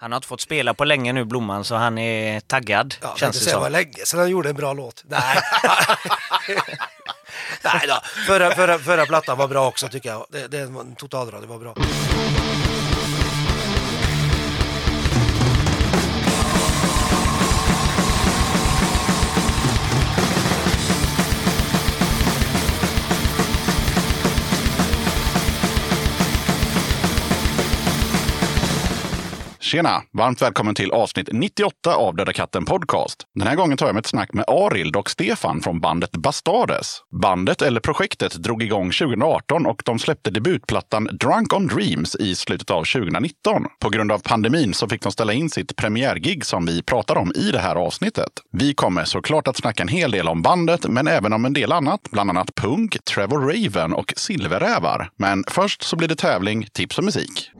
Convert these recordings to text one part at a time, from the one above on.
Han har inte fått spela på länge nu, Blomman, så han är taggad, Ja, känns det det var som. länge sedan han gjorde en bra låt. Nej, Nej då. Förra, förra, förra plattan var bra också tycker jag. Det, det totalradio var bra. Tjena! Varmt välkommen till avsnitt 98 av Döda katten Podcast. Den här gången tar jag med ett snack med Arild och Stefan från bandet Bastardes. Bandet, eller projektet, drog igång 2018 och de släppte debutplattan Drunk on Dreams i slutet av 2019. På grund av pandemin så fick de ställa in sitt premiärgig som vi pratar om i det här avsnittet. Vi kommer såklart att snacka en hel del om bandet, men även om en del annat, bland annat punk, Trevor Raven och silverrävar. Men först så blir det tävling, tips och musik.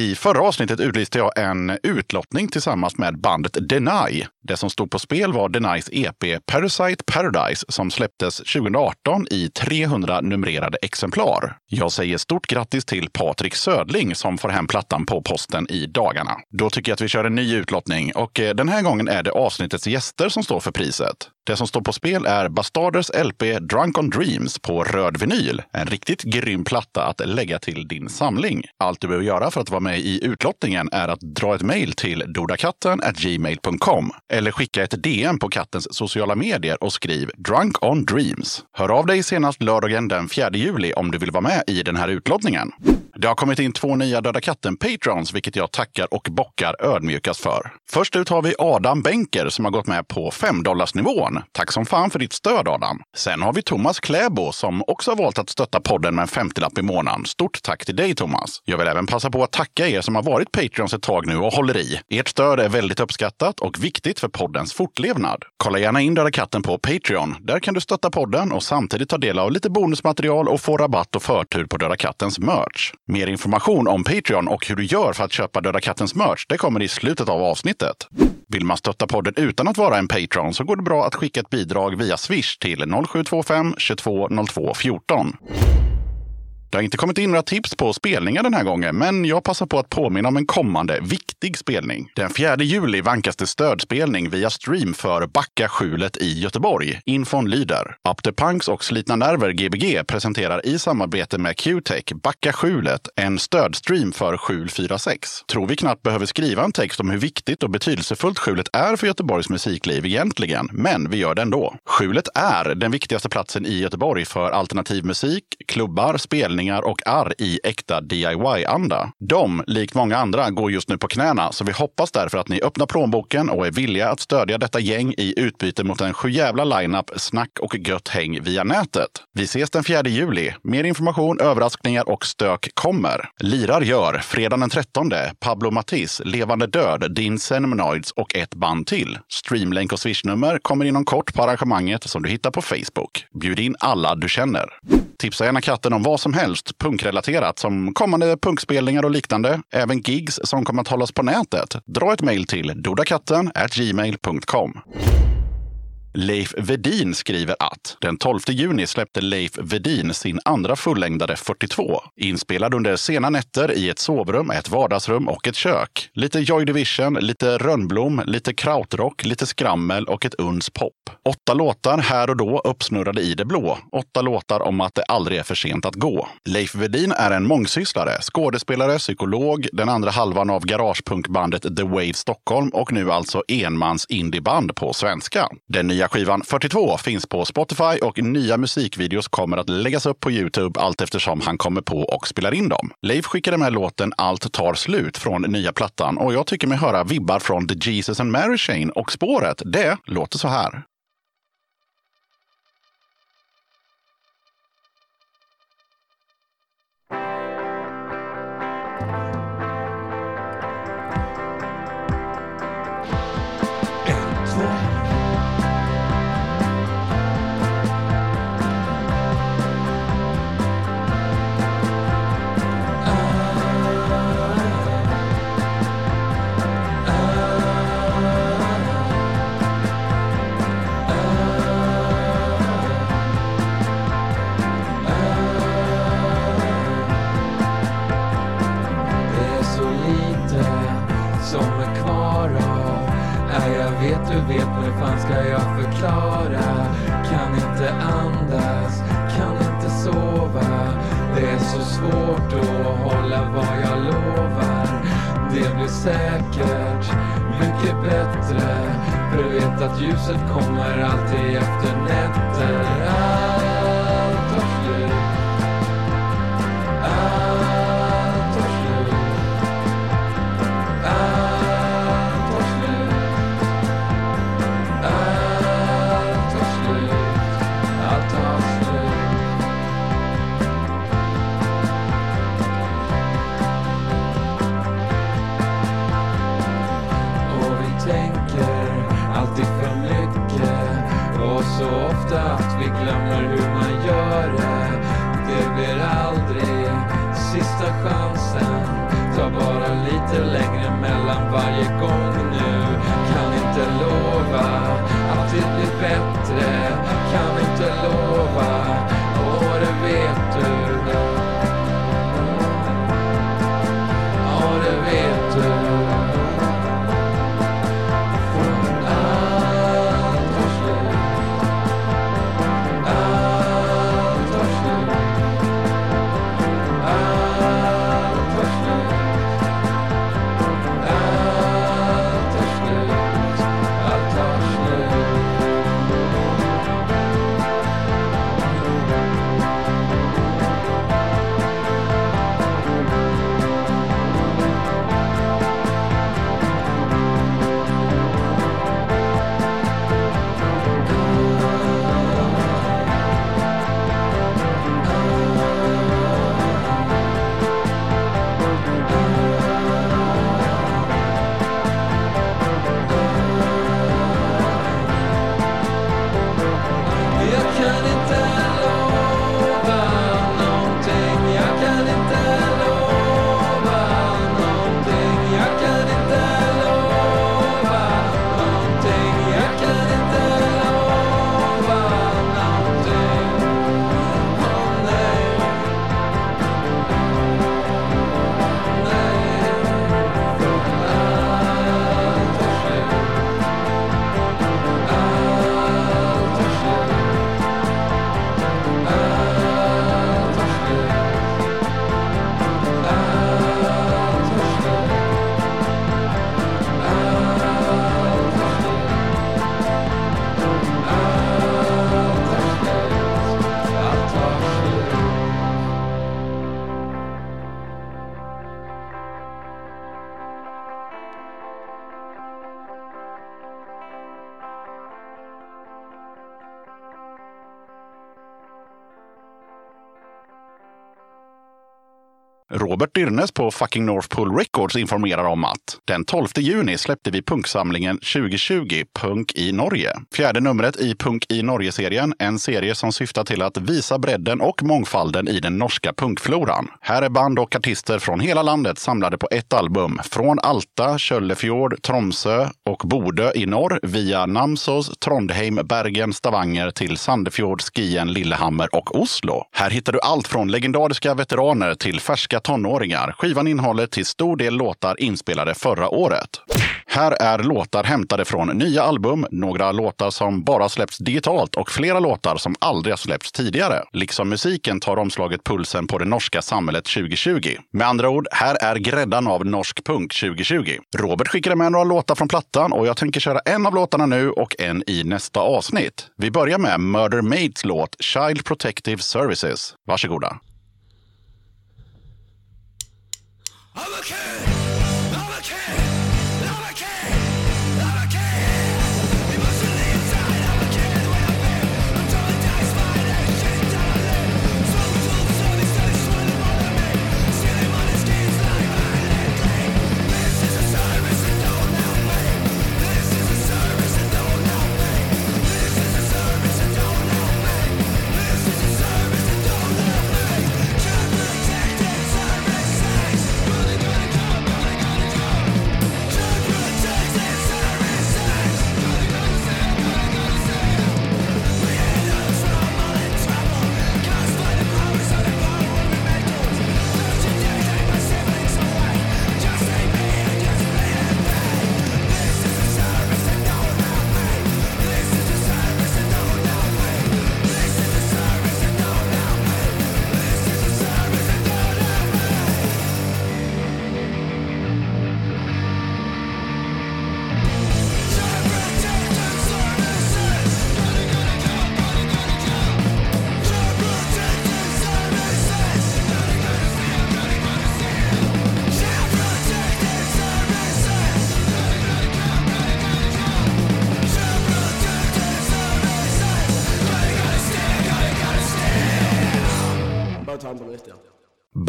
I förra avsnittet utlyste jag en utlottning tillsammans med bandet Deny. Det som stod på spel var Denys EP Parasite Paradise som släpptes 2018 i 300 numrerade exemplar. Jag säger stort grattis till Patrik Södling som får hem plattan på posten i dagarna. Då tycker jag att vi kör en ny utlottning och eh, den här gången är det avsnittets gäster som står för priset. Det som står på spel är Bastarders LP Drunk on Dreams på röd vinyl. En riktigt grym platta att lägga till din samling. Allt du behöver göra för att vara med i utlottningen är att dra ett mejl till dodakatten gmail.com eller skicka ett DM på kattens sociala medier och skriv Drunk on Dreams. Hör av dig senast lördagen den 4 juli om du vill vara med i den här utlottningen. Det har kommit in två nya Döda katten-patrons, vilket jag tackar och bockar ödmjukast för. Först ut har vi Adam Benker som har gått med på 5 nivån. Tack som fan för ditt stöd Adam. Sen har vi Thomas Kläbo som också har valt att stötta podden med en 50-lapp i månaden. Stort tack till dig Thomas. Jag vill även passa på att tacka er som har varit Patreons ett tag nu och håller i. Ert stöd är väldigt uppskattat och viktigt för poddens fortlevnad. Kolla gärna in Döda katten på Patreon. Där kan du stötta podden och samtidigt ta del av lite bonusmaterial och få rabatt och förtur på Döda kattens merch. Mer information om Patreon och hur du gör för att köpa Döda kattens merch, det kommer i slutet av avsnittet. Vill man stötta podden utan att vara en Patreon så går det bra att skicka ett bidrag via Swish till 0725 22 02 14. Det har inte kommit in några tips på spelningar den här gången, men jag passar på att påminna om en kommande viktig spelning. Den 4 juli vankas det stödspelning via stream för Backa skjulet i Göteborg. Infon lyder. Up the Punks och Slitna Nerver Gbg presenterar i samarbete med Q-Tech Backa skjulet en stödstream för Skjul 46. Tror vi knappt behöver skriva en text om hur viktigt och betydelsefullt skjulet är för Göteborgs musikliv egentligen, men vi gör det ändå. Skjulet är den viktigaste platsen i Göteborg för alternativ musik, klubbar, spelningar och arr i äkta DIY-anda. De, likt många andra, går just nu på knäna, så vi hoppas därför att ni öppnar plånboken och är villiga att stödja detta gäng i utbyte mot en sjujävla lineup snack och gött häng via nätet. Vi ses den 4 juli. Mer information, överraskningar och stök kommer. Lirar gör fredagen den 13 Pablo Matiz, Levande Död, Din Seminoids och ett band till. Streamlänk och swishnummer kommer inom kort på arrangemanget som du hittar på Facebook. Bjud in alla du känner. Tipsa gärna katten om vad som helst punkrelaterat som kommande punkspelningar och liknande. Även gigs som kommer att hållas på nätet. Dra ett mejl till dodakatten gmail.com. Leif Vedin skriver att den 12 juni släppte Leif Vedin sin andra fullängdare 42. Inspelad under sena nätter i ett sovrum, ett vardagsrum och ett kök. Lite Joy Division, lite Rönnblom, lite krautrock, lite skrammel och ett uns pop. Åtta låtar här och då uppsnurrade i det blå. Åtta låtar om att det aldrig är för sent att gå. Leif Vedin är en mångsysslare, skådespelare, psykolog, den andra halvan av garagepunkbandet The Wave Stockholm och nu alltså enmans indieband på svenska. Den nya skivan 42 finns på Spotify och nya musikvideos kommer att läggas upp på Youtube allt eftersom han kommer på och spelar in dem. Leif skickade med låten Allt tar slut från nya plattan och jag tycker mig höra vibbar från The Jesus and Mary Chain och spåret, det låter så här. Hur fan ska jag förklara? Kan inte andas, kan inte sova. Det är så svårt att hålla vad jag lovar. Det blir säkert mycket bättre. För du vet att ljuset kommer alltid efter nätter. Ah. Ofta att vi glömmer hur man gör det. Det blir aldrig sista chansen. Ta bara lite längre mellan varje gång nu. Kan inte lova att det blir bättre. Kan inte lova, Robert Dyrnes på fucking North Pole Records informerar om att den 12 juni släppte vi punksamlingen 2020 Punk i Norge. Fjärde numret i Punk i Norge-serien, en serie som syftar till att visa bredden och mångfalden i den norska punkfloran. Här är band och artister från hela landet samlade på ett album. Från Alta, Köllefjord, Tromsö och Bodö i norr via Namsos, Trondheim, Bergen, Stavanger till Sandefjord, Skien, Lillehammer och Oslo. Här hittar du allt från legendariska veteraner till färska tonåringar. Skivan innehåller till stor del låtar inspelade förra året. Här är låtar hämtade från nya album, några låtar som bara släppts digitalt och flera låtar som aldrig har släppts tidigare. Liksom musiken tar omslaget pulsen på det norska samhället 2020. Med andra ord, här är gräddan av norsk punk 2020. Robert skickade med några låtar från plattan och jag tänker köra en av låtarna nu och en i nästa avsnitt. Vi börjar med Murder Maids låt Child Protective Services. Varsågoda. I'm a kid.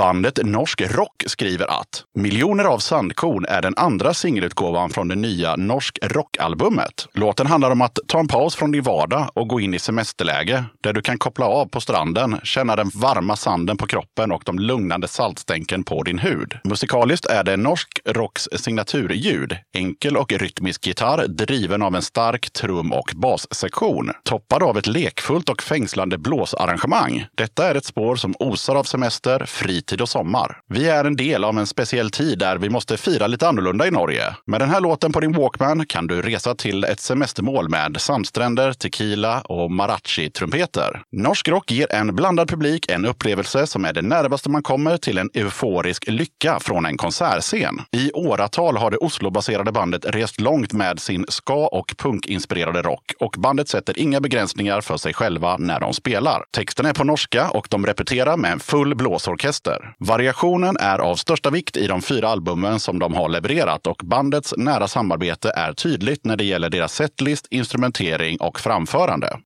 Bandet Norsk Rock skriver att Miljoner av sandkorn är den andra singelutgåvan från det nya Norsk Rock-albumet. Låten handlar om att ta en paus från din vardag och gå in i semesterläge där du kan koppla av på stranden, känna den varma sanden på kroppen och de lugnande saltstänken på din hud. Musikaliskt är det Norsk Rocks signaturljud. Enkel och rytmisk gitarr driven av en stark trum och bassektion. Toppad av ett lekfullt och fängslande blåsarrangemang. Detta är ett spår som osar av semester, fritid och sommar. Vi är en del av en speciell tid där vi måste fira lite annorlunda i Norge. Med den här låten på din Walkman kan du resa till ett semestermål med sandstränder, tequila och marachi-trumpeter. Norsk rock ger en blandad publik en upplevelse som är det närmaste man kommer till en euforisk lycka från en konsertscen. I åratal har det Oslo-baserade bandet rest långt med sin ska och punkinspirerade rock och bandet sätter inga begränsningar för sig själva när de spelar. Texten är på norska och de repeterar med en full blåsorkester. Variationen är av största vikt i de fyra albumen som de har levererat och bandets nära samarbete är tydligt när det gäller deras setlist, instrumentering och framförande.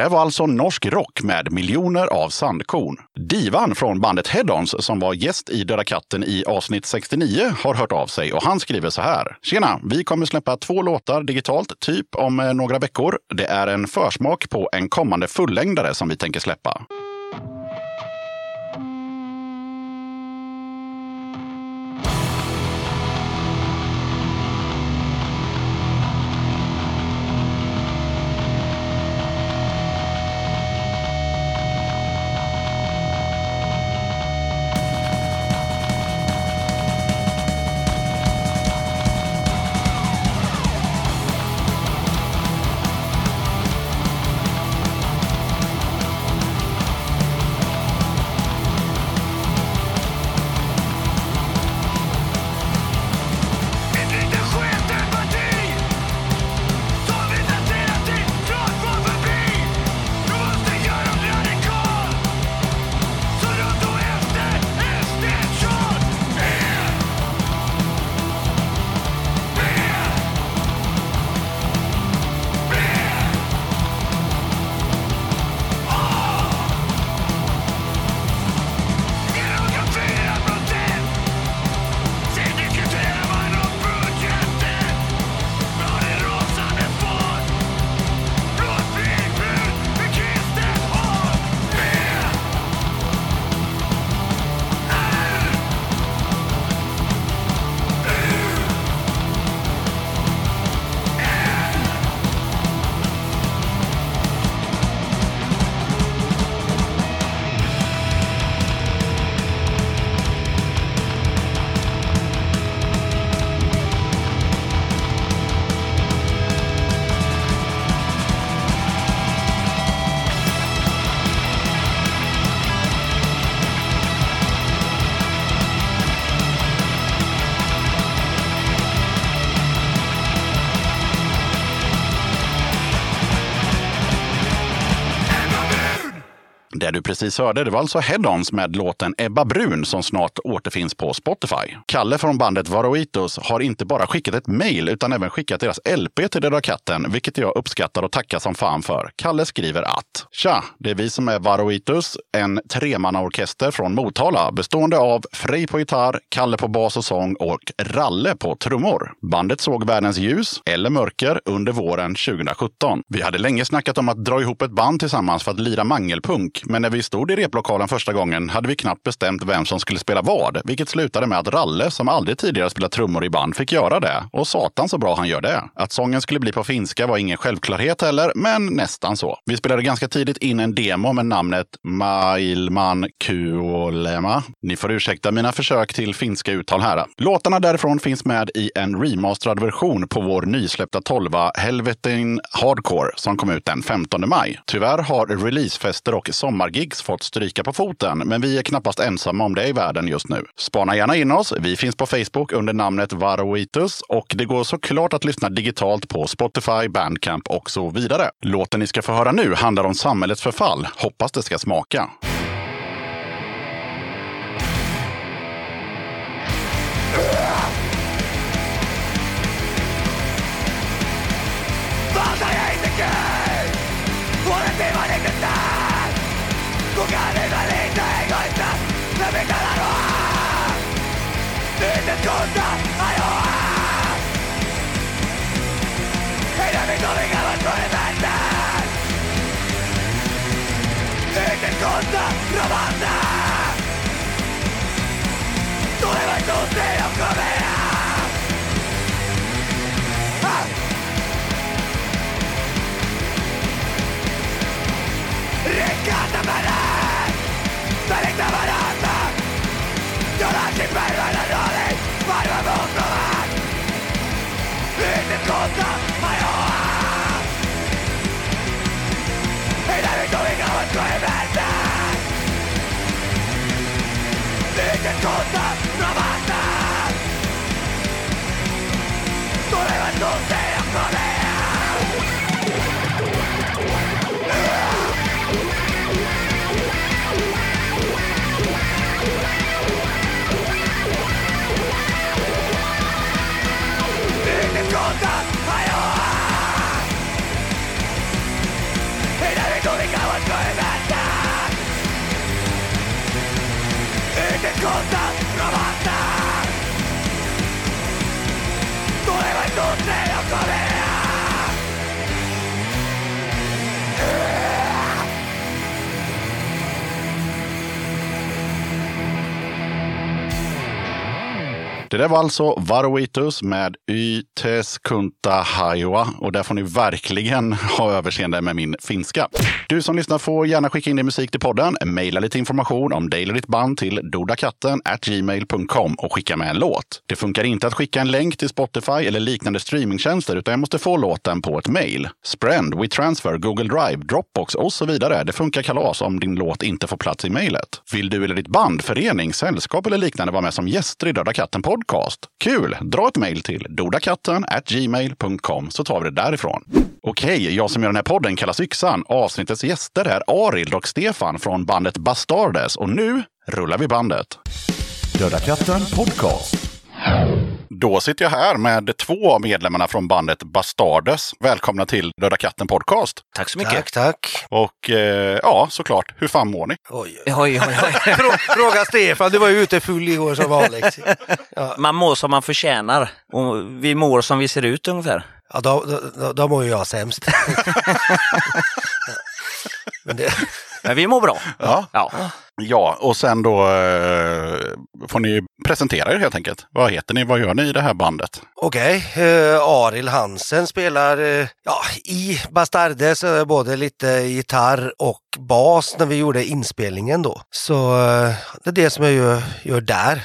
Det var alltså norsk rock med miljoner av sandkorn. Divan från bandet Headons som var gäst i Döda katten i avsnitt 69 har hört av sig och han skriver så här. Tjena! Vi kommer släppa två låtar digitalt, typ om eh, några veckor. Det är en försmak på en kommande fullängdare som vi tänker släppa. that precis hörde det var alltså Head-Ons med låten Ebba Brun som snart återfinns på Spotify. Kalle från bandet Varoitos har inte bara skickat ett mejl utan även skickat deras LP till Döda katten, vilket jag uppskattar och tackar som fan för. Kalle skriver att Tja, det är vi som är Varoitos, en tremannaorkester från Motala bestående av Frej på gitarr, Kalle på bas och sång och Ralle på trummor. Bandet såg världens ljus, eller mörker, under våren 2017. Vi hade länge snackat om att dra ihop ett band tillsammans för att lira mangelpunk, men när vi stod i replokalen första gången hade vi knappt bestämt vem som skulle spela vad, vilket slutade med att Ralle, som aldrig tidigare spelat trummor i band, fick göra det. Och satan så bra han gör det. Att sången skulle bli på finska var ingen självklarhet heller, men nästan så. Vi spelade ganska tidigt in en demo med namnet Mailman Kuolema. Ni får ursäkta mina försök till finska uttal här. Låtarna därifrån finns med i en remasterad version på vår nysläppta tolva Helvetin Hardcore som kom ut den 15 maj. Tyvärr har releasefester och sommargig sommargigs fått stryka på foten, men vi är knappast ensamma om det i världen just nu. Spana gärna in oss. Vi finns på Facebook under namnet Varoitus och det går såklart att lyssna digitalt på Spotify, Bandcamp och så vidare. Låten ni ska få höra nu handlar om samhällets förfall. Hoppas det ska smaka. You're not keeping dicen cosas no basta tu levantarte a Contrarrabata Tuleva entonces Det där var alltså Varoitus med Ytes Kunta Haiwa och där får ni verkligen ha överseende med min finska. Du som lyssnar får gärna skicka in din musik till podden, mejla lite information om dig eller ditt band till dodakatten gmail.com och skicka med en låt. Det funkar inte att skicka en länk till Spotify eller liknande streamingtjänster utan jag måste få låten på ett mejl. Sprend, WeTransfer, Google Drive, Dropbox och så vidare. Det funkar kalas om din låt inte får plats i mejlet. Vill du eller ditt band, förening, sällskap eller liknande vara med som gäster i Döda katten-podden? Podcast? Kul! Dra ett mejl till dodakatten gmail.com så tar vi det därifrån. Okej, jag som gör den här podden kallas Yxan. Avsnittets gäster är Arild och Stefan från bandet Bastardes och nu rullar vi bandet. Döda katten podcast. Då sitter jag här med två av medlemmarna från bandet Bastardes. Välkomna till Döda katten podcast. Tack så mycket. Tack, tack. Och eh, ja, såklart, hur fan mår ni? Oj. Oj, oj, oj. Frå- Fråga Stefan, du var ju ute full igår som vanligt. Man mår som man förtjänar och vi mår som vi ser ut ungefär. Ja, då, då, då, då mår ju jag sämst. Men det, Men vi mår bra. Ja. Ja. Ja, och sen då eh, får ni presentera er helt enkelt. Vad heter ni? Vad gör ni i det här bandet? Okej, eh, Aril Hansen spelar eh, ja, i Bastardes eh, både lite gitarr och bas när vi gjorde inspelningen då. Så eh, det är det som jag gör, gör där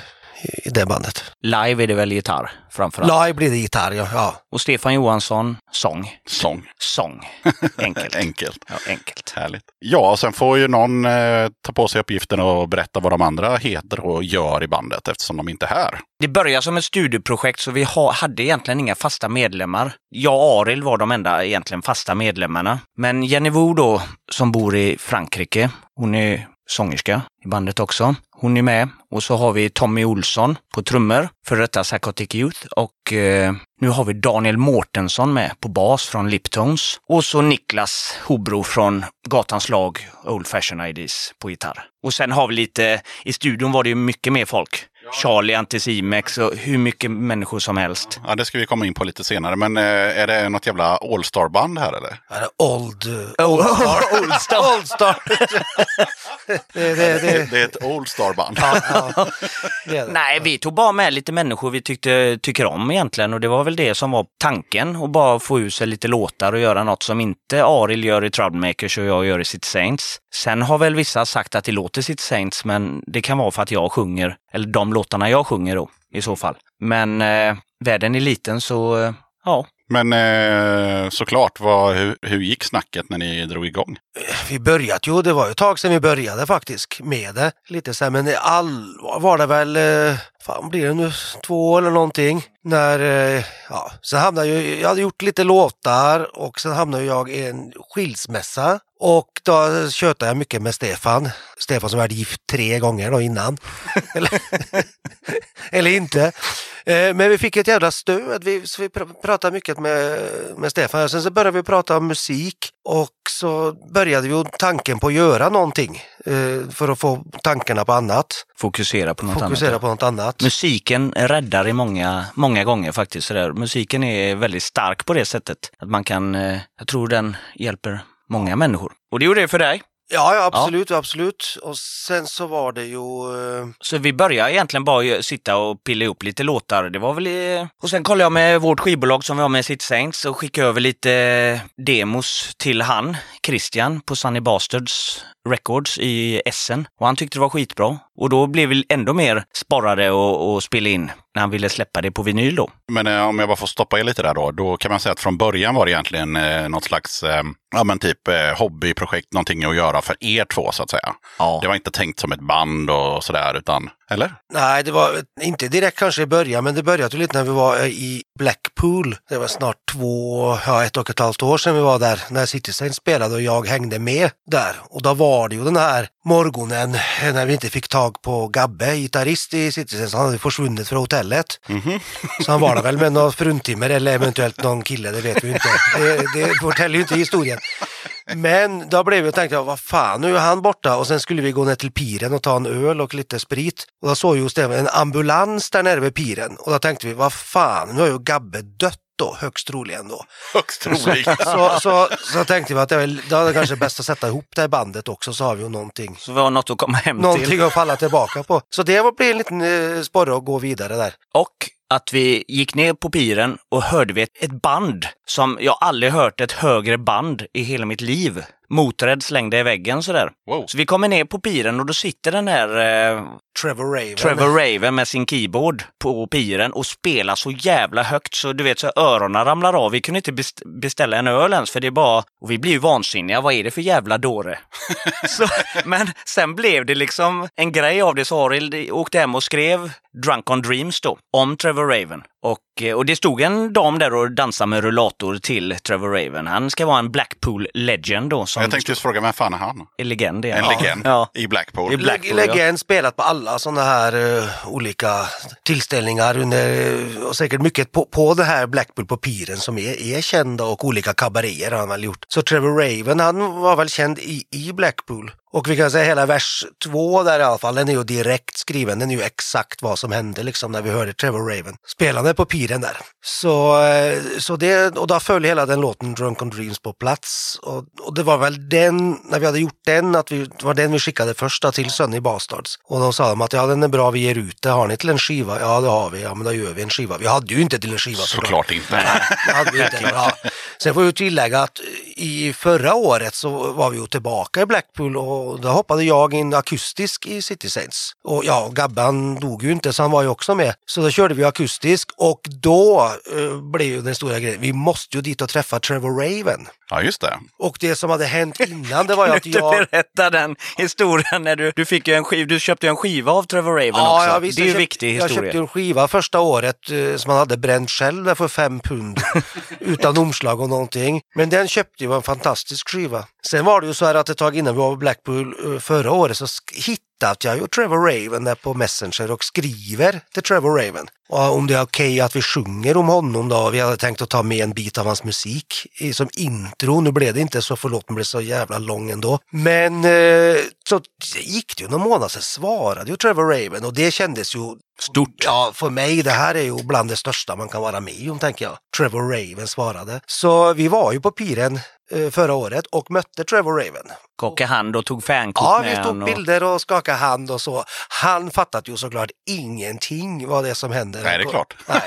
i det bandet. Live är det väl gitarr framförallt. Live blir det gitarr, ja. ja. Och Stefan Johansson, sång. Sång. Sång. Enkelt. Enkelt. Ja, enkelt. Härligt. Ja, och sen får ju någon eh, ta på sig uppgiften och berätta vad de andra heter och gör i bandet eftersom de inte är här. Det började som ett studieprojekt så vi ha, hade egentligen inga fasta medlemmar. Jag och Aril var de enda egentligen fasta medlemmarna. Men Jenny Wu då, som bor i Frankrike, hon är sångerska i bandet också. Hon är med. Och så har vi Tommy Olsson på trummor, för detta Psychotic Youth. Och eh, nu har vi Daniel Mårtensson med på bas från Liptones. Och så Niklas Hobro från Gatans lag, Old Fashion IDs på gitarr. Och sen har vi lite, i studion var det ju mycket mer folk. Charlie Anticimex och hur mycket människor som helst. Ja, det ska vi komma in på lite senare. Men eh, är det något jävla All-star-band här eller? Är det Old... eh, Old Star? Old Star. Old Star. det, det, det, Det är ett All-star-band. ja, ja, det är det. Nej, vi tog bara med lite människor vi tyckte, tycker om egentligen och det var väl det som var tanken. att bara få ur sig lite låtar och göra något som inte Aril gör i Troublemakers och jag gör i City Saints. Sen har väl vissa sagt att det låter City Saints, men det kan vara för att jag sjunger, eller de låtarna jag sjunger då i så fall. Men eh, världen är liten så, eh, ja. Men eh, såklart, vad, hur, hur gick snacket när ni drog igång? Vi började ju, det var ju ett tag sedan vi började faktiskt med det. Lite så här, men i allvar var det väl, eh, fan blir det nu, två år eller någonting. När, eh, ja, sen hamnade jag, jag hade gjort lite låtar och sen hamnade jag i en skilsmässa. Och då tjötade jag mycket med Stefan. Stefan som var gift tre gånger då innan. eller, eller inte. Eh, Men vi fick ett jävla stöd. Vi, så vi pr- pratade mycket med, med Stefan. Sen så började vi prata om musik och så började vi tanken på att göra någonting eh, för att få tankarna på annat. Fokusera på något Fokusera annat. på något annat. Musiken räddar i många, många gånger faktiskt. Musiken är väldigt stark på det sättet. Att man kan, eh, jag tror den hjälper många människor. Och det gjorde det för dig. Ja, ja absolut, absolut. Och sen så var det ju... eh, Så vi började egentligen bara sitta och pilla ihop lite låtar. Det var väl... i- Och sen kollade jag med vårt skivbolag som vi har med City Saints och skickade över lite demos till han, Christian, på Sunny Bastards Records i Essen. Och han tyckte det var skitbra. Och då blev vi ändå mer sporrade och, och spela in när han ville släppa det på vinyl då. Men eh, om jag bara får stoppa er lite där då. Då kan man säga att från början var det egentligen eh, något slags eh, ja, men typ eh, hobbyprojekt, någonting att göra för er två så att säga. Ja. Det var inte tänkt som ett band och sådär, utan, eller? Nej, det var inte direkt kanske i början, men det började lite när vi var eh, i Blackpool. Det var snart två, ja ett och ett halvt år sedan vi var där, när Saints spelade och jag hängde med där. Och då var det ju den här morgonen eh, när vi inte fick tag på Gabbe, gitarrist i City Saints. Han hade försvunnit från hotellet. Så han var där väl med någon fruntimmer eller eventuellt någon kille, det vet vi inte. Det, det fortäller ju inte historien. Men då blev jag tänkte jag, vad fan, nu är han borta och sen skulle vi gå ner till piren och ta en öl och lite sprit. Och då såg ju Stefan en ambulans där nere vid piren och då tänkte vi, vad fan, nu har ju Gabbe dött då, högst troligen då. Högst troligt. Så, så, så tänkte vi att det, det kanske bäst att sätta ihop det här bandet också så har vi ju någonting. Så vi har något att komma hem till. Någonting att falla tillbaka på. Så det var- en liten eh, sporre att gå vidare där. Och att vi gick ner på piren och hörde vi ett, ett band som jag aldrig hört ett högre band i hela mitt liv. Motörhead slängde i väggen sådär. Wow. Så vi kommer ner på piren och då sitter den här eh, Trevor Raven. Trevor Raven med sin keyboard på piren och spelar så jävla högt så du vet så öronen ramlar av. Vi kunde inte best- beställa en öl ens för det är bara, och vi blir ju vansinniga. Vad är det för jävla dåre? så, men sen blev det liksom en grej av det så Arild åkte hem och skrev Drunk on Dreams då, om Trevor Raven. Och, eh, och det stod en dam där och dansade med rullator till Trevor Raven. Han ska vara en Blackpool legend då. Som Jag tänkte just fråga, vem fan är han? är legend. är En legend Ja. i Blackpool. I Blackpool, Leg- ja. Legend spelat på alla sådana här eh, olika tillställningar under, eh, och säkert mycket på, på det här Blackpool på piren som är, är kända och olika kabaréer har han väl gjort. Så Trevor Raven han var väl känd i, i Blackpool. Och vi kan säga hela vers två där i alla fall, den är ju direkt skriven, den är ju exakt vad som hände liksom när vi hörde Trevor Raven spelande på piren där. Så, eh, så det, och då föll hela den låten Drunk on Dreams på plats. Och, och det var väl den, när vi hade gjort den, att vi, det var den vi skickade först då till Sunny Bastards. Och då sa de att ja den är bra, vi ger ut det. Har ni till en skiva? Ja det har vi, ja men då gör vi en skiva. Vi hade ju inte till en skiva Såklart inte. det hade vi inte. Ja. Sen får jag tillägga att i förra året så var vi ju tillbaka i Blackpool och och då hoppade jag in akustisk i City Saints. Och ja, Gabban dog ju inte så han var ju också med. Så då körde vi akustisk och då eh, blev ju den stora grejen, vi måste ju dit och träffa Trevor Raven. Ja, just det. Och det som hade hänt innan det var ju att Du jag... berätta den historien när du, du fick ju en skiv, du köpte ju en skiva av Trevor Raven också. Ja, visst, det är ju jag en viktig Jag historia. köpte en skiva första året eh, som man hade bränt själv där för fem pund utan omslag och någonting. Men den köpte ju var en fantastisk skiva. Sen var det ju så här att ett tag innan vi var på Blackpool eh, förra året så hittade jag ju Trevor Raven där på Messenger och skriver till Trevor Raven. Och om det är okej att vi sjunger om honom då. Vi hade tänkt att ta med en bit av hans musik i, som intro. Nu blev det inte så, förlåt, den blev så jävla lång ändå. Men eh, så gick det ju någon månad så svarade ju Trevor Raven och det kändes ju Stort. Ja, för mig det här är ju bland det största man kan vara med om, tänker jag. Trevor Raven svarade. Så vi var ju på Piren eh, förra året och mötte Trevor Raven. Skakade hand och tog fankort Ja, med vi han tog och... bilder och skakade hand och så. Han fattade ju såklart ingenting vad det är som händer. Nej, det är klart. Nej.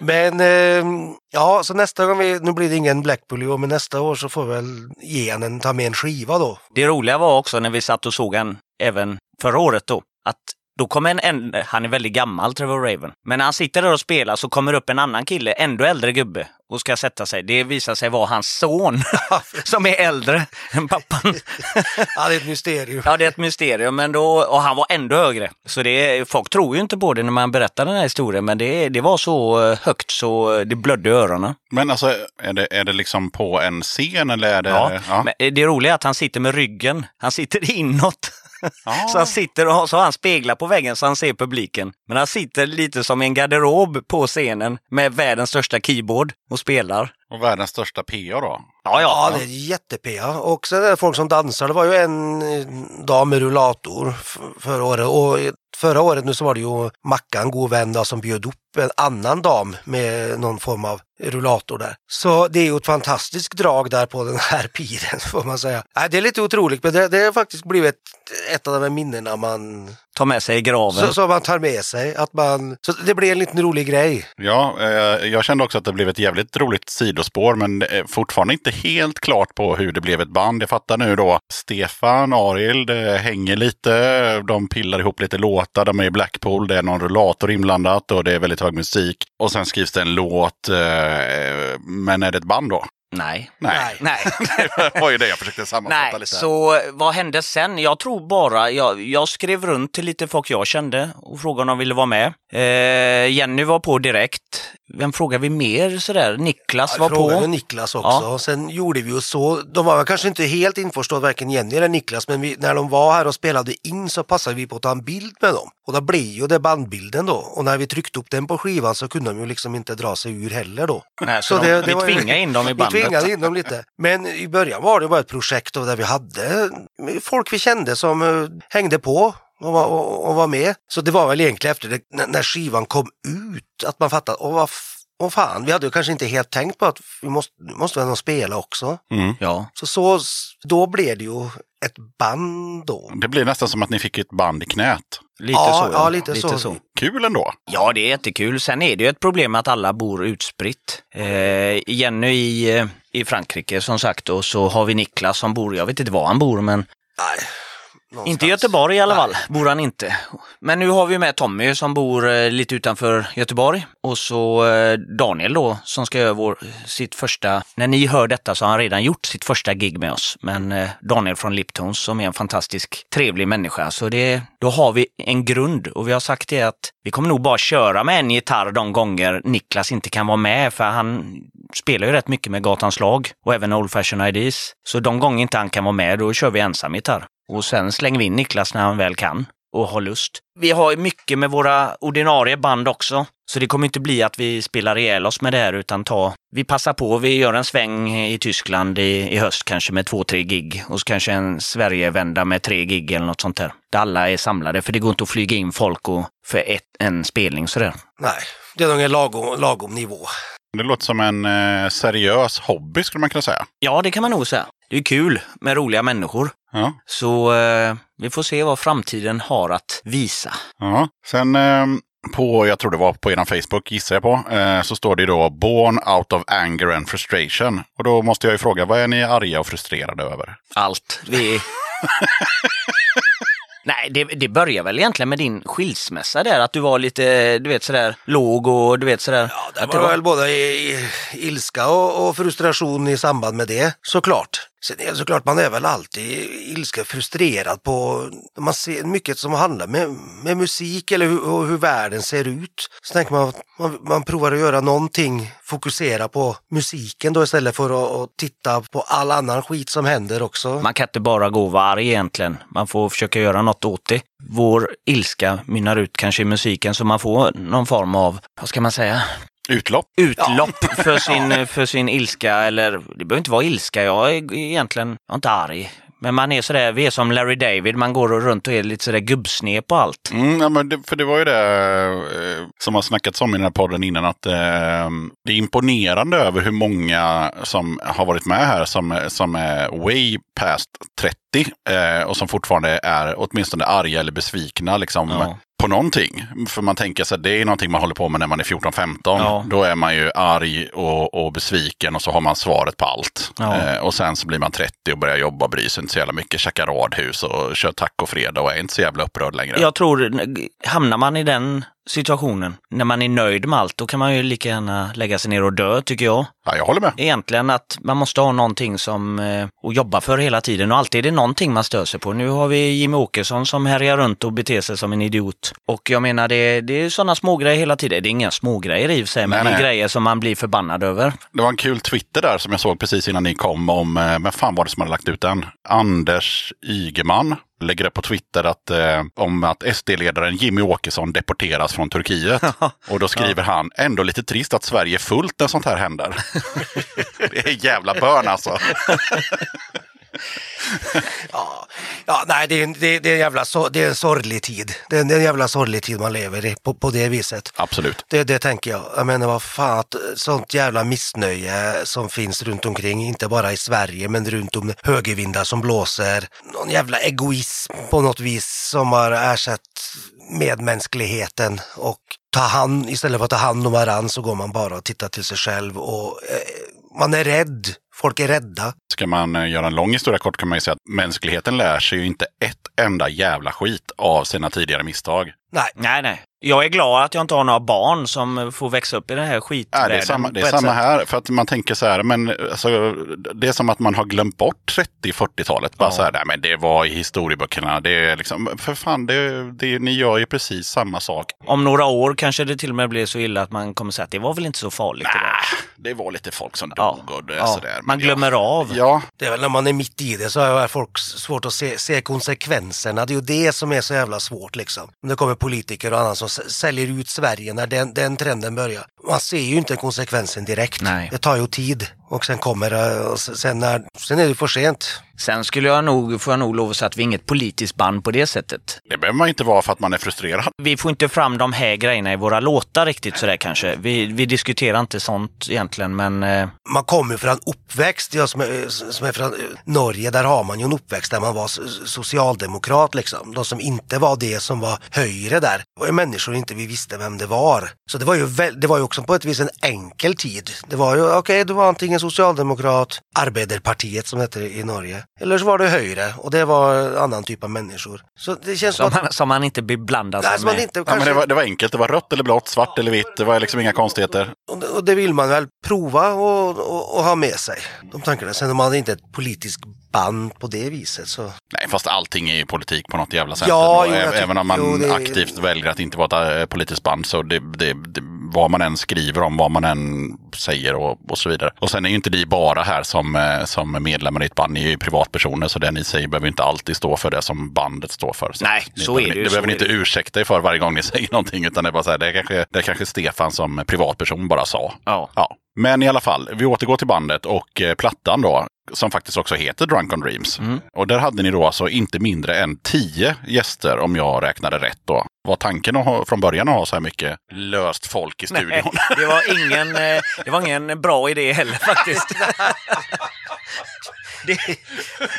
Men eh, ja, så nästa gång vi, nu blir det ingen Blackpool i år, men nästa år så får vi väl ge en, ta med en skiva då. Det roliga var också när vi satt och såg han även förra året då, att då kommer en, en, han är väldigt gammal, Trevor Raven. Men när han sitter där och spelar så kommer upp en annan kille, ändå äldre gubbe, och ska sätta sig. Det visar sig vara hans son, som är äldre än pappan. Ja, det är ett mysterium. Ja, det är ett mysterium, men då, och han var ändå högre. Så det, folk tror ju inte på det när man berättar den här historien, men det, det var så eh, högt så det blödde i öronen. Men alltså, är det, är det liksom på en scen eller är det... Ja, Men det roliga är att han sitter med ryggen, han sitter inåt. Ja. Så han sitter och har, så har han speglar på väggen så han ser publiken. Men han sitter lite som i en garderob på scenen med världens största keyboard och spelar. Och världens största PA då? Ja, Ja, det är jätte-PA. Och sen är det folk som dansar. Det var ju en eh, dam med rullator förra året. Och förra året nu så var det ju Mackan, god vän då, som bjöd upp en annan dam med någon form av rullator där. Så det är ju ett fantastiskt drag där på den här piren får man säga. Nej, det är lite otroligt men det, det har faktiskt blivit ett av de här minnena man, Ta med sig i graven. så, som man tar med sig. Att man, så det blir en liten rolig grej. Ja, eh, jag kände också att det blev ett jävligt roligt sidospår, men fortfarande inte helt klart på hur det blev ett band. Jag fattar nu då, Stefan, Arild det hänger lite, de pillar ihop lite låtar, de är i Blackpool, det är någon rullator inblandat och det är väldigt hög musik. Och sen skrivs det en låt, eh, men är det ett band då? Nej. Nej. Nej. det var ju det jag försökte sammanfatta Nej, lite. så vad hände sen? Jag tror bara, jag, jag skrev runt till lite folk jag kände och frågade om de ville vara med. Eh, Jenny var på direkt. Vem frågade vi mer sådär? Niklas var frågade på. Niklas också. Ja. Sen gjorde vi ju så, de var väl kanske inte helt införstådda, varken Jenny eller Niklas, men vi, när de var här och spelade in så passade vi på att ta en bild med dem. Och då blev ju det bandbilden då. Och när vi tryckte upp den på skivan så kunde de ju liksom inte dra sig ur heller då. Nej, så de, vi var tvingade in dem i Vi bandet. tvingade in dem lite. Men i början var det bara ett projekt då där vi hade folk vi kände som eh, hängde på och var, och, och var med. Så det var väl egentligen efter det, när, när skivan kom ut att man fattade, åh vad åh fan, vi hade ju kanske inte helt tänkt på att vi måste, måste nog spela också. Mm. Ja, Så, så då blev det ju ett band då. Det blir nästan som att ni fick ett band i knät. lite Ja, så. ja, lite så. så. Kul ändå. Ja, det är jättekul. Sen är det ju ett problem att alla bor utspritt. Eh, Jenny i, eh, i Frankrike som sagt och så har vi Niklas som bor, jag vet inte var han bor men Nej, någonstans. Inte i Göteborg i alla Nej. fall, bor han inte. Men nu har vi med Tommy som bor eh, lite utanför Göteborg och så eh, Daniel då som ska göra vår, sitt första, när ni hör detta så har han redan gjort sitt första gig med oss. Men eh, Daniel från Liptons som är en fantastisk trevlig människa. Så det, då har vi en grund och vi har sagt det att vi kommer nog bara köra med en gitarr de gånger Niklas inte kan vara med för han spelar ju rätt mycket med Gatans lag och även Old Fashion IDs. Så de gånger inte han kan vara med då kör vi ensam gitarr. Och sen slänger vi in Niklas när han väl kan och har lust. Vi har ju mycket med våra ordinarie band också, så det kommer inte bli att vi spelar ihjäl oss med det här utan ta, vi passar på, vi gör en sväng i Tyskland i, i höst kanske med två, tre gig och så kanske en Sverigevända med tre gig eller något sånt där. Där alla är samlade, för det går inte att flyga in folk och för ett, en spelning sådär. Nej, det är nog en lagom, lagom nivå. Det låter som en eh, seriös hobby skulle man kunna säga. Ja, det kan man nog säga. Det är kul med roliga människor. Ja. Så eh, vi får se vad framtiden har att visa. Ja. Sen eh, på, jag tror det var på er Facebook, gissar jag på, eh, så står det då Born out of anger and frustration. Och då måste jag ju fråga, vad är ni arga och frustrerade över? Allt. Vi, Nej, det, det börjar väl egentligen med din skilsmässa där, att du var lite, du vet sådär låg och du vet sådär. Ja, det att var väl både i, i, ilska och, och frustration i samband med det, såklart. Sen är det såklart, man är väl alltid ilska, frustrerad på, när man ser mycket som handlar med, med musik eller hur, hur världen ser ut. Så tänker man att man, man provar att göra någonting, fokusera på musiken då istället för att, att titta på all annan skit som händer också. Man kan inte bara gå och vara arg egentligen. Man får försöka göra något åt det. Vår ilska mynnar ut kanske i musiken så man får någon form av, vad ska man säga, Utlopp. utlopp för, sin, för sin ilska. Eller det behöver inte vara ilska, jag är egentligen jag är inte arg. Men man är sådär, vi är som Larry David, man går runt och är lite sådär gubbsne på allt. Mm, ja, men det, för det var ju det eh, som har snackats om i den här podden innan. att eh, Det är imponerande över hur många som har varit med här som, som är way past 30 eh, och som fortfarande är åtminstone arga eller besvikna liksom, Ja. På någonting. För man tänker sig att det är någonting man håller på med när man är 14-15. Ja. Då är man ju arg och, och besviken och så har man svaret på allt. Ja. Eh, och sen så blir man 30 och börjar jobba och bryr sig inte så jävla mycket. Käkar radhus och kör tacofredag och är inte så jävla upprörd längre. Jag tror, hamnar man i den situationen, när man är nöjd med allt, då kan man ju lika gärna lägga sig ner och dö, tycker jag. Ja, jag håller med. Egentligen att man måste ha någonting som eh, att jobba för hela tiden och alltid är det någonting man stör sig på. Nu har vi Jimmy Åkesson som härjar runt och beter sig som en idiot. Och jag menar det, det är sådana smågrejer hela tiden. Det är inga smågrejer i och för sig, men Nej, det är nej. grejer som man blir förbannad över. Det var en kul Twitter där som jag såg precis innan ni kom om, eh, men fan var det som hade lagt ut den? Anders Ygeman lägger upp på Twitter att, eh, om att SD-ledaren Jimmy Åkesson deporteras från Turkiet. Och då skriver han, ändå lite trist att Sverige är fullt när sånt här händer. det är jävla börn alltså. Ja, ja nej, det är, en- det, det, är en jävla, so- det är en sorglig tid. Det är, det är en jävla sorglig tid man lever i på, på det viset. Absolut. Det, det tänker jag. Jag menar vad fan, att sånt jävla missnöje som finns runt omkring, inte bara i Sverige men runt om högervindar som blåser. Någon jävla egoism på något vis som har ersatt medmänskligheten och ta hand, istället för att ta hand om varandra så går man bara och tittar till sig själv och eh, man är rädd. Folk är rädda. Ska man eh, göra en lång historia kort kan man ju säga att mänskligheten lär sig ju inte ett enda jävla skit av sina tidigare misstag. Nej, Nej, nej. Jag är glad att jag inte har några barn som får växa upp i den här Ja, skitvärlden. det är samma, det är samma här. För att man tänker så här, men alltså, det är som att man har glömt bort 30-40-talet. Bara Ja. så här, nej, men det var i historieböckerna. Det är liksom, för fan, det, det, ni gör ju precis samma sak. Om några år kanske det till och med blir så illa att man kommer säga att det var väl inte så farligt. Nah, det var lite folk som Ja. dog och det, Ja. sådär. Man glömmer ja. av. Ja, Det är väl när man är mitt i det så har folk svårt att se, se konsekvenserna. Det är ju det som är så jävla svårt liksom. Om det kommer politiker och annat som säljer ut Sverige när den, den trenden börjar. Man ser ju inte konsekvensen direkt. Nej. Det tar ju tid och sen kommer det och sen, när, sen är det för sent. Sen skulle jag nog, får jag nog lov att säga att vi är inget politiskt band på det sättet. det behöver man inte vara för att man är frustrerad. Vi får inte fram de här grejerna i våra låtar riktigt sådär kanske. Vi, vi diskuterar inte sånt egentligen, men eh, Man kommer från uppväxt, jag som är, som är från eh, Norge, där har man ju en uppväxt där man var socialdemokrat liksom. De som inte var det som var högre där var ju människor inte vi visste vem det var. Så det var ju, väl, det var ju också på ett vis en enkel tid. Det var ju, okej, du var antingen socialdemokrat, Arbeiderpartiet som heter det i Norge, eller så var det högre och det var en annan typ av människor. Så det känns som som att... man, som man inte beblandar sig Nej, som man med. inte, Ja, men kanske, det, var, det var enkelt, det var rött eller blått, svart eller vitt. Det var liksom inga konstigheter. och, det, och det vill man väl prova och, och, och ha med sig, de tankarna. Sen om man inte är ett politiskt band på det viset så... Nej, fast allting är ju politik på något jävla sätt. Ja, jo, även, om man jo, det- aktivt väljer att inte vara ett eh, politiskt band så det, det, det, vad man än skriver om, vad man än säger och, och så vidare. Och sen är ju inte ni bara här som, eh, som medlemmar i ett band, ni är ju privatpersoner så det ni säger behöver inte alltid stå för det som bandet står för. Nej, ni så behöver, är det ju, Det så behöver ni inte ursäkta er för varje gång ni säger någonting utan det är bara så här, det är kanske, det är kanske Stefan som privatperson bara sa. Ja. Ja, men i alla fall, vi återgår till bandet och eh, plattan då, som faktiskt också heter Drunk on Dreams. Mm. Och där hade ni då alltså inte mindre än tio gäster om jag räknade rätt då. Var tanken att ha, från början att ha så här mycket löst folk i Nej, studion? det var ingen, eh, det var ingen bra idé heller faktiskt. Det,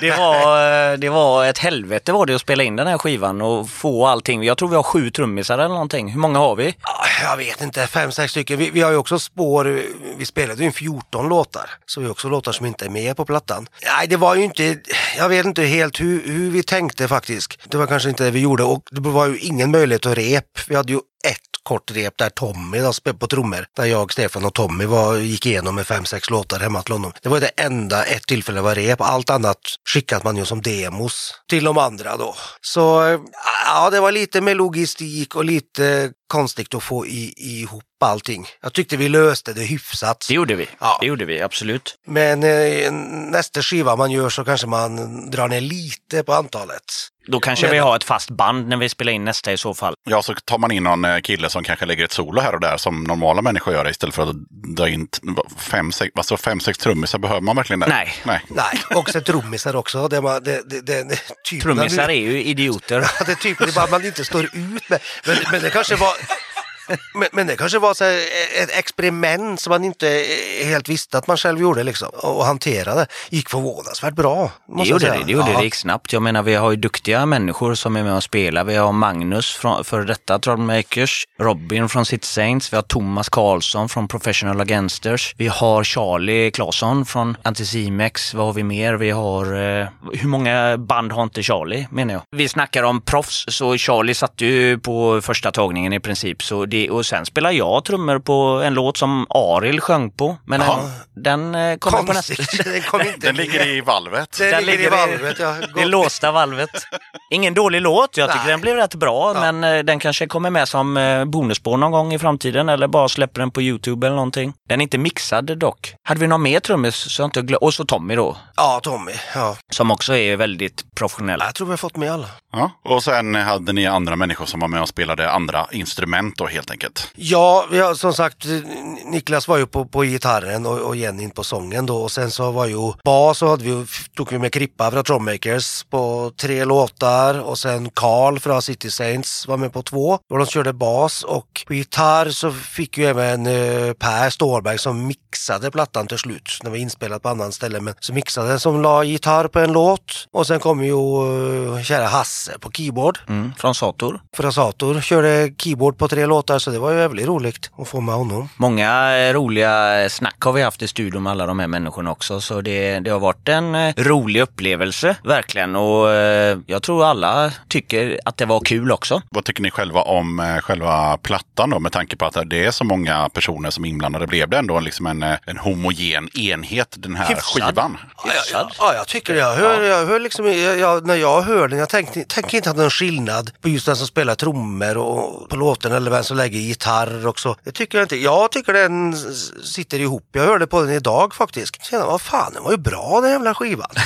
det, var, eh, det var ett helvete var det att spela in den här skivan och få allting. Jag tror vi har sju trummisar eller någonting. Hur många har vi? Jag vet inte, fem, sex stycken. Vi, vi har ju också spår, vi spelade ju 14 låtar. Så vi har också låtar som inte är med på plattan. Nej, det var ju inte, jag vet inte helt hur, hur vi tänkte faktiskt. Det var kanske inte det vi gjorde och det var ju ingen möjlighet att rep. Vi hade ju ett kort rep där Tommy då, spelade på trummor. Där jag, Stefan och Tommy var, gick igenom med fem, sex låtar hemma till honom. Det var det enda ett tillfälle var rep. Allt annat skickat man ju som demos till de andra då. Så eh, ja, det var lite med logistik och lite konstigt att få i, ihop allting. Jag tyckte vi löste det hyfsat. Det gjorde vi. Ja. Det gjorde vi, absolut. Men eh, nästa skiva man gör så kanske man drar ner lite på antalet. Då kanske vi har ett fast band när vi spelar in nästa i så fall. Ja, så tar man in någon eh, kille som kanske lägger ett solo här och där som normala människor gör istället för att dra in fem, sex, alltså fem, sex trummisar. Behöver man verkligen det? Nej. Nej. Nej, också trummisar också. Det, var- det, det, det, det, typ Trummisar är ju idioter. Ja, det är typ det är bara man inte står ut med. Men, men det kanske var... Men, men det kanske var så här ett experiment som man inte eh, helt visste att man själv gjorde liksom. Och hanterade. Gick förvånansvärt bra. Det måste jag gjorde det, det gjorde ja. det gick snabbt. Jag menar vi har ju duktiga människor som är med och spelar. Vi har Magnus från för detta Trollmakers, Robin från City Saints, vi har Thomas Karlsson från Professional Againsters, vi har Charlie Claesson från Anticimex, vad har vi mer? Vi har, eh, hur många band har inte Charlie menar jag? Vi snackar om proffs, så Charlie satt ju på första tagningen i princip. Så det, och sen spelar jag trummor på en låt som Aril sjöng på, men den, den eh, kommer på nästa. Den kom inte Den ligger i valvet. Den Där ligger i valvet. Ja. Det låsta valvet. Ingen dålig låt, jag tycker Nej. den blev rätt bra Ja. men eh, den kanske kommer med som eh, bonusspår någon gång i framtiden eller bara släpper den på Youtube eller någonting. Den är inte mixad dock. Hade vi någon mer trummis så inte Och så Tommy då, ja, Tommy. Ja. som också är väldigt professionell. Jag tror vi har fått med alla. Ja. Och sen hade ni andra människor som var med och spelade andra instrument då helt enkelt. Ja, har, som sagt, Niklas var ju på, på gitarren och, och Jenny på sången då. Och sen så var ju bas så hade vi, tog vi med Krippa från Trommakers på tre låtar. Och sen Karl från City Saints var med på två. Och de körde bas och på gitarr så fick ju även eh, Per Stålberg som mixade plattan till slut. När vi inspelat på annan ställe men så mixade som la gitarr på en låt. Och sen kom ju uh, kära Hasse på keyboard. Mm, från Sator. Frasator körde keyboard på tre låtar så det var ju väldigt roligt att få med honom. Många eh, roliga snack har vi haft i studion med alla de här människorna också så det, det har varit en eh, rolig upplevelse verkligen och eh, jag tror alla tycker att det var kul också. Vad tycker ni själva om eh, själva plattan då? Med tanke på att det är så många personer som är inblandade. Blev det ändå liksom en, eh, en homogen enhet, den här Hyfsad. skivan? Hyfsad. Ja, jag tycker det. Jag hör, jag hör liksom, jag, jag, när jag hör den, jag tänker, tänker inte att det är någon skillnad på just den som spelar trummor och på låten eller vem som lägger gitarr också. Det tycker jag inte. Jag tycker den sitter ihop. Jag hörde på den idag faktiskt. Kände, vad fan, den var ju bra den jävla skivan.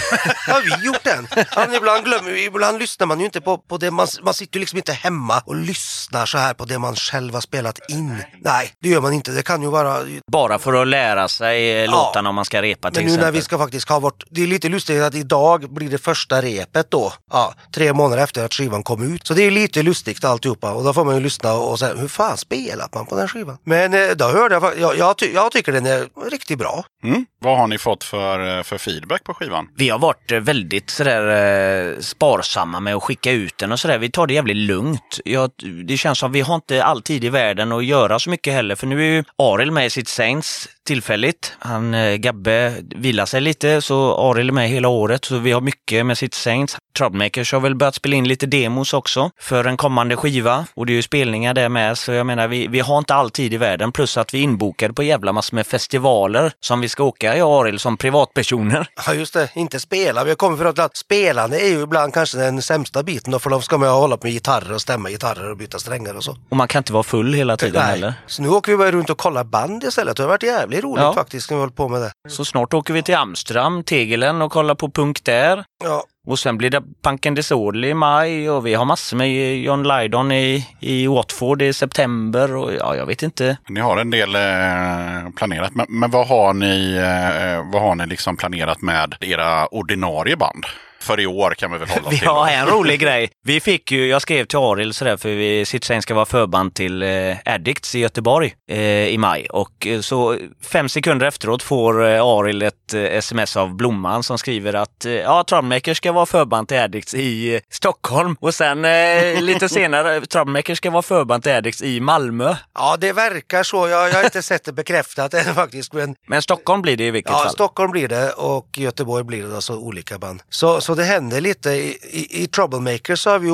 Har vi gjort den? Ja, men ibland glömmer ibland lyssnar man ju inte på, på det, man, man sitter ju liksom inte hemma och lyssnar så här på det man själv har spelat in. Nej, det gör man inte. Det kan ju vara Bara för att lära sig eh, låtarna om man ska repa till men nu när exempel. vi ska faktiskt ha vårt, det är lite lustigt att idag blir det första repet då, ja, tre månader efter att skivan kom ut. Så det är lite lustigt alltihopa och då får man ju lyssna och säga hur fan spelat man på den skivan? Men eh, då hörde jag, jag, jag, ty, jag tycker den är riktigt bra. Mm. Vad har ni fått för, eh, för feedback på skivan? Vi har varit eh, väldigt sådär eh, sparsamma med att skicka ut den och sådär. Vi tar det jävligt lugnt. Jag, det känns som vi har inte all tid i världen att göra så mycket heller. För nu är ju Aril med i sitt Saints tillfälligt. Han, Gabbe, vilar sig lite så Aril är med hela året. Så vi har mycket med sitt Saints. Troublemakers har väl börjat spela in lite demos också för en kommande skiva. Och det är ju spelningar där med. Så jag menar, vi, vi har inte all tid i världen. Plus att vi är inbokade på jävla massor med festivaler som vi ska åka, jag och Aril, som privatpersoner. Ja just det, inte spela. Vi har kommit för att spelande är ju ibland kanske den sämsta biten då, för de ska med och hålla på med gitarrer och stämma gitarrer och byta strängar och så. Och man kan inte vara full hela tiden heller. Så nu åker vi bara runt och kollar band istället. Det har varit jävligt roligt Ja. faktiskt när vi håller på med det. Så snart åker vi till Amsterdam, Tegelen och kollar på punk där. Ja, och sen blir det Punken Disorderly i maj och vi har massor med John Lydon i, i Watford i september och ja, jag vet inte. Ni har en del eh, planerat, men, men vad har ni, eh, vad har ni liksom planerat med era ordinarie band? För i år kan vi väl hålla till. har då. en rolig grej. Vi fick ju, jag skrev till Arild sådär för vi Citizen ska vara förband till eh, Addicts i Göteborg eh, i maj och eh, så fem sekunder efteråt får eh, Arild ett eh, sms av Blomman som skriver att eh, ja, Troublemaker ska vara förband till Addicts i eh, Stockholm och sen eh, lite senare Troublemaker ska vara förband till Addicts i Malmö. Ja, det verkar så. Jag, jag har inte sett det bekräftat än faktiskt. Men Men Stockholm blir det i vilket ja, fall. Stockholm blir det och Göteborg blir det alltså olika band. Så, så det händer lite. I, i, i Troublemakers så har, vi ju,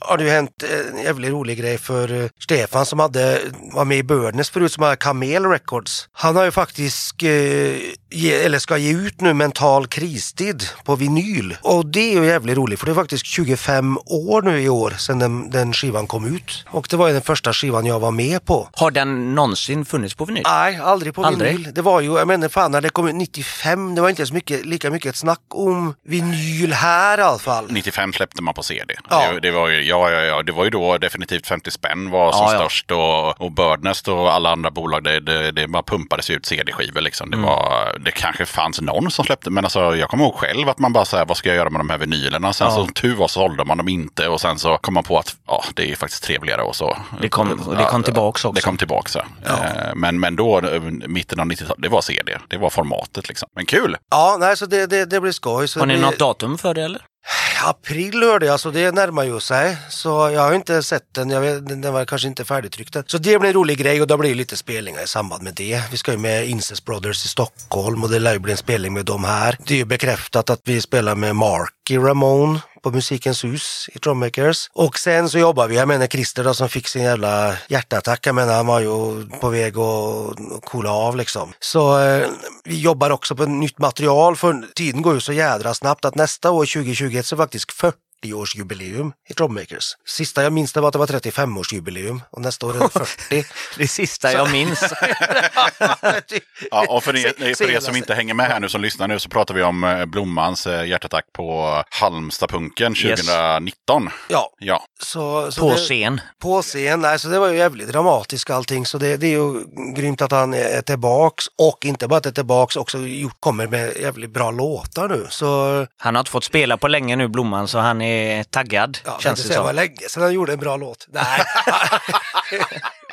har det ju hänt en jävligt rolig grej för eh, Stefan som hade, var med i Burness förut som har Kamel Records. Han har ju faktiskt, eh, ge, eller ska ge ut nu Mental kristid på vinyl. Och det är ju jävligt roligt för det är faktiskt 25 år nu i år sedan den, den skivan kom ut. Och det var ju den första skivan jag var med på. Har den någonsin funnits på vinyl? Nej, aldrig på Aldrig? vinyl. Det var ju, jag menar fan när det kom ut 95, det var inte så mycket, lika mycket ett snack om vinyl här i alla fall. 95 släppte man på CD. Ja. Det, det, var ju, ja, ja, ja, det var ju då definitivt 50 spänn var som Ja, ja. störst och, och Birdnest och alla andra bolag, det, det, det bara pumpades ut CD-skivor. Liksom. Mm. Det, var, det kanske fanns någon som släppte, men alltså, jag kommer ihåg själv att man bara säger vad ska jag göra med de här vinylerna? Sen Ja. så tur var så sålde man dem inte och sen så kom man på att ja, det är faktiskt trevligare och så. Det kom- det kom tillbaks också. Det kom tillbaka. Ja. Eh, Men, men då, eh, mitten av 90-talet, det var CD. Det var formatet liksom. Men kul! Ja, nej, så det, det, det blir skoj. Så Har ni det, något datum för det eller? April hörde jag, så det närmar ju sig. Så jag har inte sett den, jag vet, den var kanske inte färdigtryckt än. Så det blir en rolig grej och då blir det lite spelningar i samband med det. Vi ska ju med Incest Brothers i Stockholm och det lär ju bli en spelning med dem här. Det är ju bekräftat att vi spelar med Marky Ramone på Musikens hus i Drummakers. Och sen så jobbar vi, jag menar Christer då som fick sin jävla hjärtattack, jag menar han var ju på väg att coola av liksom. Så eh, vi jobbar också på nytt material för tiden går ju så jädra snabbt att nästa år 2021 så är faktiskt 40 årsjubileum i Drummakers. Sista jag minns det var att det var 35-årsjubileum och nästa år är det 40. Det sista jag minns. Ja, och för er, för er som inte hänger med här nu som lyssnar nu så pratar vi om eh, Blommans eh, hjärtattack på Halmstadpunken 2019. Ja, Ja, så, så På det, scen. På scen, nej, så det var ju jävligt dramatiskt allting. Så det, det är ju grymt att han är tillbaks och inte bara att är tillbaks, också gjort, kommer med jävligt bra låtar nu. Så Han har inte fått spela på länge nu, Blomman, så han är taggad, ja, känns det det var som. länge sedan han gjorde en bra låt. Nej.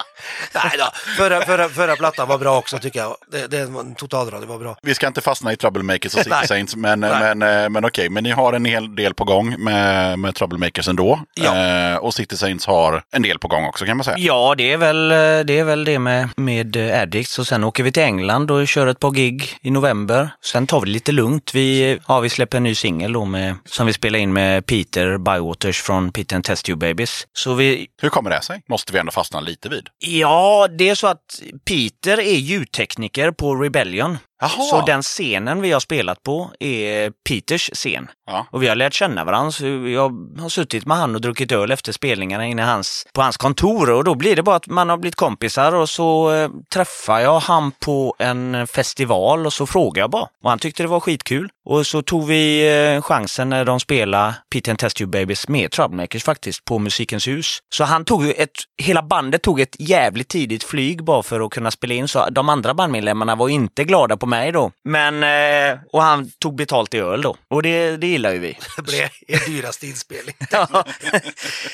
nej då, förra, förra, förra plattan var bra också tycker jag. Det, det var en totalrad, det var bra. vi ska inte fastna i Troublemakers och City Nej. Saints, men, men, eh, men okej. Men ni har en hel del på gång med, med Troublemakers ändå. Ja. Eh, och City Saints har en del på gång också kan man säga. Ja, det är väl det, är väl det med, med eh, Addicts och sen åker vi till England och kör ett par gig i november. Sen tar vi det lite lugnt. Vi, ja, vi släpper en ny singel då med, som vi spelar in med Peter Bywaters från Peter and Test Tube Babies. Så vi, Hur kommer det sig? Måste vi ändå fastna lite vid. ja, det är så att Peter är ljudtekniker på Rebellion. Jaha. Så den scenen vi har spelat på är Peters scen. Ja. Och vi har lärt känna varandra. Så jag har suttit med han och druckit öl efter spelningarna inne hans, på hans kontor. Och då blir det bara att man har blivit kompisar och så eh, träffar jag han på en festival och så frågar jag bara. Och han tyckte det var skitkul. Och så tog vi eh, chansen när de spelade Peter and Test Tube Babies med Troublemakers faktiskt på Musikens hus. Så han tog ju ett, hela bandet tog ett jävligt tidigt flyg bara för att kunna spela in. Så de andra bandmedlemmarna var inte glada på mig då. Men, eh, och han tog betalt i öl då. Och det, det gillar ju vi. Det blev er dyraste inspelning. Ja.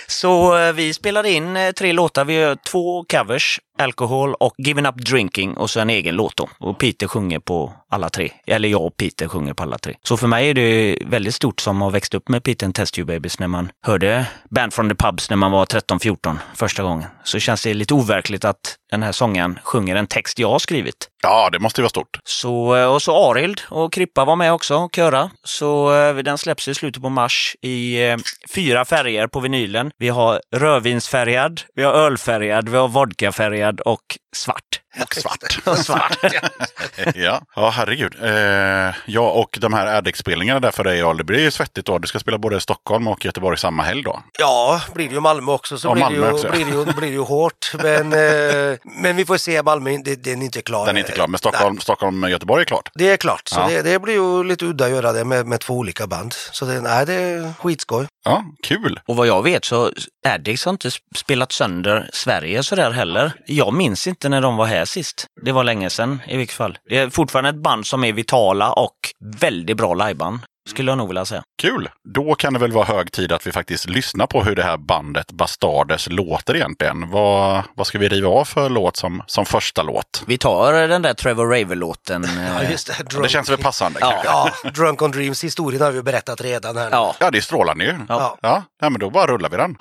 Så eh, vi spelade in eh, tre låtar. Vi gör två covers, Alcohol och Giving Up Drinking och så en egen låt då. Och Peter sjunger på alla tre. Eller jag och Peter sjunger på alla tre. Så för mig är det väldigt stort som har växt upp med Peter and Test Tube Babies när man hörde Band from the Pubs när man var 13-14 första gången. Så känns det lite overkligt att den här sången sjunger en text jag har skrivit. Ja, det måste ju vara stort. Så, eh, och så Arild och Krippa var med också och köra. Så eh, den släpps i slutet på mars i eh, fyra färger på vinylen. Vi har rödvinsfärgad, vi har ölfärgad, vi har vodkafärgad och svart. Och svart. svart. ja. ja, herregud. Eh, ja, och de här Addict-spelningarna där för dig, det blir ju svettigt då. Du ska spela både Stockholm och Göteborg samma helg då. Ja, blir det ju Malmö också så Ja, blir, Malmö det ju, också, blir, det ju, blir det ju hårt. Men, eh, men vi får se, Malmö, det, den är inte klar. Den är inte klar, men Stockholm, Stockholm och Göteborg är klart. Det är klart, så Ja. det, det blir ju lite udda att göra det med, med två olika band. Så det, nej, det är skitskoj. Ja, kul. Och vad jag vet så Addicts har inte sp- spelat sönder Sverige sådär heller. Jag minns inte när de var här sist. Det var länge sedan i vilket fall. Det är fortfarande ett band som är vitala och väldigt bra liveband. skulle jag nog vilja säga. Kul! Då kan det väl vara hög tid att vi faktiskt lyssnar på hur det här bandet Bastardes låter egentligen. Vad, vad ska vi riva av för låt som, som första låt? Vi tar den där Trevor Raver-låten. Ja, eh, just det. Drunk, Det känns väl passande Ja. kanske? Ja, Drunk on Dreams historien har vi berättat redan här. Ja, Ja, det är strålande ju. Ja. Ja, ja, men då bara rullar vi den.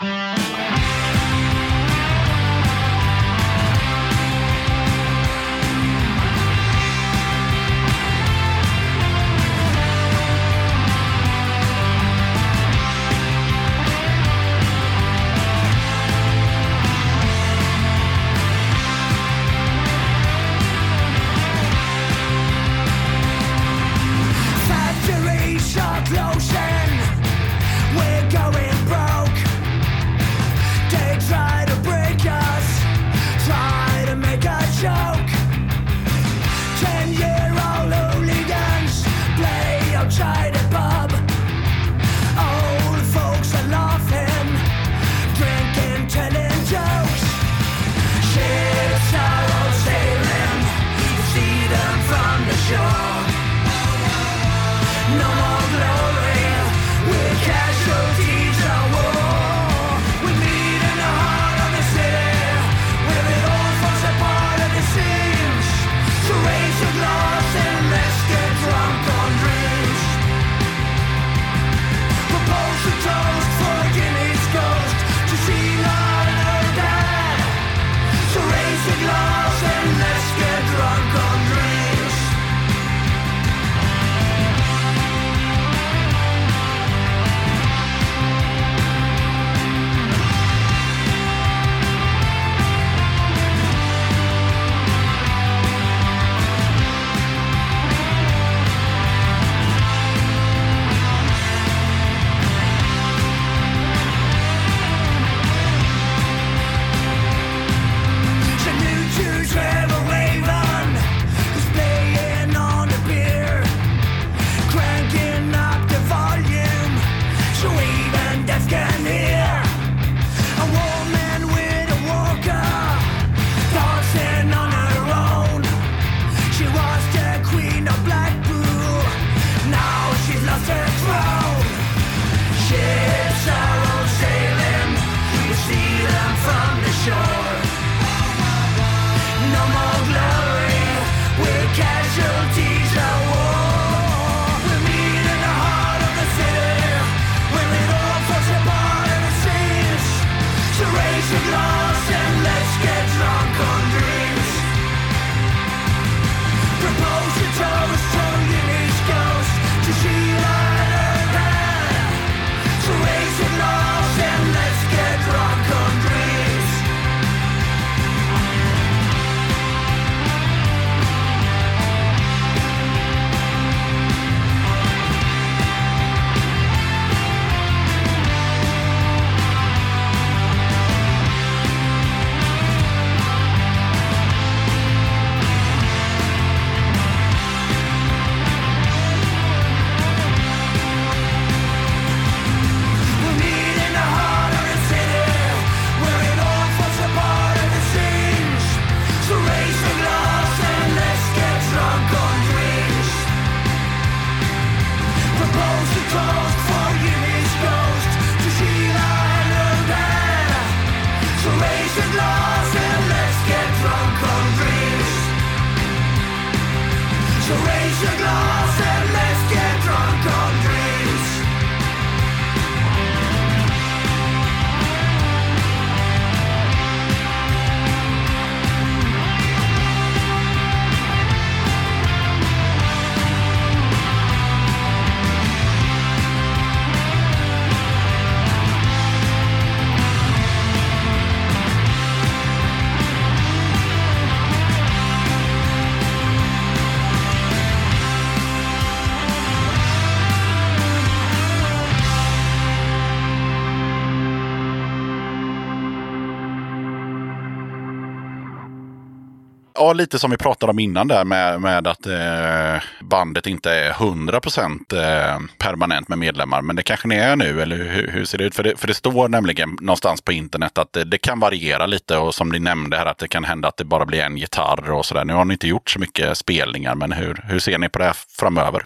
Lite som vi pratade om innan där med, med att eh, bandet inte är 100% eh, permanent med medlemmar. Men det kanske ni är nu, eller hur, hur ser det ut? För det, för det står nämligen någonstans på internet att det, det kan variera lite och som ni nämnde här att det kan hända att det bara blir en gitarr och sådär. Nu har ni inte gjort så mycket spelningar, men hur, hur ser ni på det här framöver?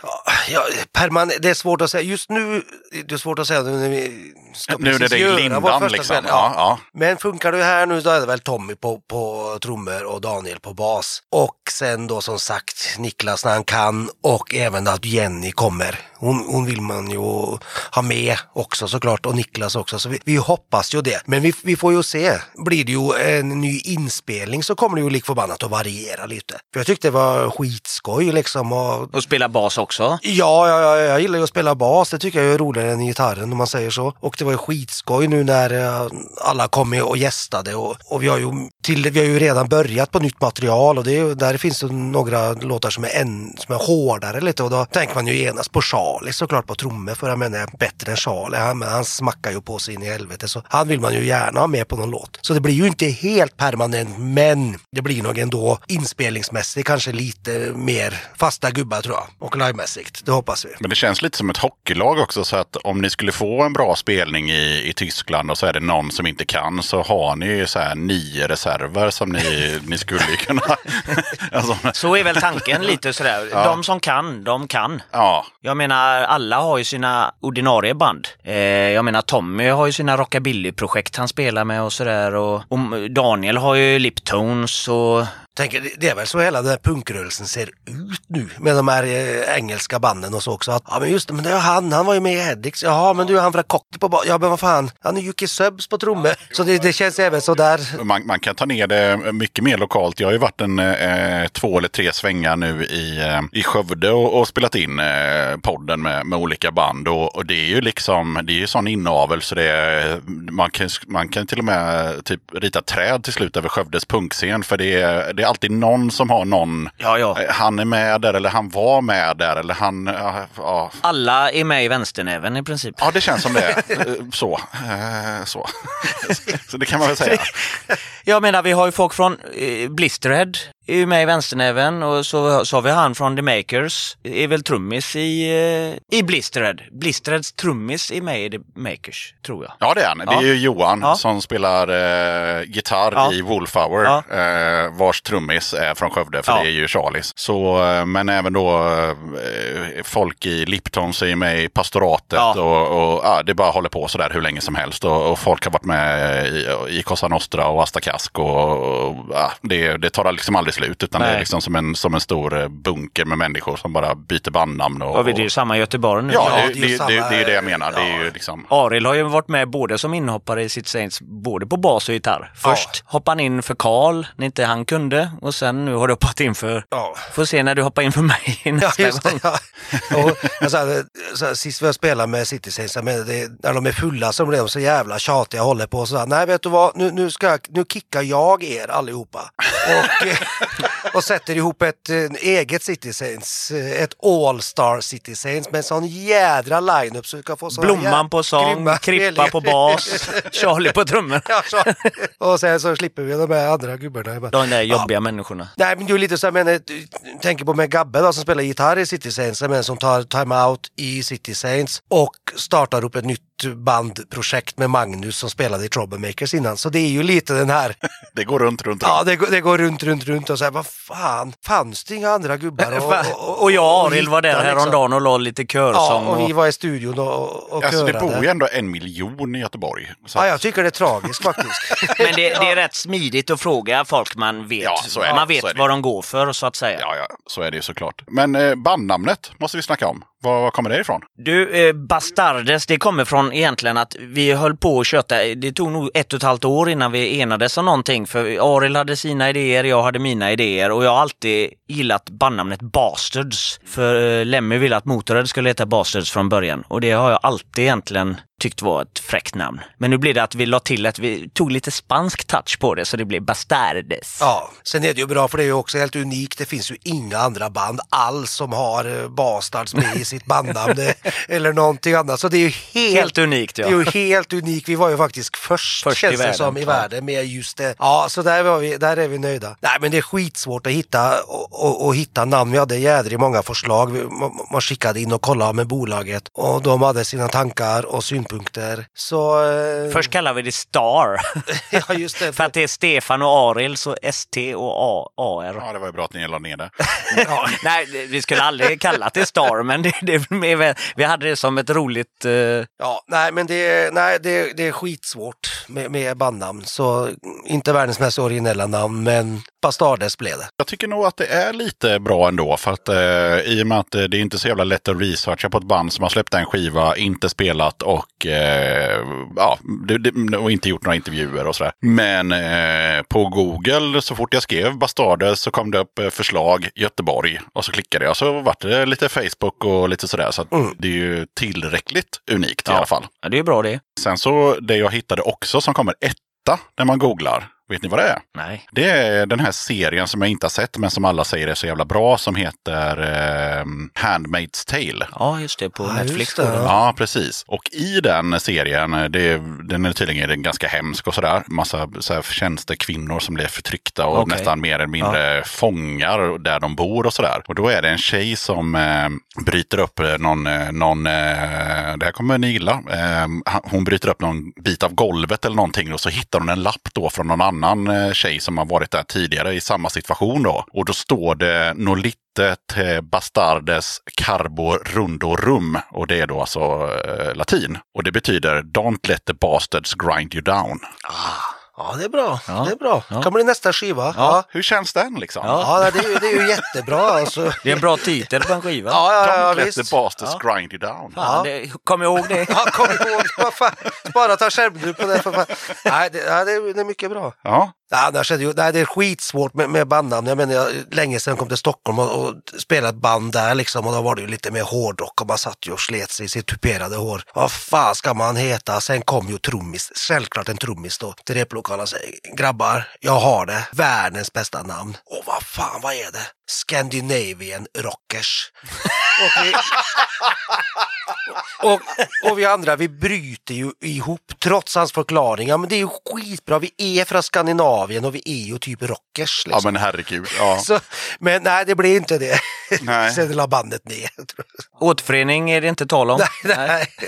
Ja, permanent, det är svårt att säga. Just nu det är svårt att säga ska Nu är det göra lindan, liksom. spelning. Ja, ja. Men funkar det här nu då är det väl Tommy på, på trummor och Daniel på bas. Och sen då som sagt Niklas när han kan och även att Jenny kommer. Hon, hon vill man ju ha med också såklart och Niklas också. Så vi, vi hoppas ju det. Men vi, vi får ju se. Blir det ju en ny inspelning så kommer det ju lik förbannat att variera lite. För jag tyckte det var skitskoj liksom. Och Och spela bas också. Ja, ja, ja, jag gillar ju att spela bas. Det tycker jag är roligare än gitarren om man säger så. Och det var ju skitskoj nu när eh, alla kom och gästade. Och, och vi, har ju till, vi har ju redan börjat på nytt material och det är, där finns det några låtar som är, än, som är hårdare lite. Och då tänker man ju genast på Charlie såklart på trummor för jag menar bättre än Charlie. Han, men han smackar ju på sig in i helvete så han vill man ju gärna ha med på någon låt. Så det blir ju inte helt permanent men det blir nog ändå inspelningsmässigt kanske lite mer fasta gubbar tror jag. Och livemässigt, det hoppas vi. Men det känns lite som ett hockeylag också. Så att om ni skulle få en bra spelning i, i Tyskland och så är det någon som inte kan så har ni ju så här nio reserver som ni, ni skulle kunna... alltså, Så är väl tanken lite sådär. Ja. De som kan, de kan. ja, Jag menar, alla har ju sina ordinarie band. Eh, jag menar, Tommy har ju sina rockabillyprojekt han spelar med och sådär. Och, och Daniel har ju Liptones och... Tänker, det- är väl så hela den här punkrörelsen ser ut nu med de här eh, engelska banden och så också. Att, ja men just det, men det är han, han var ju med i Headix. Jaha, men du han från Cockney på ba- Ja men vad fan, han är Jocke Subs på trummor. Så det, det känns även så där. man, man kan ta ner det mycket mer lokalt. Jag har ju varit en eh, två eller tre svängar nu i, eh, i Skövde och, och spelat in eh, podden med, med olika band. Och, och det är ju liksom, det är ju sån inavel så det är, man, kan, man kan till och med typ rita träd till slut över Skövdes punkscen. För det är, det är alltid någon som har någon, Ja, ja. eh, han är med där eller han var med där eller han, ja, ja, Alla är med i vänsternäven i princip. Ja, det känns som det. Eh, Så. Eh, Så. Så det kan man väl säga. Jag menar, vi har ju folk från eh, Blisterhead, är ju med i vänsternäven och så, så har vi han från The Makers, är väl trummis i, eh, i Blisterhead. Blisterheads trummis är med i The Makers, tror jag. Ja, det är han. Det är Ja. ju Johan Ja. som spelar eh, gitarr Ja. i Wolfhour. Ja. Eh, vars trummis är från Skövde, för Ja. det är ju Charlies. Så, eh, men även då eh, folk i Liptons är ju med i pastoratet. Ja. Och, och ja, det bara håller på sådär hur länge som helst. Och, och folk har varit med i, i Cosa Nostra och Asta Kask. Och, och, ja, det, det tar liksom aldrig slut. Utan det är Nej. liksom som en, som en stor eh, bunker med människor som bara byter bandnamn. Och, Och det är ju samma i Göteborg nu. Ja, Ja, det, ju det, samma- det, det är det jag menar. Det är ja. ju liksom... Arild har ju varit med både som inhoppare i City Saints, både på bas och gitarr. Först hoppade han in för Karl när inte han kunde och sen nu har du hoppat in för... Ja. Får se när du hoppar in för mig Ja, nästa just gång. Ja. Och, jag sa, det- så, här, sist vi spelat med City Saints, när de är fulla så blir de så jävla tjatiga och håller på så här, nej vet du vad, nu, nu, ska jag, nu kickar jag er allihopa. Och, eh, och sätter ihop ett eh, eget City Saints, eh, ett All-Star City Saints med en sån jädra line-up så vi kan få såna Blomman på sång, Krippa på bas, Charlie på trummor. Ja, så, och sen så slipper vi de här andra gubbarna. De där Ja. jobbiga människorna. Nej men det är lite så, jag menar, du tänker på med Gabbe då, som spelar gitarr i City Saints, men som tar time-out i City Saints och startar upp ett nytt bandprojekt med Magnus som spelade i Troublemakers innan. Så det är ju lite den här, Det går runt, runt, ja runt. det, går- det går runt, runt, runt och så här, vad fan, fanns det inga andra gubbar? Och, Och jag och Arild var där hitta, liksom. häromdagen och la lite Ja, körsång. och vi och... var i studion och, och Alltså det körade. bor ju ändå en miljon i Göteborg. Så Ja, jag tycker det är tragiskt faktiskt. Men det, det är rätt smidigt att fråga folk man vet, Ja, så är det. man vet det. vad de går för så att säga. Ja, ja, så är det ju såklart. Men eh, bandnamnet måste vi snacka om. Var, var kommer det ifrån? Du, eh, Bastardes, det kommer från egentligen att vi höll på att köta. Det tog nog ett och ett halvt år innan vi enades om någonting. För Arild hade sina idéer, jag hade mina idéer och jag har alltid gillat bandnamnet Bastards. För eh, Lemmy ville att Motörhead skulle heta Bastards från början och det har jag alltid egentligen tyckt var ett fräckt namn. Men nu blir det att vi la till att vi tog lite spansk touch på det så det blev Bastardes. Ja, sen är det ju bra för det är ju också helt unikt. Det finns ju inga andra band alls som har eh, Bastards med i sitt bandnamn eh, eller någonting annat. Så det är ju helt, Helt unikt ja. Det är ju helt unikt. Vi var ju faktiskt först, Först i känns det världen, som, i världen med just det. Ja, så där, var vi, där är vi nöjda. Nej, men det är skitsvårt att hitta och, och, och hitta namn. Vi hade jädrigt många förslag. Vi- Man, man skickade in och kollade med bolaget och de hade sina tankar och synpunkter. Så... eh, Först kallar vi det Star. ja, just det. För att det är Stefan och Aril, så ST och A- AR. Ja, det var ju bra att ni la ner det. ja. Nej, vi skulle aldrig kalla det Star, men det, det, vi hade det som ett roligt... eh, Ja, nej men det, är- nej, det, det är skitsvårt med, med bandnamn. Så inte världens mest originella namn, men Bastardes blev det. Jag tycker nog att det är lite bra ändå. För att eh, i och med att eh, det är inte så jävla lätt att researcha på ett band som har släppt en skiva, inte spelat och, eh, ja, det, det, och inte gjort några intervjuer och sådär. Men eh, på Google, så fort jag skrev Bastardes så kom det upp eh, förslag Göteborg. Och så klickade jag så vart det lite Facebook och lite sådär. Så att det är ju tillräckligt unikt i alla fall. Ja, det är bra det. Sen så det jag hittade också som kommer etta när man googlar. Vet ni vad det är? Nej. Det är den här serien som jag inte har sett men som alla säger är så jävla bra som heter eh, Handmaid's Tale. Ja, just det. På Ja, Netflix. det. Ja, precis. Och i den serien, det, den är tydligen ganska hemsk och sådär. Massa så här, tjänstekvinnor som blir förtryckta och Okej. nästan mer eller mindre fångar där de bor och sådär. Och då är det en tjej som eh, bryter upp eh, någon, eh, någon eh, det här kommer ni gilla, eh, hon bryter upp någon bit av golvet eller någonting och så hittar hon en lapp då från någon annan annan eh, tjej som har varit där tidigare i samma situation då. Och då står det Nolite te eh, bastardes carbo rundo rum. Och det är då alltså eh, latin. Och det betyder Don't let the bastards grind you down. Ah. Ja, det är bra. Ja. Det är bra. Ja. kan bli nästa skiva. Ja, ja. Hur känns den liksom? Ja. det, är, ju- det är ju jättebra alltså. Det är en bra titel på en skiva. Ja, ja, ja, Don't let visst. the bastards grind you down. Fan, det, kom ihåg det. Ja, kom ihåg, vad fan. Bara ta skärmdump på det. För fan. Nej, det, ja, det, är, det är mycket bra. Ja, annars är det, ju, nej, det är skitsvårt med, med bandnamn. Jag menar, jag, länge sedan jag kom till Stockholm och, och spelade ett band där liksom och då var det ju lite mer hårdrock och man satt ju och slet sig i sitt tuperade hår. Vad fan ska man heta? Sen kom ju trummis, självklart en trummis då, till replokalen och säger grabbar, jag har det, världens bästa namn. Och vad fan, vad är det? Scandinavian Rockers. och, vi, och, och vi andra, vi bryter ju ihop trots hans förklaringar. Men det är ju skitbra, vi är från Skandinavien och vi är ju typ rockers. ja Liksom. men herregud. Ja. Så, men nej, det blir inte det. Nej. Sen la bandet ner. Återförening är det inte tal om. nej,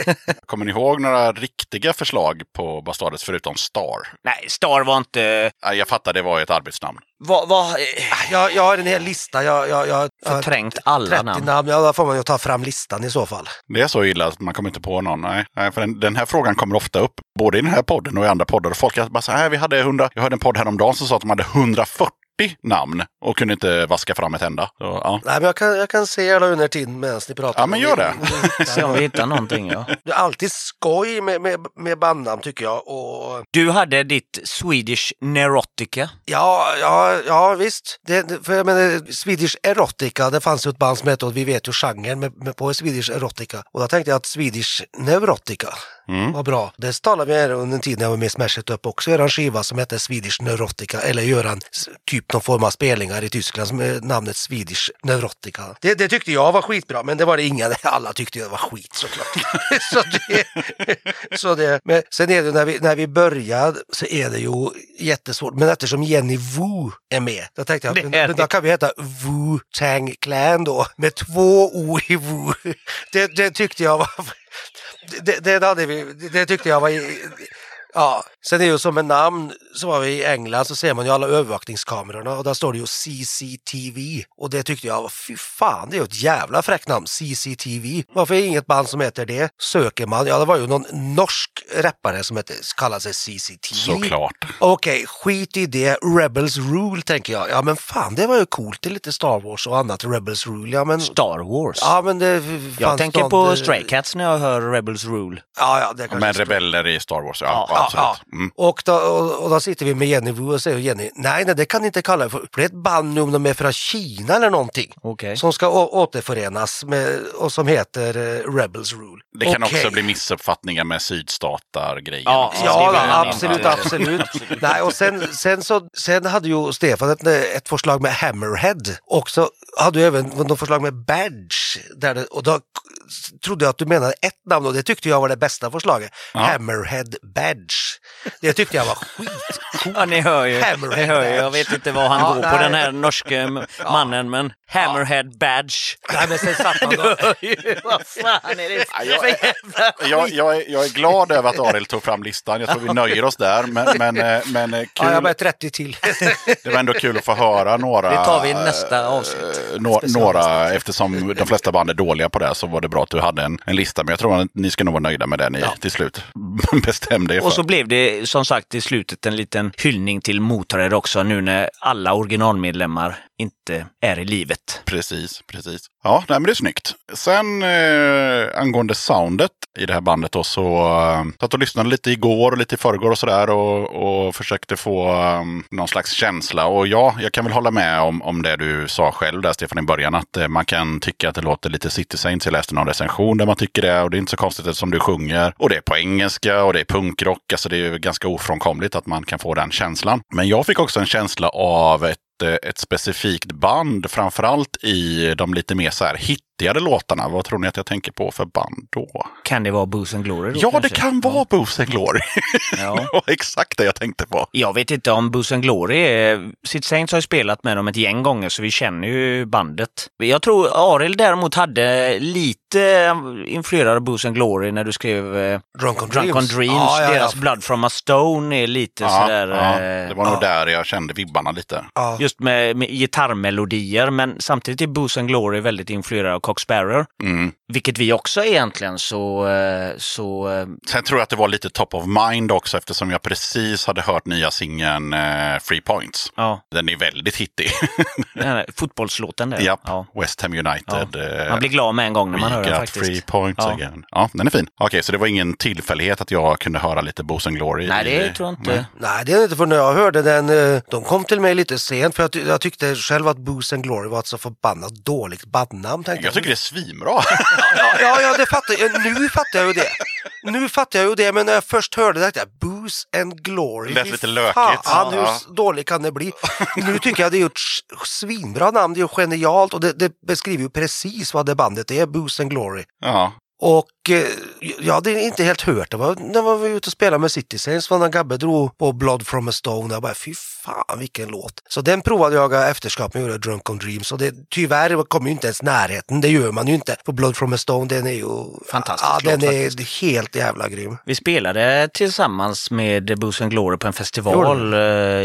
nej. Kommer ni ihåg några riktiga förslag på Bastardes förutom Star? Nej, Star var inte... Nej, Jag fattar, det var ju ett arbetsnamn. Vad... vad Jag, jag har en hel lista. Jag, jag, jag, förträngt alla 30 namn. namn. Ja, då får man ju ta fram listan i så fall. Det är så illa att man kommer inte på någon. Nej, Nej för den, den här frågan kommer ofta upp, både i den här podden och i andra poddar. Och folk bara så här, vi hade 100, jag hörde en podd häromdagen som sa att de hade 140 namn och kunde inte vaska fram ett enda. Så, ja. Nej, men jag kan, jag kan se alla under tiden medan ni pratar. Ja, men gör det. Se om vi hittar någonting, ja. Det är alltid skoj med, med, med bandnamn tycker jag. Och Du hade ditt Swedish Neurotica. Ja, ja, ja visst. Det- för jag menar, Swedish Erotica, det fanns ju ett band som hette, och vi vet ju genren med, med på Swedish Erotica. Och då tänkte jag att Swedish Neurotica var bra. Det talade vi här under en tid när jag var med i Smash It Up också, göra en skiva som hette Swedish Neurotica, eller göra en typ någon form av spelningar i Tyskland som namnet Swedish Neurotica. Det, det tyckte jag var skitbra, men det var det ingen, alla tyckte det var skit såklart. så det, så det, men sen är det när vi, när vi började så är det ju jättesvårt, men eftersom Jenny Wu är med, då tänkte jag men, men då kan vi heta Wu Tang Clan då, med två O i Wu. Det, det tyckte jag var det, det, hade vi, det, det tyckte jag var... Ja, sen är det ju som med namn, så var vi i England så ser man ju alla övervakningskamerorna och där står det ju CCTV. Och det tyckte jag, fy fan, det är ju ett jävla fräckt namn, CCTV. Varför är det inget band som heter det? Söker man, ja det var ju någon norsk rappare som hette, kallade sig CCTV. Såklart. Okej, skit i det. Rebels Rule tänker jag. Ja men fan, det var ju coolt. Det är lite Star Wars och annat. Rebels Rule, ja men... Star Wars. Ja men det jag tänker någon- på Stray Cats när jag hör Rebels Rule. Ja, ja, det kanske Men rebeller i Star Wars, ja. Ja, ja. Ja, absolut. ja. Mm. Och, då, och, och då sitter vi med Jenny Wu och säger Jenny, nej, nej det kan ni inte kalla det för, för det är ett band nu om de är från Kina eller någonting. Okej. Som ska å- återförenas med, och som heter eh, Rebels Rule. Det kan Okej. också bli missuppfattningar med sydstatar-grejen. Ja, också. Ja, det då, absolut, absolut. Nej, och sen, sen, så, sen hade ju Stefan ett, ett förslag med Hammerhead och så hade du även något förslag med Badge. Där det, och då trodde jag att du menade ett namn och det tyckte jag var det bästa förslaget. Hammerhead Badge. Det tyckte jag var skitcoolt. Ja, ni hör ju. Hammerhead Ni hör ju. Jag vet inte vad han Ja, går på nej. den här norske mannen, men Hammerhead Badge. Nej, men sen satt man då. Vad fan är det Ja, jag, jag, jag, är, jag är glad över att Arild tog fram listan. Jag tror vi nöjer oss där. Men, men, eh, men eh, Ja, jag kul, var 30 till. det var ändå kul att få höra några. Det tar vi i nästa avsnitt. Nå- några, eftersom de flesta band är dåliga på det så var det bra att du hade en, en lista. Men jag tror att ni ska nog vara nöjda med det ni till slut bestämde er för. Och så blev det som sagt i slutet en liten hyllning till Motörhead också nu när alla originalmedlemmar inte är i livet. Precis, precis. Ja, nej, men det är snyggt. Sen eh, angående soundet i det här bandet då så eh, satt och lyssnade lite igår och lite i förrgår och sådär och, och försökte få eh, någon slags känsla. Och ja, jag kan väl hålla med om, om det du sa själv där Stefan i början att eh, man kan tycka att det låter lite City Saints. Jag läste någon recension där man tycker det och det är inte så konstigt eftersom du sjunger och det är på engelska och det är punkrock. Alltså det är ju ganska ofrånkomligt att man kan få den känslan. Men jag fick också en känsla av ett ett, specifikt band, framförallt i de lite mer så här hittigare låtarna. Vad tror ni att jag tänker på för band då? Kan det vara Booze and Glory då, Ja, det kanske? kan vara Booze and Glory. Ja. det var exakt det jag tänkte på. Jag vet inte om Booze and Glory är... Sid Saints har ju spelat med dem ett gäng gånger så vi känner ju bandet. Jag tror Arild däremot hade lite influerad av Booze and Glory när du skrev eh, Drunk on Drunk Dreams. on Dreams. Ja, ja, ja. Deras Blood from a Stone är lite sådär... ja, eh, det var nog ja. där jag kände vibbarna lite. Ja. Just med, med gitarrmelodier, men samtidigt är Booze and Glory väldigt influerad Cox Sparrow. Mm. Vilket vi också egentligen så... eh, så eh, Sen tror jag att det var lite top of mind också eftersom jag precis hade hört nya singeln eh, Free Points. ja, Den är väldigt hittig. fotbollslåten där. Japp, Ja. West Ham United. eh, Man blir glad med en gång när man hör den faktiskt. three points Ja. again. Ja, den är fin. Okej, så det var ingen tillfällighet att jag kunde höra lite Booze and Glory? Nej, det i- tror jag inte. Nej. Nej, det är inte för när jag hörde den, de kom till mig lite sent för jag, ty- jag tyckte själv att Booze and Glory var ett så förbannat dåligt bandnamn. tänkte Jag tycker det är svinbra. Ja, ja, ja, det fattar jag. Nu fattar jag ju det. Nu fattar jag ju det, men när jag först hörde det jag Booze and Glory. Det lät lite lökigt. Fan, hur Ja. dåligt kan det bli? Nu tycker jag det är ett svinbra namn, det är ju genialt och det, det beskriver ju precis vad det bandet är, Booze and Glory. ja. Och eh, jag hade inte helt hört det. var- När var vi ute och spelade med City Saints, när Gabbe drog på Blood from a Stone. Jag bara, fy fan vilken låt. Så den provade jag efterskap med gjorde Drunk on Dreams. Och det, tyvärr kom ju inte ens närheten, det gör man ju inte. För Blood from a Stone, den är ju... Fantastisk Ja, den låt är helt jävla grym. Vi spelade tillsammans med Booze and Glory på en festival eh,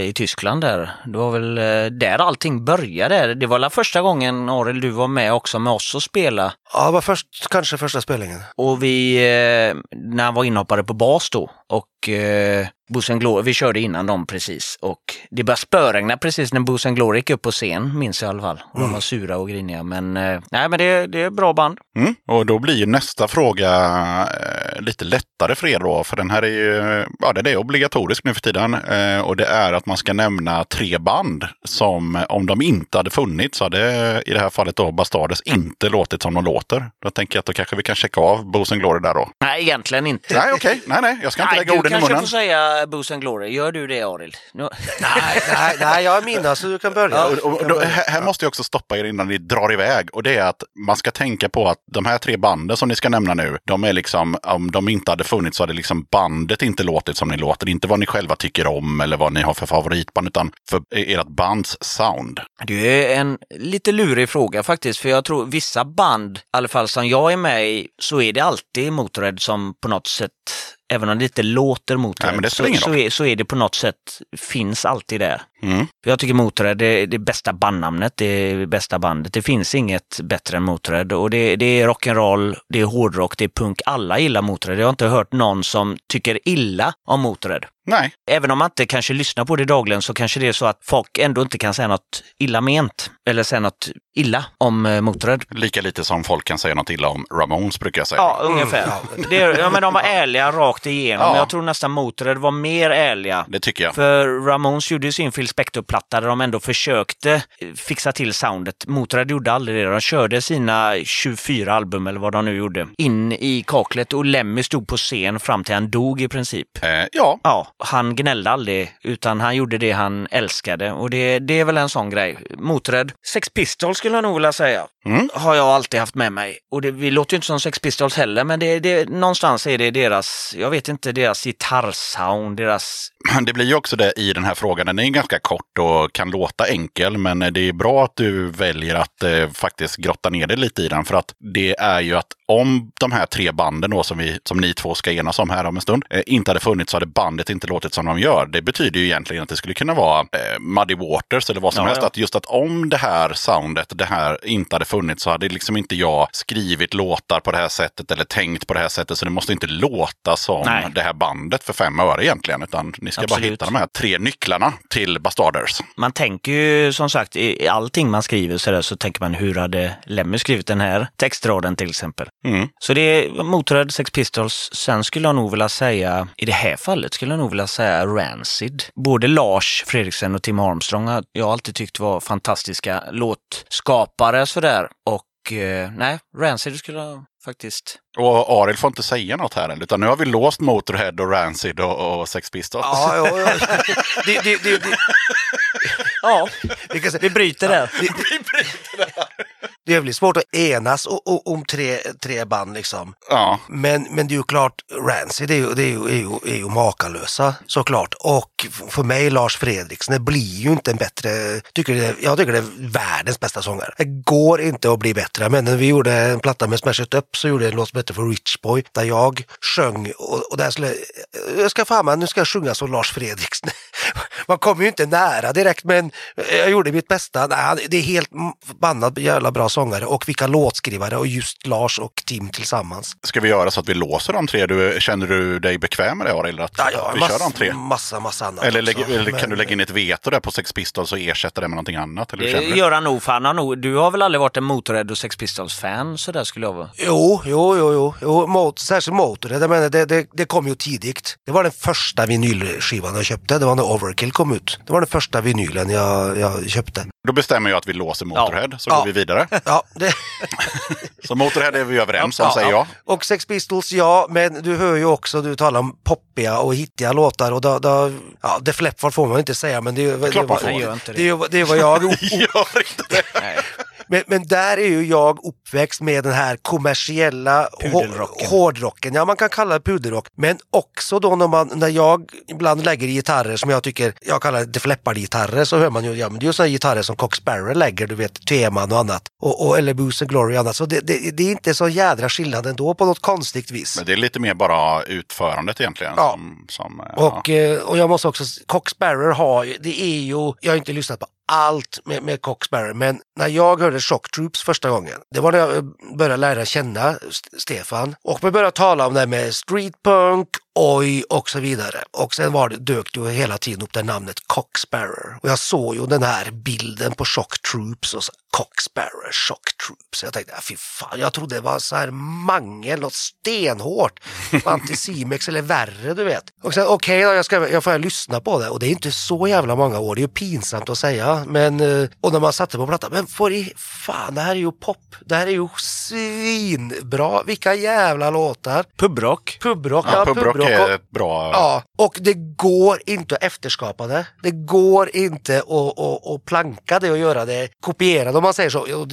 i Tyskland där. Det var väl eh, där allting började. Det var väl första gången Arild du var med också med oss och spela. Ja, det var först, kanske första spelningen. Och vi, eh, när han var inhoppare på bas då och eh, Booze and Glory, vi körde innan dem precis och det började spöregna precis när Booze and Glory gick upp på scen, minns jag i alla fall. Och de var sura och griniga men eh, nej men det, det är bra band. Mm. Och då blir ju nästa fråga eh, lite lättare för er då. För den här är ju ja, den är obligatorisk nu för tiden. Eh, och det är att man ska nämna tre band som om de inte hade funnits hade i det här fallet då Bastardes inte låtit som de låter. Då tänker jag att då kanske vi kan checka av Booze and Glory där då. Nej, egentligen inte. Nej, okej. Nej, nej. Jag ska inte Nej, lägga orden i kanske munnen. får säga Booze and Glory. Gör du det Arild? Nu... Nej, nej, nej, jag är minna så du kan börja. Ja, och, och, kan då, börja. här, här måste jag också stoppa er innan ni drar iväg. Och det är att man ska tänka på att de här tre banden som ni ska nämna nu, de är liksom, om de inte hade funnits så hade liksom bandet inte låtit som ni låter. Inte vad ni själva tycker om eller vad ni har för favoritband, utan för ert bands sound. Det är en lite lurig fråga faktiskt, för jag tror vissa band, i alla fall som jag är med i, så är det alltid Motörhead som på något sätt, även om det inte låter det så, så, är, så är det på något sätt, finns alltid där. Mm. Jag tycker Motörhead är det bästa bandnamnet, det är bästa bandet. Det finns inget bättre än Motörhead och det, det är rock'n'roll, det är hårdrock, det är punk. Alla gillar Motörhead. Jag har inte hört någon som tycker illa om Motörhead. Nej, Även om man inte kanske lyssnar på det dagligen så kanske det är så att folk ändå inte kan säga något illa ment eller säga något illa om eh, Motörhead. lika lite som folk kan säga något illa om Ramones brukar jag säga. Ja, ungefär. Det, ja, men de var ärliga rakt igenom. Ja. Jag tror nästan Motörhead var mer ärliga. Det tycker jag. För Ramones gjorde ju sin Phil Spector-platta där de ändå försökte eh, fixa till soundet. Motörhead gjorde aldrig det. De körde sina 24 album eller vad de nu gjorde in i kaklet och Lemmy stod på scen fram till han dog i princip. Eh, ja, Ja, han gnällde aldrig utan han gjorde det han älskade och det, det är väl en sån grej. Moträdd. Sex Pistols skulle jag nog vilja säga, Mm. har jag alltid haft med mig. Och det, vi låter ju inte som Sex Pistols heller, men det, det, någonstans är det deras, jag vet inte, deras gitarrsound, deras... Men det blir ju också det i den här frågan. Den är ju ganska kort och kan låta enkel, men det är bra att du väljer att eh, faktiskt grotta ner dig lite i den. För att det är ju att om de här tre banden då, som, vi, som ni två ska enas om här om en stund, eh, inte hade funnits så hade bandet inte låtit som de gör. Det betyder ju egentligen att det skulle kunna vara eh, Muddy Waters eller vad som Ja, helst. ja. Att just att om det här soundet, det här inte hade funnits så hade liksom inte jag skrivit låtar på det här sättet eller tänkt på det här sättet. Så det måste inte låta som Nej. det här bandet för fem öre egentligen. Utan ni ska bara Absolut. hitta de här tre nycklarna till Bastarders. Man tänker ju som sagt i i allting man skriver så, där, så tänker man hur hade Lemmy skrivit den här textraden till exempel. Mm. Så det är Motörhead, Sex Pistols. Sen skulle jag nog vilja säga, i det här fallet skulle jag nog vilja säga Rancid. Både Lars Fredriksen och Tim Armstrong har jag alltid tyckt var fantastiska låtskapare sådär. Och eh, nej, Rancid skulle jag faktiskt... Och Ariel får inte säga något här än, utan nu har vi låst Motorhead och Rancid och, och Sex Pistols. Ja, ja, ja. Det, det, det, det, Ja, vi kan säga- vi bryter där. Det blir svårt att enas o- o- om tre, tre band liksom. Ja. Men, men det är ju klart, Rancid är ju, det är ju, är ju, är ju makalösa såklart. Och för mig, Lars Fredriksen, det blir ju inte en bättre, tycker det, jag tycker det är världens bästa sångare. Det går inte att bli bättre. Men när vi gjorde en platta med Smash It Up så gjorde jag en låt som heter för Rich Boy där jag sjöng och, och där skulle, jag ska fan man, nu ska jag sjunga som Lars Fredriksen. Man kommer ju inte nära direkt men jag gjorde mitt bästa. Nej, han, det är helt förbannat jävla bra sångare och vilka låtskrivare och just Lars och Tim tillsammans. Ska vi göra så att vi låser de tre? Du, känner du dig bekväm med det Ariel? Att, Ja, ja, vi massa, kör de tre? massa, massa annat Eller, också. lägg, eller kan Men- du lägga in ett veto där på Sex Pistols och ersätta det med någonting annat? Eller Det gör han nog, för han har nog, du har väl aldrig varit en Motörhead och Sex Pistols-fan så där skulle jag vara. Jo, jo, jo, jo, jo mot, särskilt jag menar, det, det, det kom ju tidigt. Det var den första vinylskivan jag köpte, det var när Overkill kom ut. Det var den första vinylen jag, jag köpte. Då bestämmer jag att vi låser Motorhead, så Ja. går vi vidare. Ja, det, Så Motorhead är vi överens om, Ja, säger ja. jag. Och Sex Pistols, ja, men du hör ju också, du talar om poppiga och hittiga låtar och då, då ja, Def Leppard får man inte säga, men det, är- det, Klart man var- det, det. är- det var jag Gör inte det. Men, men där är ju jag uppväxt med den här kommersiella hårdrocken. Ja, man kan kalla det pudelrock. Men också då när, man, när jag ibland lägger gitarrer som jag tycker, jag kallar det Def Leppard-gitarrer, så hör man ju, ja men det är ju sådana gitarrer som Cox Sparrow lägger, du vet, teman och annat. Och, och, eller Boost and Glory och annat. Så det, det, det är inte så jädra skillnad ändå på något konstigt vis. Men det är lite mer bara utförandet egentligen. Ja. Som, som, eh, Och, eh, och jag måste också, Cox Sparrow har ju, det är ju, jag har inte lyssnat på allt med, med Cox men när jag hörde Shock Troops första gången, det var när jag eh, började lära känna St- Stefan. Och vi började tala om det här med streetpunk, oj och så vidare. Och sen var det, dök det ju hela tiden upp det namnet Cox Sparrow. Och jag såg ju den här bilden på Shock Troops och så, Cox Sparrow, Shock Troops. Jag tänkte, fy fan, jag trodde det var så här mangel, något stenhårt. Anticimex eller värre, du vet. Och sen okej då, jag, ska, jag får lyssna på det. Och det är inte så jävla många år, det är ju pinsamt att säga. Men, eh, och när man satte på plattan, men för i fan, det här är ju pop. Det här är ju svinbra. Vilka jävla låtar. Pubrock. Pubrock, ja, Pubrock och- är ett bra... Ja, och det går inte att efterskapa det. Det går inte att, att, att planka det och göra det, kopiera det om man säger så.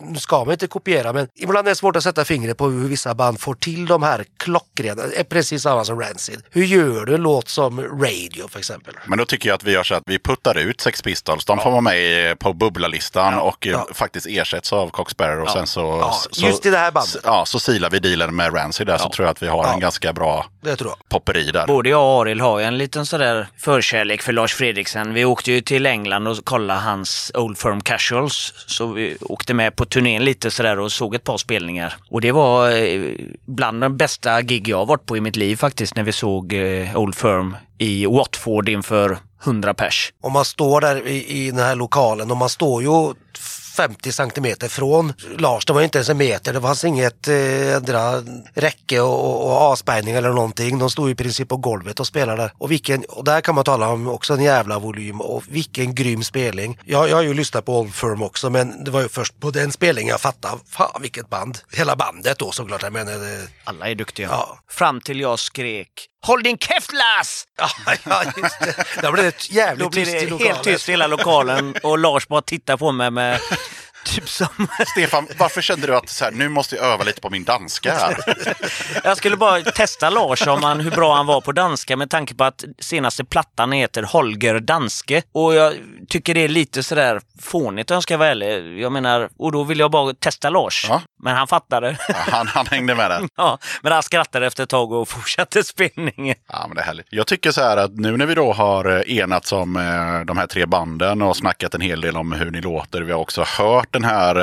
Nu ska man inte kopiera men ibland är det svårt att sätta fingret på hur vissa band får till de här klockrena, är precis samma som Rancid. Hur gör du en låt som Radio för exempel? Men då tycker jag att vi gör så att vi puttar ut Sex Pistols. De får vara med på bubbla-listan och eh, Ja. faktiskt ersätts av Cox Sparrow. Och sen så, Ja, så, just i det här bandet. så- Ja, så silar vi dealen med Rancid där så tror jag att vi har Ja. en ganska bra Det tror jag. Popperi där. Både jag och Ariel har ju en liten sådär förkärlek för Lars Fredriksen. Vi åkte ju till England och kollade hans Old Firm Casuals. Så vi åkte med på turnén lite sådär och såg ett par spelningar. Och det var eh, bland de bästa gig jag har varit på i mitt liv faktiskt när vi såg eh, Old Firm i Watford inför 100 pers. Och man står där i, i den här lokalen och man står ju 50 centimeter från Lars. Det var inte ens en meter. Det fanns inget eh, räcke och, och, avspärrning eller någonting. De stod i princip på golvet och spelade. Och, vilken, och där kan man tala om också en jävla volym och vilken grym spelning. Jag, jag har ju lyssnat på Old Firm också men det var ju först på den spelningen jag fattade. Fan vilket band. Hela bandet då såklart. Jag menar, det, Alla är duktiga. Ja. Fram till jag skrek Håll din käft Lars! ja, ja, just det. Då blev det jävligt Då blir tyst i det lokalen. helt tyst i hela lokalen och Lars bara tittar på mig med typ som... Stefan, varför kände du att så här, nu måste jag öva lite på min danska här? Jag skulle bara testa Lars om han, hur bra han var på danska med tanke på att senaste plattan heter Holger Danske. Och jag tycker det är lite sådär fånigt om jag ska vara ärlig. Jag menar, och då vill jag bara testa Lars. Ja. Men han fattade. Ja, Han, han hängde med där. Ja, men han skrattade efter ett tag och fortsatte spelningen. Ja, men det är härligt. Jag tycker så här att nu när vi då har eh, enats om eh, de här tre banden och snackat en hel del om hur ni låter. Vi har också hört den här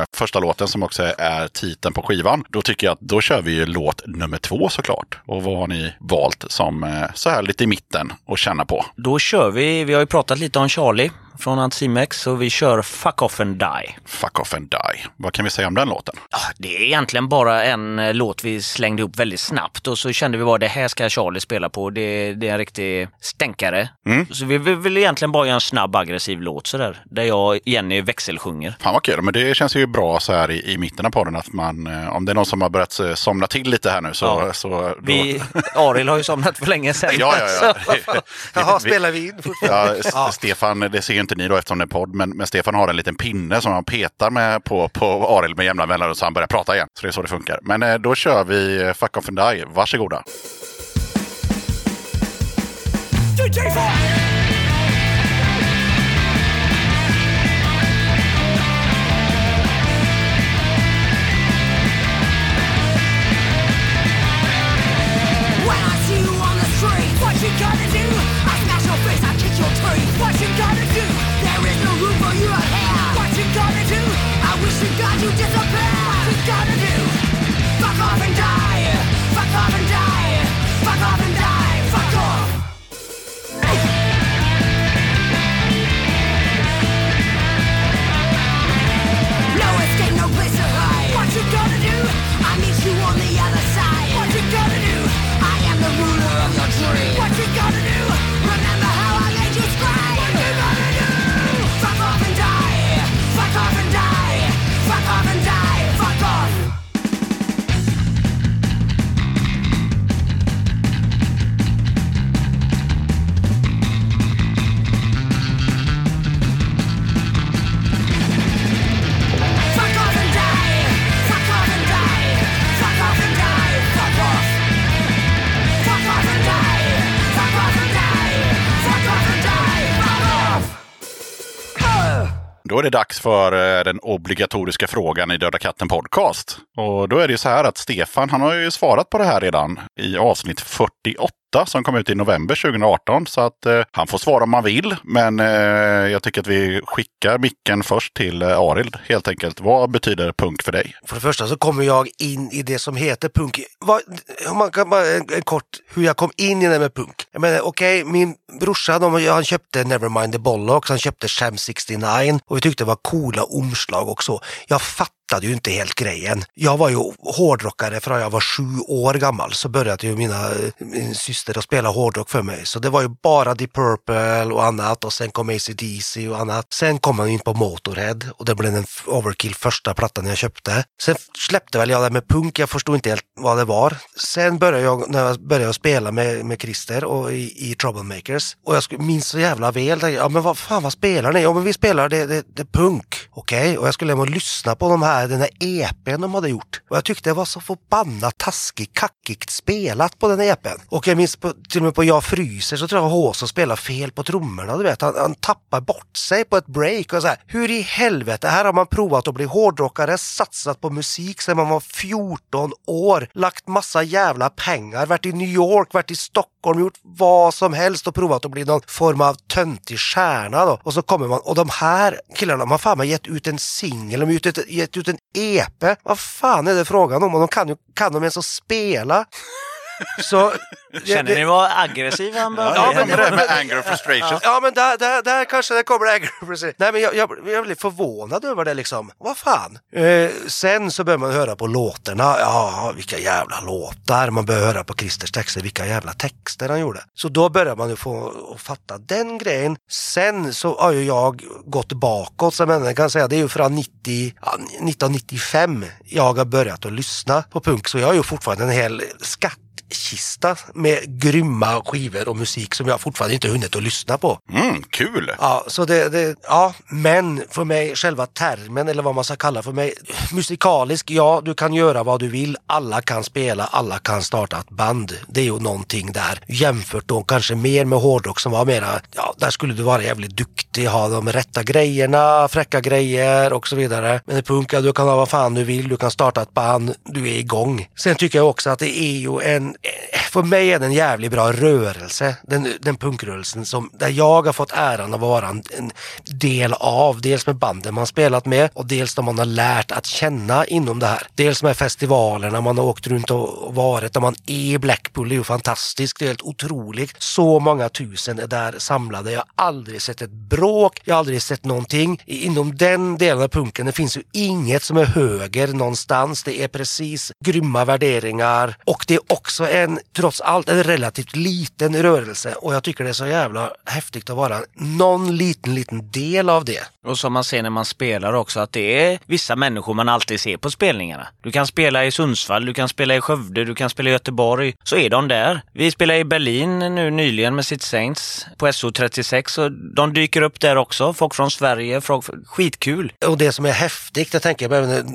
eh, första låten som också är titeln på skivan. Då tycker jag att då kör vi ju låt nummer två såklart. Och vad har ni valt som eh, så här lite i mitten att känna på? Då kör vi, vi har ju pratat lite om Charlie från Anticimex så vi kör Fuck Off and Die. Fuck off and die. Vad kan vi säga om den låten? Det är egentligen bara en eh, låt vi slängde upp väldigt snabbt och så kände vi bara det här ska Charlie spela på. Det, det är en riktig stänkare. Så vi vill egentligen bara göra en snabb aggressiv låt sådär. Där jag och Jenny växelsjunger. Fan vad kul, men det känns ju bra så här i, i mitten av podden att man, eh, om det är någon som har börjat eh, somna till lite här nu så... Ja. så då, Vi, Ariel har ju somnat för länge sedan. Ja, ja, ja. Jaha, spelar vi in fortfarande? Ja, Stefan, det ser ju inte ni då eftersom det är podd, men, men Stefan har en liten pinne som han petar med på, på Arild med jämna mellanrum så han börjar prata igen. Så det är så det funkar. Men eh, då kör vi eh, Fuck Off and Die. Varsågoda. DJ you what you do? What you gonna do? There is no room for you here. What you gonna do? I wish to God you disappear. What you gonna do? Fuck off and die. Fuck off and die. Fuck off and die. Fuck off. No escape, no place to hide. What you gonna do? I meet you on the other side. What you gonna do? I am the ruler of your dream. What you gonna do? Då är det dags för eh, den obligatoriska frågan i Döda katten Podcast. Och då är det så här att Stefan, han har ju svarat på det här redan i avsnitt 48 som kom ut i november 2018. Så att eh, han får svara om han vill. Men eh, jag tycker att vi skickar micken först till eh, Arild helt enkelt. Vad betyder punk för dig? För det första så kommer jag in i det som heter punk. Vad, om man kan bara en, en kort hur jag kom in i det med punk. Jag menar okej, min brorsa de, han köpte Nevermind the Bollocks, han köpte Sham 69 och vi tyckte det var coola omslag och så. Jag fattade ju inte helt grejen. Jag var ju hårdrockare från jag var sju år gammal så började ju mina min syster att spela hårdrock för mig. Så det var ju bara Deep Purple och annat och sen kom AC/DC och annat. Sen kom man in på Motorhead och det blev en Overkill första plattan jag köpte. Sen släppte väl jag det med punk, jag förstod inte helt vad det var. Sen började jag, när jag började spela med, med Christer och i, i Troublemakers och jag minns så jävla väl, tänkte ja men vad fan vad spelar ni? Ja men vi spelar det, det, det punk. Okej, och jag skulle hem och lyssna på de här, den här EPn de hade gjort. Och jag tyckte det var så förbannat taskigt, kackigt spelat på den EPn. Och jag minns på, till och med på Jag fryser så tror jag Hås spelar fel på trummorna, du vet. Han, han tappar bort sig på ett break och så här. Hur i helvete, här har man provat att bli hårdrockare, satsat på musik sedan man var 14 år, lagt massa jävla pengar, varit i New York, varit i Stockholm, gjort vad som helst och provat att bli någon form av töntig stjärna då. Och så kommer man, och de här killarna, de har fan gett ut en singel, de har gett ut, gett ut en EP. Vad fan är det frågan om? Och de kan ju, kan de ens att spela? Så, Känner ni vad aggressiv han börjar Ja, bli? men det med anger och frustration. Ja, men där, där, där kanske det kommer anger precis. Nej, men jag, jag, jag blev förvånad över det liksom. Vad fan? Eh, sen så börjar man höra på låtarna. Ja, vilka jävla låtar. Man börjar höra på Christers texter, vilka jävla texter han gjorde. Så då börjar man ju få att fatta den grejen. Sen så har ju jag gått bakåt, så jag kan säga det är ju från 90, ja, 1995 jag har börjat att lyssna på punk. Så jag har ju fortfarande en hel skatt kista med grymma skivor och musik som jag fortfarande inte hunnit att lyssna på. Mm, kul! Ja, så det, det, ja, men för mig själva termen eller vad man ska kalla för mig, musikalisk, ja du kan göra vad du vill, alla kan spela, alla kan starta ett band. Det är ju någonting där jämfört då kanske mer med hårdrock som var mera, ja där skulle du vara jävligt duktig, ha de rätta grejerna, fräcka grejer och så vidare. Men i punk, ja, du kan ha vad fan du vill, du kan starta ett band, du är igång. Sen tycker jag också att det är ju en, för mig är det en jävligt bra rörelse, den, den punkrörelsen som, där jag har fått äran att vara en, en del av, dels med banden man spelat med och dels de man har lärt att känna inom det här. Dels med festivalerna man har åkt runt och varit, där man är i Blackpool, det är ju fantastiskt, det är helt otroligt. Så många tusen är där samlade, jag har aldrig sett ett bråk, jag har aldrig sett någonting. Inom den delen av punken, det finns ju inget som är höger någonstans, det är precis grymma värderingar och det är också också en, trots allt, en relativt liten rörelse och jag tycker det är så jävla häftigt att vara någon liten, liten del av det. Och som man ser när man spelar också att det är vissa människor man alltid ser på spelningarna. Du kan spela i Sundsvall, du kan spela i Skövde, du kan spela i Göteborg. Så är de där. Vi spelade i Berlin nu nyligen med City Saints på SO36 och de dyker upp där också. Folk från Sverige, folk, skitkul. Och det som är häftigt, jag tänker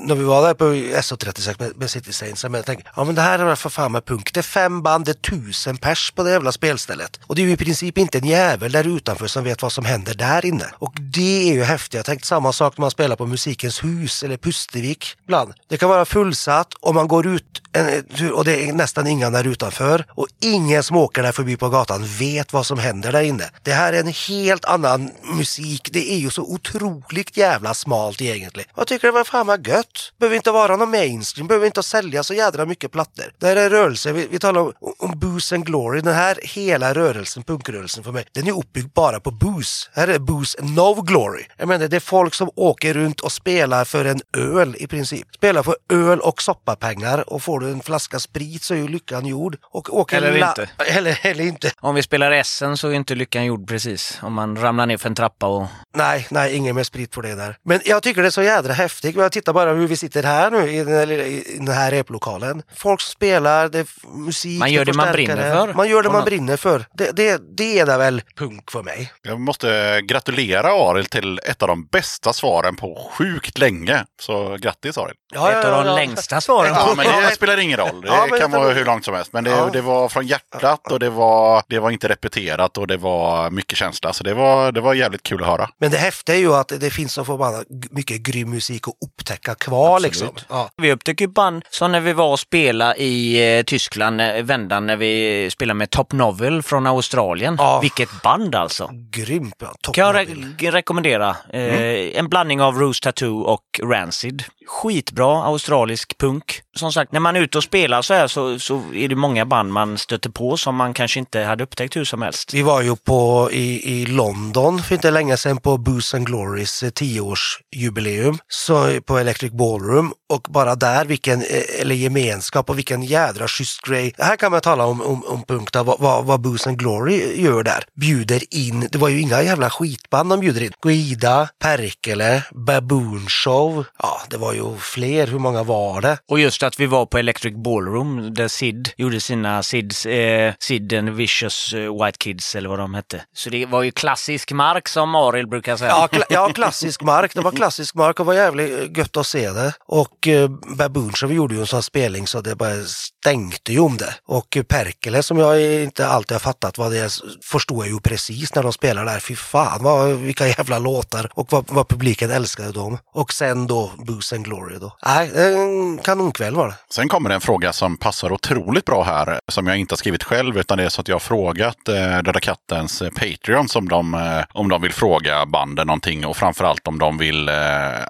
när vi var där på SO36 med, med City Saints, jag tänkte ja men det här är för fan med punk, det är fem band, det är tusen pers på det jävla spelstället. Och det är ju i princip inte en jävel där utanför som vet vad som händer där inne. Och det är ju häftigt, jag tänkte samma sak när man spelar på Musikens hus eller Pustervik ibland. Det kan vara fullsatt och man går ut en, och det är nästan inga där utanför och ingen som åker där förbi på gatan vet vad som händer där inne. Det här är en helt annan musik. Det är ju så otroligt jävla smalt egentligen. Jag tycker det var fan vad gött. Behöver inte vara någon mainstream, behöver inte sälja så jädra mycket plattor. Det här är rörelse, vi, vi talar om, om booze and glory. Den här hela rörelsen, punkrörelsen för mig, den är uppbyggd bara på booze. Här är booze and no glory. Jag menar det är folk som åker runt och spelar för en öl i princip. Spelar för öl och soppapengar och får du en flaska sprit så är ju lyckan gjord. Och åker Eller la- inte. Eller, eller inte. Om vi spelar Essen så är inte lyckan gjord precis. Om man ramlar ner för en trappa och... Nej, nej, ingen mer sprit på det där. Men jag tycker det är så jädra häftigt. Jag tittar bara hur vi sitter här nu i den här, i den här replokalen. Folk som spelar, det är musik, Man gör är det man brinner för. Man gör det man något- brinner för. Det, det, det är det väl punk för mig. Jag måste gratulera Arild till ett av de bästa svaren på sjukt länge. Så grattis Arild! ett av de längsta svaren. Ja, men det spelar ingen roll. Det Ja, kan vara hur långt som helst. Men det, Ja. det var från hjärtat och det var, det var inte repeterat och det var mycket känsla. Så det var, det var jävligt kul att höra. Men det häftiga är ju att det finns så förbannat mycket grym musik att upptäcka kvar liksom. Ja. Vi upptäckte ju band som när vi var och spela i eh, Tyskland, eh, vändan när vi spelade med Top Novel från Australien. Ja. Vilket band alltså! Grymt. Top Kan jag re- rekommendera. Eh, En blandning av Rose Tattoo och Rancid. Skitbra australisk punk. Som sagt, när man är ute och spelar så här så, så är det många band man stöter på som man kanske inte hade upptäckt hur som helst. Vi var ju på, i, i London för inte länge sedan på Booze and Glorys eh, 10-årsjubileum så, på Electric Ballroom och bara där vilken, eh, eller gemenskap och vilken jädra schysst grej. Här kan man tala om, om, om punkt där, vad, vad, vad Booze and Glory gör där. Bjuder in, det var ju inga jävla skitband de bjuder in. Guida, Perkele, Baboon Show. Ja, det var ju fler. Hur många var det? Och just att vi var på Electric Ballroom där Sid gjorde sina Sids, eh, Sid and Vicious eh, White Kids eller vad de hette. Så det var ju klassisk mark som Arild brukar säga. Ja, kla- ja, klassisk mark. Det var klassisk mark och var jävligt eh, gött att se det. Och eh, Baboon Show gjorde ju en sån spelning så det bara stänkte ju om det. Och eh, Perkele som jag inte alltid har fattat vad det är, förstod jag ju precis när de spelar där. Fy fan vad, vilka jävla låtar och vad, vad publiken älskade dem. Och sen då Booze and Glory då. Nej, en kanonkväll var det. Sen kommer en fråga som passar otroligt bra här, som jag inte har skrivit själv, utan det är så att jag har frågat eh, Döda Kattens eh, Patreons om de, eh, om de vill fråga banden någonting och framförallt om de vill eh,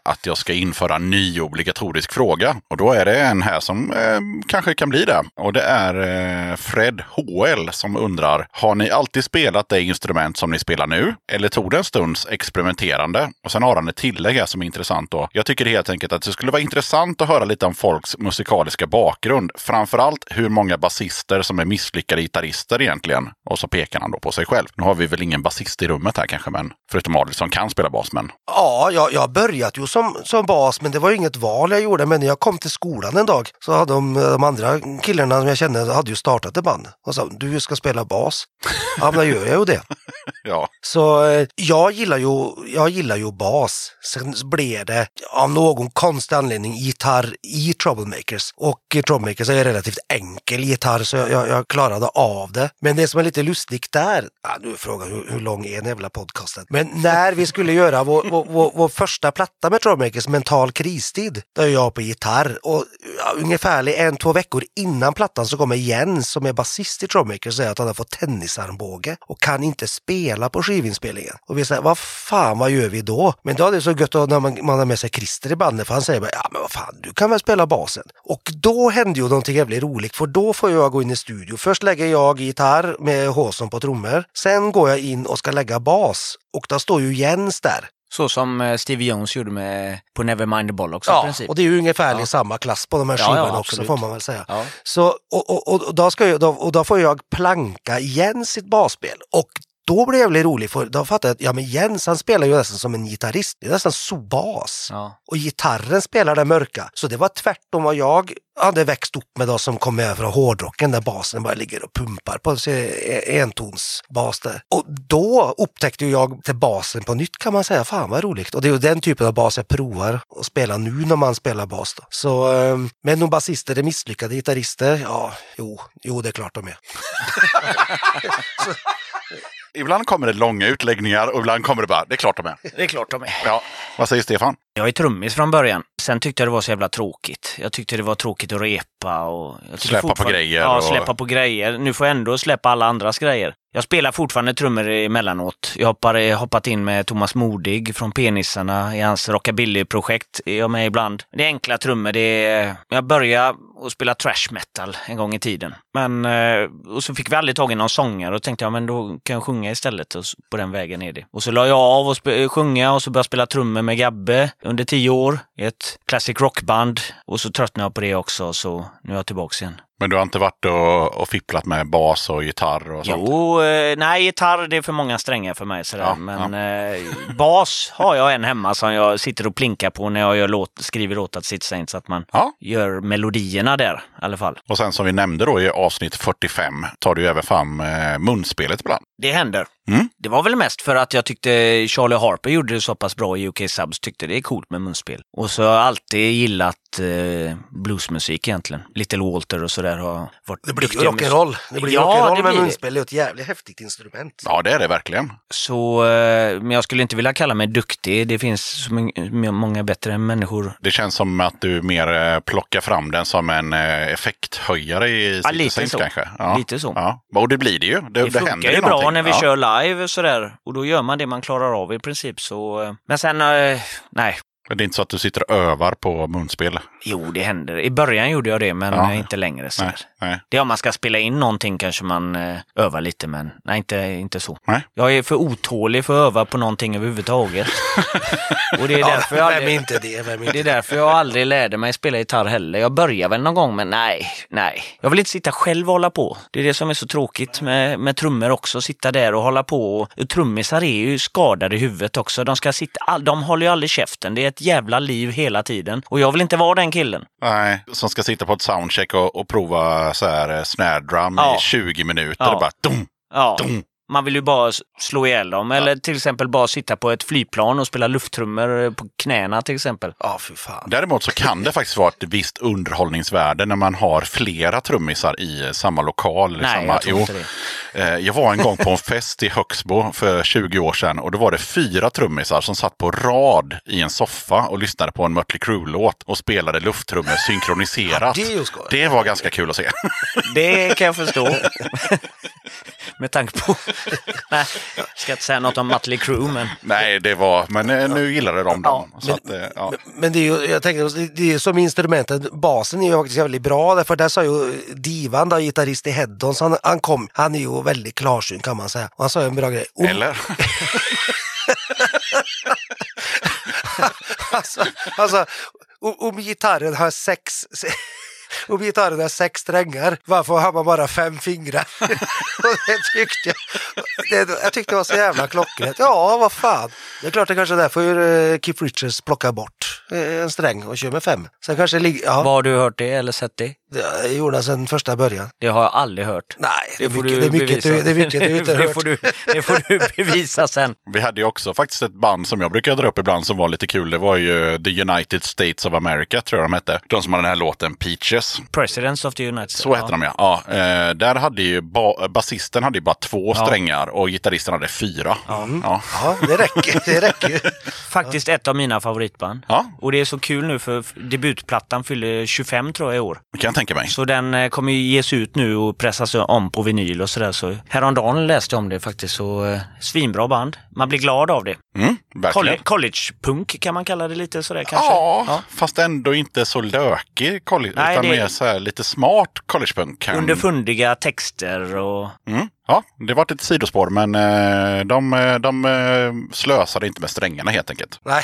att jag ska införa en ny obligatorisk fråga. Och då är det en här som eh, kanske kan bli det. Och det är eh, Fred HL som undrar, har ni alltid spelat det instrument som ni spelar nu? Eller tog det en stunds experimenterande? Och sen har han ett tillägg här som är intressant då. Jag tycker helt enkelt att det skulle vara intressant att höra lite om folks musikaliska bakgrund. Framförallt hur många basister som är misslyckade gitarrister egentligen. Och så pekar han då på sig själv. Nu har vi väl ingen basist i rummet här kanske, men förutom Adel som kan spela bas. Men Ja, jag, jag börjat ju som, som bas, men det var ju inget val jag gjorde. Men när jag kom till skolan en dag så hade de, de andra killarna som jag kände hade ju startat ett band. Och sa, du ska spela bas. Ja, men då gör jag ju det. ja, Så eh, jag gillar ju, jag gillar ju bas. Sen blev det av någon konstig anledning gitarr i Troublemakers. Och i Troublemakers är en relativt enkel gitarr så jag, jag, klarade av det. Men det som är lite lustigt där, ja, nu är frågan hur, hur lång är den jävla podcasten? Men när vi skulle göra vår, vår, vår, vår första platta med Trummakers, Mental kristid, då är jag på gitarr. Och ja, ungefär en, två veckor innan plattan så kommer Jens som är basist i Trummakers och säger att han har fått tennisarmbåge och kan inte spela på skivinspelningen. Och vi säger, vad fan, vad gör vi då? Men då är det så gött när man, man har med sig Christer i bandet för han säger bara, ja men vad fan, du kan väl spela basen? Och då hände ju någonting jävligt roligt för då får jag gå in i studio. Först lägger jag gitarr med Håsson på trummor. Sen går jag in och ska lägga bas och då står ju Jens där. Så som eh, Stevie Jones gjorde med på Nevermind the Bollocks i Ja, princip. och det är ju ungefär Ja. samma klass på de här Ja, ja, skivorna också får man väl säga. Ja. Så, och, och, och, då ska jag, då, och då får jag planka igen sitt basspel. Och då blev jag väldigt rolig för då fattade jag att ja, men Jens han spelar ju nästan som en gitarrist. Det är nästan så bas. Ja. Och gitarren spelar det mörka. Så det var tvärtom vad jag hade växt upp med då som kom över från hårdrocken där basen bara ligger och pumpar på sig entonsbas där. Och då upptäckte jag till basen på nytt kan man säga. Fan vad roligt. Och det är ju den typen av bas jag provar att spela nu när man spelar bas. Då. Så, eh, men de basister är misslyckade gitarrister. Ja, jo, jo det är klart de är. ibland kommer det långa utläggningar och ibland kommer det bara, det är klart de är. Det är klart de är. Ja, vad säger Stefan? Jag är trummis från början. Sen tyckte jag det var så jävla tråkigt. Jag tyckte det var tråkigt att repa och... Släppa på grejer Ja, och- släppa på grejer. Nu får jag ändå släppa alla andras grejer. Jag spelar fortfarande trummor emellanåt. Jag har hoppat in med Thomas Modig från Penissarna i hans rockabilly-projekt. Är jag med ibland. Det är enkla trummor. Det är... Jag började och spela trash metal en gång i tiden. Men... Eh, och så fick vi aldrig tag i någon sångare och tänkte jag men då kan jag sjunga istället. Och på den vägen är det. Och så la jag av och eh, sjunga och så började jag spela trummor med Gabbe under tio år i ett classic rockband. Och så tröttnade jag på det också så nu är jag tillbaks igen. Men du har inte varit och, och fipplat med bas och gitarr och sånt? Jo, eh, nej, gitarr det är för många strängar för mig. Sådär. Ja, Men eh, bas har jag en hemma som jag sitter och plinkar på när jag låt, skriver åt att City Saints, så att man Ja. gör melodierna där i alla fall. Och sen som vi nämnde då i avsnitt 45 tar du även fram eh, munspelet ibland. Det händer. Mm. Det var väl mest för att jag tyckte Charlie Harper gjorde det så pass bra i UK Subs, tyckte det är coolt med munspel. Och så har jag alltid gillat eh, bluesmusik egentligen. Little Walter och sådär har varit Det blir ju rock'n'roll. Det blir Ja, rock'n'roll det med blir munspel. Det är ett jävligt häftigt instrument. Ja, det är det verkligen. Så, eh, men jag skulle inte vilja kalla mig duktig. Det finns så många- bättre människor. Det känns som att du mer eh, plockar fram den som en eh, effekthöjare i Ja, lite Saints så. kanske. Lite så. Ja. Och det blir det ju. Det, Det, det funkar händer ju ju bra någonting. när vi ja. kör live och sådär. Och då gör man det man klarar av i princip. Så, eh, men sen, eh, nej. Men Det är inte så att du sitter och övar på munspel. Jo, det händer. I början gjorde jag det, men Ja. inte längre. Så Nej, nej. Det är om man ska spela in någonting kanske man eh, övar lite, men nej, inte, inte så. Nej. Jag är för otålig för att öva på någonting överhuvudtaget. och det är därför jag aldrig... inte det? Vem är Det inte är därför jag aldrig lärde mig spela gitarr heller. Jag börjar väl någon gång, men nej, nej. Jag vill inte sitta själv och hålla på. Det är det som är så tråkigt med, med trummor också, sitta där och hålla på. Och trummisar är ju skadade i huvudet också. De ska sitta, all- de håller ju aldrig käften. Det är ett jävla liv hela tiden. Och jag vill inte vara den killen. Nej, som ska sitta på ett soundcheck och, och prova så här eh, snare drum Ja. i 20 minuter. Ja. Och bara dum, Ja. dum. Man vill ju bara slå ihjäl dem. Eller till exempel bara sitta på ett flygplan och spela lufttrummor eh, på knäna till exempel. Ja, fy fan. Däremot så kan det faktiskt vara ett visst underhållningsvärde när man har flera trummisar i samma lokal. Nej, samma, jag tror jo. inte Eh, Jag var en gång på en fest i Högsbo för 20 år sedan och då var det fyra trummisar som satt på rad i en soffa och lyssnade på en Mötley Crüe-låt och spelade lufttrummor synkroniserat. det är ju skoj. Det var ganska kul att se. Det kan jag förstå. Med tanke på... Nej, jag ska inte säga något om Mötley Crüe, men... Nej, det var, men eh, nu gillade de dem. Ja, så att, eh, ja. Men det är ju, jag tänker, det är som instrumentet, basen är ju faktiskt väldigt bra därför där sa ju Divan, då, gitarrist i Headons, han, han kom, han är ju väldigt klarsynt kan man säga. Och han sa ju en bra grej. Om, Eller? alltså, alltså, om, om gitarren har sex om gitarren har sex strängar, varför har man bara fem fingrar? Och det tyckte jag, det, jag tyckte det var så jävla klockrent. Ja, vad fan. Det är klart det kanske är därför uh, Keith Richards plockar bort eh, en sträng och kör med fem. Sen kanske ja, Var har du hört det eller sett det? Det gjorde han sedan första början. Det har jag aldrig hört. Nej, det är får mycket, du det är mycket, bevisa. du, det är mycket du inte har det, hört. får du, det får du bevisa sen. Vi hade ju också faktiskt ett band som jag brukar dra upp ibland som var lite kul. Det var ju The United States of America tror jag de hette. De som hade den här låten Peaches. Presidents of the United States. Så hette de ja. ja eh, där hade ju ba- basisten hade ju bara två strängar och gitarristen hade fyra. Ja. Ja. Ja, det räcker, det räcker. Faktiskt ett av mina favoritband. Ja. Och det är så kul nu för debutplattan fyller 25 tror jag i år. Det kan jag tänka mig. Så den eh, kommer ju ges ut nu och pressas om på vinyl och sådär. Så häromdagen läste jag om det faktiskt. Så eh, svinbra band. Man blir glad av det. Mm. College, college-punk kan man kalla det lite sådär kanske. Ja, fast ändå inte så lökig college, Nej, utan det- mer så här lite smart collegepunk. Kan... Underfundiga texter och... Mm. Ja, det var ett sidospår, men eh, de, de slösade inte med strängarna helt enkelt. Nej,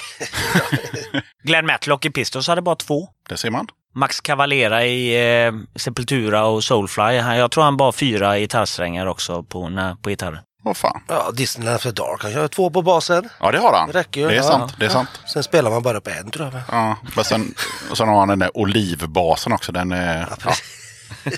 Glenn Matlock i Pistols hade bara två. Det ser man. Max Cavalera i eh, Sepultura och Soulfly. Han, jag tror han bara fyra gitarrsträngar också på, när, på gitarren. Åh fan. ja, Disneyland After Dark, han kör två på basen. Ja, det har han. Det räcker ju. Det är Ja. sant. Det är sant. Sen spelar man bara på en tror jag. Ja, men sen, och sen har han den där olivbasen också. Den är, ja.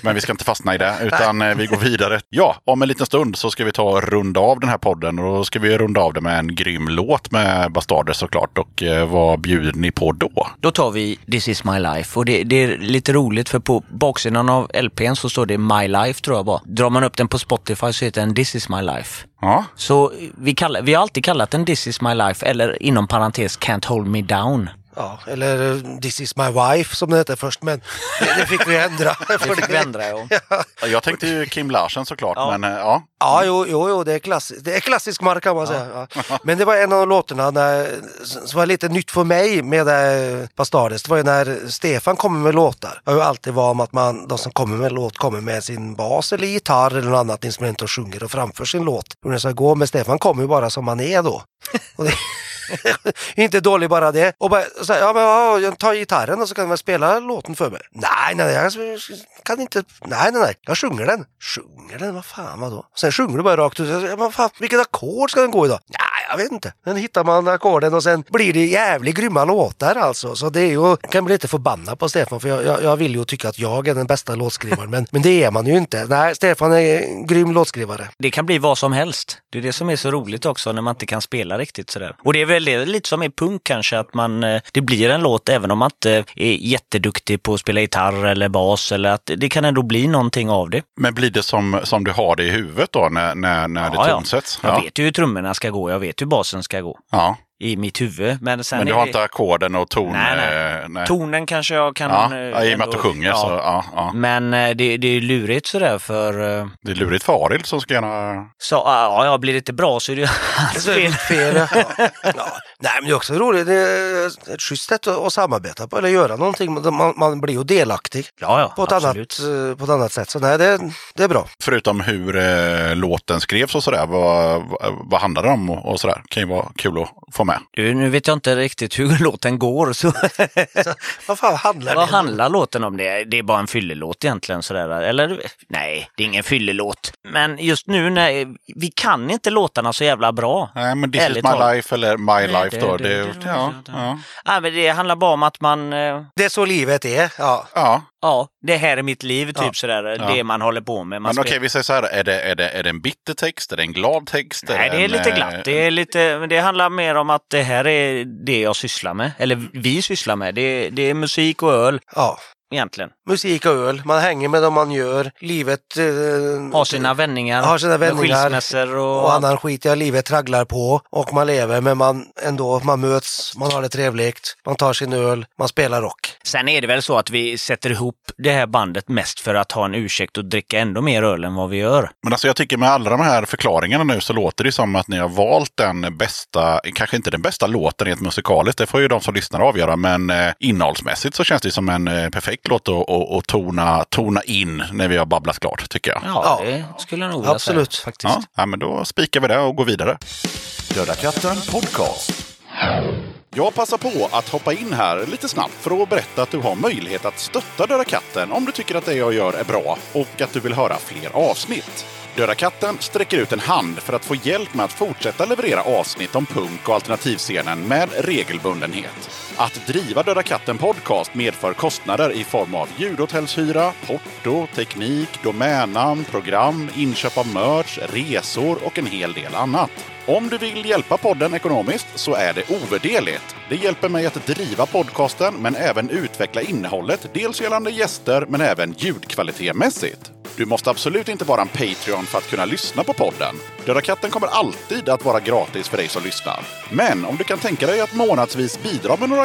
Men vi ska inte fastna i det, utan eh, vi går vidare. Ja, om en liten stund så ska vi ta och runda av den här podden. Och då ska vi runda av det med en grym låt med Bastarder såklart. Och eh, vad bjuder ni på då? Då tar vi This is my life och det, det är lite roligt för på baksidan av LPn så står det My life tror jag bara. Drar man upp den på Spotify så heter den This is my life. Ja, Så vi, kallar, vi har alltid kallat den This is my life eller inom parentes Can't hold me down. Ja, eller eh, This is my wife som det hette först, men det, det fick vi ändra. Det fick vi ändra ja. jag tänkte ju Kim Larsen såklart, Ja. men eh, ja. Ja, jo, jo, jo det, är klassi- det är klassisk mark kan man säga. Ja. Men det var en av låtarna när, som var lite nytt för mig med eh, Bastardes. Det var ju när Stefan kommer med låtar. Jag har ju alltid varit om att man, de som kommer med låt kommer med sin bas eller gitarr eller något annat instrument och sjunger och framför sin låt. Hur det ska gå. Men Stefan kommer ju bara som han är då. Inte dålig bara det. Och bara så här, ja men ja, jag tar gitarren och så kan du väl spela låten för mig. Nej, nej, jag kan inte. Nej, nej, nej. Jag sjunger den. Sjunger den? Vad fan vadå? Sen sjunger du bara rakt ut. Ja, men fan, vilket ackord ska den gå i då? Nej, jag vet inte. Sen hittar man ackorden och sen blir det jävligt grymma låtar alltså. Så det är ju, jag kan bli lite förbannad på Stefan för jag, jag, jag vill ju tycka att jag är den bästa låtskrivaren. Men, men det är man ju inte. Nej, Stefan är en grym låtskrivare. Det kan bli vad som helst. Det är det som är så roligt också när man inte kan spela riktigt sådär. Och det är väl det lite som i punk kanske att man, eh, det blir en låt även om man inte är jätteduktig på att spela gitarr eller bas eller att det kan ändå bli någonting av det. Men blir det som, som du har det i huvudet då när, när, när det Ja, ja. tonsätts? Jag Ja. vet ju hur trummorna ska gå, jag vet hur basen ska gå ja. i mitt huvud. Men, sen Men du är har det- inte ackorden och ton? Nej, nej. eh, nej. Tonen kanske jag kan... Ja, eh, ja, i och med att du ändå- sjunger ja. så ja, ja. Men eh, det, det är lurigt sådär för... eh, Det är lurigt för Arild som ska gärna... Så, ja, ja, blir det inte bra så är det ju hans fel. fel. Ja. Nej, men det är också roligt. Det är ett schysst sätt att samarbeta på eller göra någonting. Man, man blir ju delaktig Ja, ja, på ett, absolut. annat, eh, på ett annat sätt. Så nej, det, det är bra. Förutom hur eh, låten skrevs och sådär, vad, vad, vad handlar det om och, och sådär? kan ju vara kul att få med. Du, nu vet jag inte riktigt hur låten går. Så Vad fan handlar vad det om? handlar låten om? Det, det är bara en fyllelåt egentligen. Sådär. Eller nej, det är ingen fyllelåt. Men just nu när vi kan inte låtarna så jävla bra. Nej, men This is Ärligt my talat. life eller My life då. Det, ja, ja, Ja, men det handlar bara om att man, eh, Det är så livet är. Ja. ja. ja, det här är mitt liv, typ Ja. sådär. Ja. Det man håller på med. Man Men okej, vi säger så här. Är det, är, det, är det en bitter text? Är det en glad text? Nej, det är en, lite eh, glatt. Det, är lite, men det handlar mer om att det här är det jag sysslar med. Eller vi sysslar med. Det, är- det är musik och öl. ja. Egentligen. Musik och öl, man hänger med dem man gör, livet... Eh, Har sina vändningar. har sina vändningar Skilsmässor och... och annan skit. Ja, livet tragglar på och man lever men man ändå, man möts, man har det trevligt, man tar sin öl, man spelar rock. Sen är det väl så att vi sätter ihop det här bandet mest för att ha en ursäkt att dricka ändå mer öl än vad vi gör. Men alltså jag tycker med alla de här förklaringarna nu så låter det som att ni har valt den bästa, kanske inte den bästa låten rent musikaliskt, det får ju de som lyssnar avgöra, men eh, innehållsmässigt så känns det som en eh, perfekt låt att, att, att tona, tona in när vi har babblat klart, tycker jag. Ja, Ja. det skulle jag nog vilja Absolut. säga faktiskt. Ja, ja, men då spikar vi det och går vidare. Döda katten podcast. Jag passar på att hoppa in här lite snabbt för att berätta att du har möjlighet att stötta Döda katten om du tycker att det jag gör är bra och att du vill höra fler avsnitt. Döda katten sträcker ut en hand för att få hjälp med att fortsätta leverera avsnitt om punk och alternativscenen med regelbundenhet. Att driva Döda katten podcast medför kostnader i form av ljudhotellshyra, porto, teknik, domännamn, program, inköp av merch, resor och en hel del annat. Om du vill hjälpa podden ekonomiskt så är det ovärderligt. Det hjälper mig att driva podcasten men även utveckla innehållet, dels gällande gäster men även ljudkvalitetmässigt. Du måste absolut inte vara en Patreon för att kunna lyssna på podden. Döda katten kommer alltid att vara gratis för dig som lyssnar. Men om du kan tänka dig att månadsvis bidra med några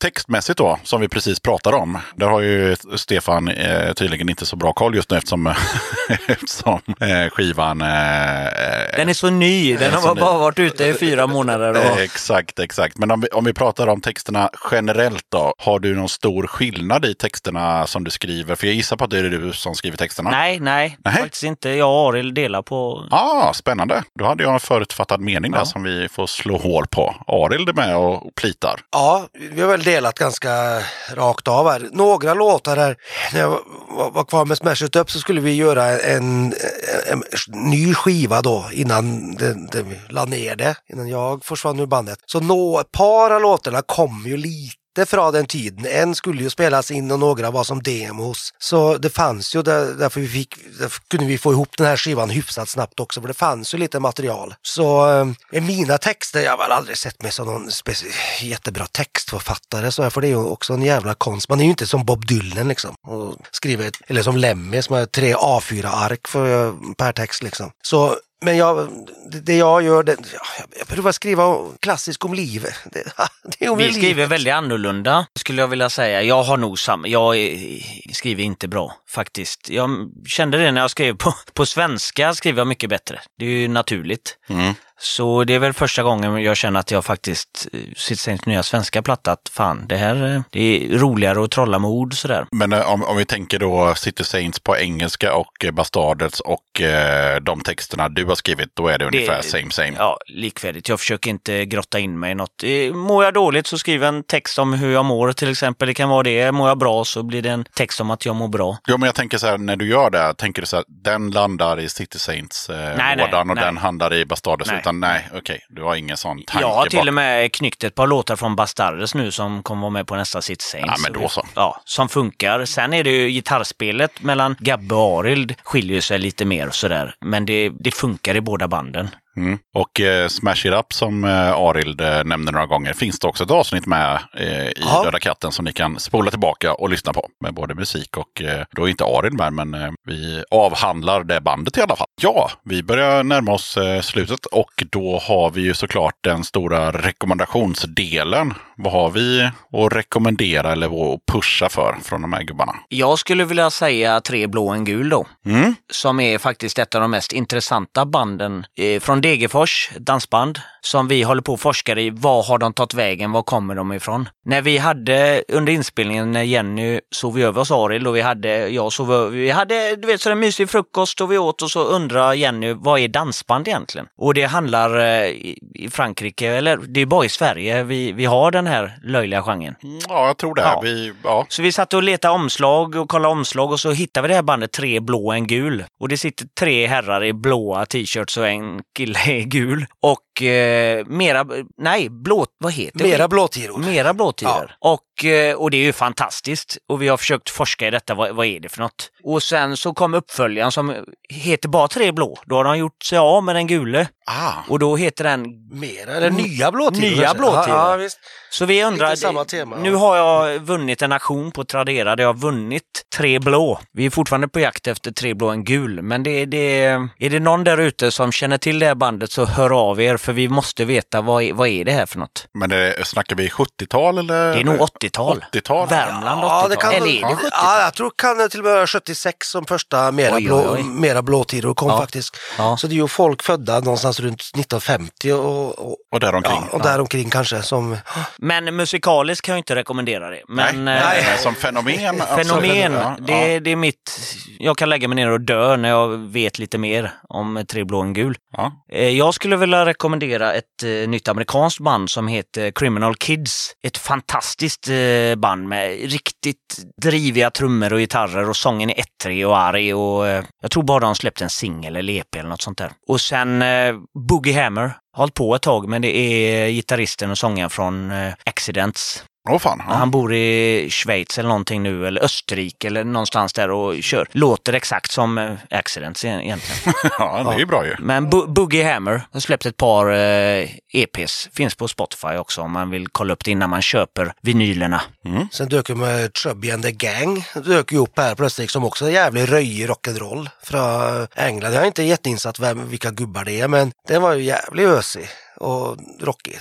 Textmässigt då, som vi precis pratade om, där har ju Stefan eh, tydligen inte så bra koll just nu eftersom, eftersom eh, skivan... Eh, eh, Den är så ny, den har ny. bara varit ute i fyra månader. Och... Eh, Exakt, exakt. Men om vi, om vi pratar om texterna generellt då. Har du någon stor skillnad i texterna som du skriver? För jag gissar på att det är du som skriver texterna. Nej, nej, Nej. faktiskt inte. Jag och Arild delar på... Ah, spännande. Då hade jag en förutfattad mening där Ja. som vi får slå hål på. Arild är med och plitar. Ja, vi har väl delat ganska rakt av här. Några låtar här, när jag var, var kvar med Smash It Up så skulle vi göra en, en, ny skiva då innan det, det, vi la ner det, innan jag försvann ur bandet. Så nå, ett par av låtarna kom ju lite från den tiden. En skulle ju spelas in och några var som demos. Så det fanns ju, där, därför, vi fick, därför kunde vi få ihop den här skivan hyfsat snabbt också, för det fanns ju lite material. Så eh, mina texter, jag har väl aldrig sett mig som någon jättebra textförfattare, så här, för det är ju också en jävla konst. Man är ju inte som Bob Dylan liksom, och skriver, eller som Lemmy som har tre A4-ark för, eh, per text liksom. Så men jag, det- jag gör, det, jag, provar skriva klassiskt om livet. Det, det är om Vi livet. skriver väldigt annorlunda, skulle jag vilja säga. Jag har nog samma, jag skriver inte bra faktiskt. Jag kände det när jag skrev på, på svenska, skriver jag mycket bättre. Det är ju naturligt. Mm. Så det är väl första gången jag känner att jag faktiskt, eh, Citizens nya svenska platta, att fan, det här eh, det är roligare att trolla med ord sådär. Men eh, om, om vi tänker då City Saints på engelska och Bastards och eh, de texterna du har skrivit, då är det ungefär same same. Ja, likvärdigt. Jag försöker inte grotta in mig i något. Mår jag dåligt så skriver jag en text om hur jag mår till exempel. Det kan vara det. Mår jag bra så blir det en text om att jag mår bra. Jo, men jag tänker så här, när du gör det, tänker du så här, den landar i City Saints eh, nej, och nej. den handlar i Bastardes. Nej. Utan nej, okej, du har ingen sån tanke Jag har till bakom. och med knyckt ett par låtar från Bastardes nu som kommer vara med på nästa City Saints. Ja, men då så. Ja, som funkar. Sen är det ju gitarrspelet mellan Gabbe och Arild skiljer sig lite mer och sådär. Men det, det funkar i båda banden. Mm. Och eh, Smash It Up som eh, Arild eh, nämnde några gånger finns det också ett avsnitt med eh, i Ja. Döda katten som ni kan spola tillbaka och lyssna på. Med både musik och, eh, då är inte Arild med, men eh, vi avhandlar det bandet i alla fall. Ja, vi börjar närma oss eh, slutet och då har vi ju såklart den stora rekommendationsdelen. Vad har vi att rekommendera eller att pusha för från de här gubbarna? Jag skulle vilja säga Tre blå en gul då. Mm. som är faktiskt ett av de mest intressanta banden eh, från Degerfors, dansband, som vi håller på och forskar i. Var har de tagit vägen? Var kommer de ifrån? När vi hade under inspelningen när Jenny sov över hos Arild och vi hade, jag sov över, vi hade du vet sådär mysig frukost och vi åt och så undrar Jenny, vad är dansband egentligen? Och det handlar eh, i i Frankrike, eller det är bara i Sverige vi, vi har den här löjliga genren. Ja, jag tror det. Ja. Vi, ja. Så vi satt och letade omslag och kollade omslag och så hittade vi det här bandet Tre blå och en gul. Och det sitter tre herrar i blåa t-shirts och en kille i gul. Och eh, mera, nej, blå, vad heter Mera det? blåtiror. Mera blåtiror. Och, eh, och det är ju fantastiskt. Och vi har försökt forska i detta, vad, vad är det för något? Och sen så kom uppföljaren som heter bara Tre blå. Då har de gjort sig av med den gule. Ah, Och då heter den Mera, eller nya blåtiror. Nya blåtiror. Ja, ja, visst. Så vi undrar, Lite samma tema, nu ja. har jag vunnit en auktion på Tradera där jag har vunnit tre blå. Vi är fortfarande på jakt efter tre blå och en gul, men det, det, är det någon där ute som känner till det här bandet så hör av er för vi måste veta vad, är- vad är det här för något. men det, snackar vi 70-tal eller? Det är nog 80-tal. 80-tal? Värmland 80-tal. Ja, det kan Eller är det 70-tal? Ja, jag tror kan det till och med vara 76 som första mera, Oj, blå, oj, oj. mera blåtiror kom Ja. faktiskt. Ja. Så det är ju folk födda någonstans runt 1950 och, och, Och däromkring? ja, och däromkring kanske som... Men musikaliskt kan jag inte rekommendera det. Men, nej, eh, nej, nej, som fenomen? alltså. Fenomen, Ja, det, det är mitt... Jag kan lägga mig ner och dö när jag vet lite mer om Tre blå och en gul. ja. Eh, Jag skulle vilja rekommendera ett eh, nytt amerikanskt band som heter Criminal Kids. Ett fantastiskt eh, band med riktigt driviga trummor och gitarrer och sången är ettrig och arg och eh, jag tror bara de släppte en singel eller EP eller något sånt där. Och sen eh, Boogie Hammer. Har hållit på ett tag men det är gitarristen och sångaren från eh, Accidents. Åh fan. Ja. Han bor i Schweiz eller någonting nu, eller Österrike eller någonstans där och kör. Låter exakt som eh, Accidents e- egentligen. ja, det är ju bra ju. Men Bo- Boogie Hammer har släppt ett par eh, EPs. Finns på Spotify också om man vill kolla upp det innan man köper vinylerna. Sen dök ju med Chubby and the Gang, dök ju upp här plötsligt som också är jävligt röjig rock'n'roll från England. Jag är inte jätteinsatt vem, vilka gubbar det är men den var ju jävligt ösig och rockig.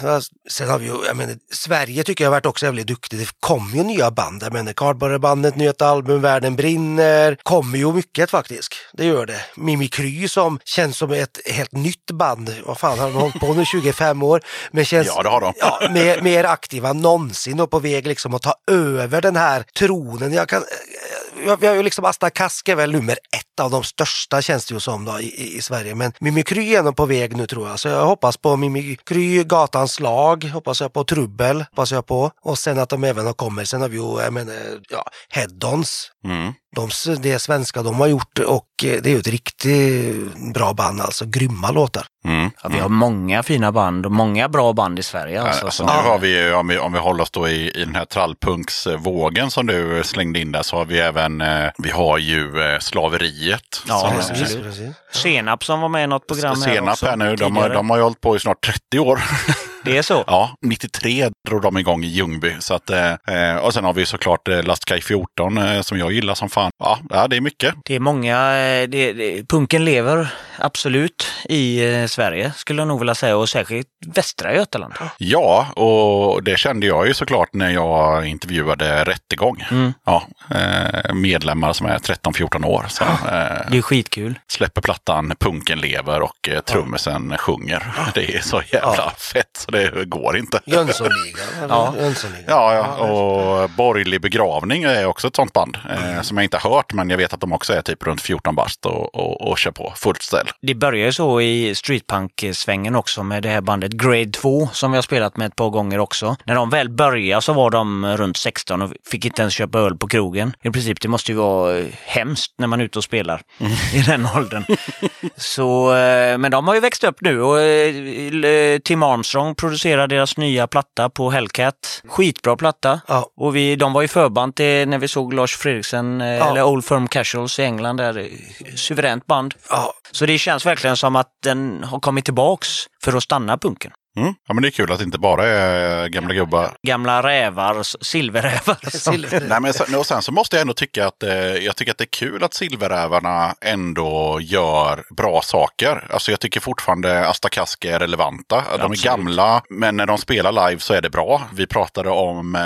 Sen har vi ju, jag menar, Sverige tycker jag har varit också jävligt duktig. Det kommer ju nya band. Jag menar, Cardboard-bandet, nytt album, Världen brinner. Kommer ju mycket faktiskt. Det gör det. Mimikry som känns som ett helt nytt band. Vad fan har de hållit på nu 25 år? Men känns Ja, det har de. ja, mer, mer aktiva än någonsin och på väg liksom att ta över den här tronen. Jag kan, vi har ju liksom Asta Kask är väl nummer ett av de största känns det ju som då, i, i- i Sverige. Men Mimikry är nog på väg nu tror jag. Så jag hoppas på Mimikry, Kry, Gatans lag, hoppas jag på Trubbel, hoppas jag på. Och sen att de även har kommit. Sen har vi ju, jag menar, ja, Heddons. Mm. De, det svenska de har gjort och eh, det är ju ett riktigt bra band alltså. Grymma låtar. Mm. Ja, vi har många fina band och många bra band i Sverige. Alltså, Alltså, nu har vi, ju, om vi, om vi håller oss då i, i den här trallpunksvågen som du slängde in där, så har vi även, eh, vi har ju eh, slaveriet. Ja, som, precis. Precis, precis. Senap som var med i något program här Senap också, här nu, de har, de har ju hållit på i snart 30 år. Det är så? Ja, 93 drog de igång i Ljungby. Så att, eh, eh, och sen har vi såklart eh, Lastkaj 14 eh, som jag gillar som fan. Ja, ja, det är mycket. Det är många, eh, det, det, punken lever absolut i Sverige skulle jag nog vilja säga och särskilt västra Götaland. Ja, och det kände jag ju såklart när jag intervjuade Rättegång. Mm. Ja, medlemmar som är 13-14 år som eh, Det är skitkul. släpper plattan Punken lever och trummisen sjunger. Det är så jävla fett så det går inte. Jönssonligan. Ja. Jönssonligan. Ja, ja, och Borgerlig begravning är också ett sånt band eh, som jag inte har hört, men jag vet att de också är typ runt 14 bast och, och, och kör på fullt ställ. Det började ju så i streetpunk-svängen också med det här bandet Grade 2 som vi har spelat med ett par gånger också. När de väl började så var de runt 16 och fick inte ens köpa öl på krogen. I princip, det måste ju vara hemskt när man är ute och spelar i den åldern. Så, eh, men de har ju växt upp nu och eh, Tim Armstrong producerar deras nya platta på Hellcat. Skitbra platta. Ja. Och vi, de var ju förband till när vi såg Lars Fredriksen, eh, eller Old Firm Casuals i England, där suveränt band. Ja, Så det känns verkligen som att den har kommit tillbaks för att stanna punken. Mm. Ja, men det är kul att det inte bara är gamla gubbar. Gamla rävar, silverrävar. Silver. Nej, men sen, och sen så måste jag ändå tycka att eh, jag tycker att det är kul att silverrävarna ändå gör bra saker. Alltså jag tycker fortfarande Asta Kaski är relevanta. De är Absolut. gamla, men när de spelar live så är det bra. Vi pratade om eh.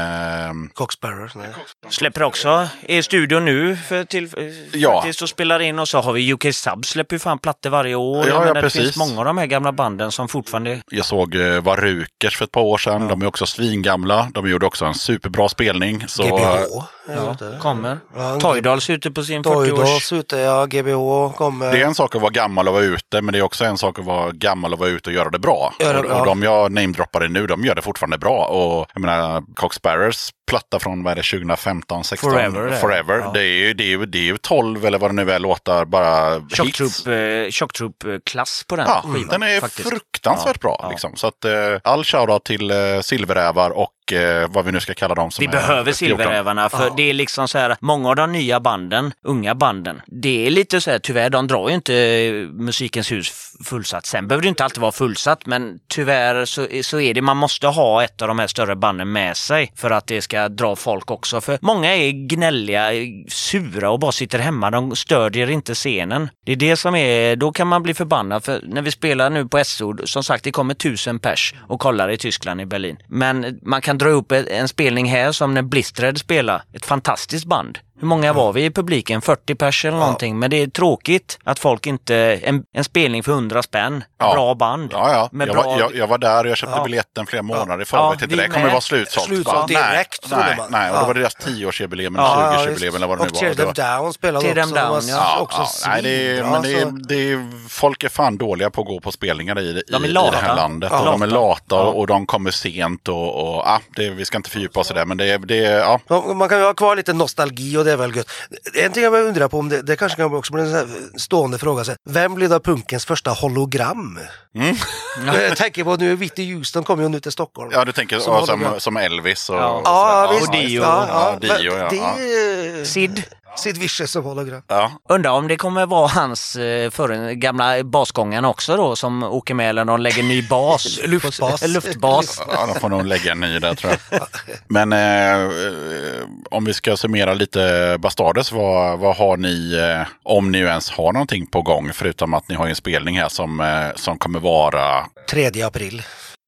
Nej. Släpper också i studion nu för till, Ja. faktiskt och spelar in och så har vi UK Sub släpper ju fan plattor varje år. Ja, ja, menar, det precis. finns många av de här gamla banden som fortfarande... Jag såg eh, Varukers för ett par år sedan. De är också svingamla. De gjorde också en superbra spelning. Så, GBH. eh, Ja, kommer. Ja, Toydals ute på sin 40-års... Toydos ute, ja. GBH kommer. Det är en sak att vara gammal och vara ute, men det är också en sak att vara gammal och vara ute och göra det bra. Göra det och, bra. och de jag namedroppade nu, de gör det fortfarande bra. Och jag menar, Cox Sparrows platta från vad är det, 2015, 16? Forever, det. Forever. Ja. Det, är ju, det, är ju, det är ju 12 eller vad det nu är låtar, bara hits. Tjocktroop, eh, tjocktroop-klass på den Ja, skivan. den är faktiskt. fruktansvärt bra. Ja. Liksom. Så att, eh, all shoutout till eh, silverrävar och eh, vad vi nu ska kalla dem. Som Vi är behöver 14. silverrävarna för Ja. det är liksom så här, många av de nya banden, unga banden, det är lite så här, tyvärr, de drar ju inte eh, musikens hus fullsatt. Sen behöver det inte alltid vara fullsatt, men tyvärr så, så är det, man måste ha ett av de här större banden med sig för att det ska dra folk också. För många är gnälliga, sura och bara sitter hemma, de stödjer inte scenen. Det är det som är, då kan man bli förbannad för när vi spelar nu på SO, som sagt det kommer tusen pers och kollar i Tyskland, i Berlin. Men man kan dra upp en spelning här som när Blistred spelar, ett fantastiskt band. Hur många var vi i publiken? 40 pers eller någonting. Men det är tråkigt att folk inte, en, en spelning för 100 spänn, Ja. bra band. Ja, ja. Med Jag, bra... var, jag, jag var där och jag köpte Ja. biljetten flera månader i Ja, förväg. Ja, det kommer vara slutsålt. Slutsålt direkt, nej, trodde nej, man. nej, och det Ja. var deras 10-årsjubileum eller Ja, 20-årsjubileum eller vad det nu Och var. Tear Det Them var Down spelade Tear Them också. Down, ja. Ja, också ja, nej, det är, men det är, det är, folk är fan dåliga på att gå på spelningar i, i, De i det här landet. Ja. Och de är Lata. Ja. och, och de kommer sent. Och, och, ah, det, vi ska inte fördjupa oss i det, men det, är- ja. Ja, Man kan ju ha kvar lite nostalgi och det är väl gött. En ting jag undrar på om det, det kanske kan också bli en sån här stående fråga. Så här, Vem blev då punkens första hologram? Jag tänker på nu, Whitney Houston kom ju nu till Stockholm. ja, du tänker Som som, som, Elvis och, Ja. och Ja, visst. Och Dio. Ja, ja. Ja, Dio, ja. Det ja. är Sid. Sid Vicious som hologram. ja. Undrar om det kommer vara hans eh, förre, gamla basgångaren också då som åker med eller de lägger ny bas. Luftbas. Luftbas. Ja, de får nog lägga en ny där tror jag. Men eh, eh, om vi ska summera lite Bastardes, vad, vad har ni, eh, om ni ens har någonting på gång, förutom att ni har en spelning här som, eh, som kommer vara, 3 april.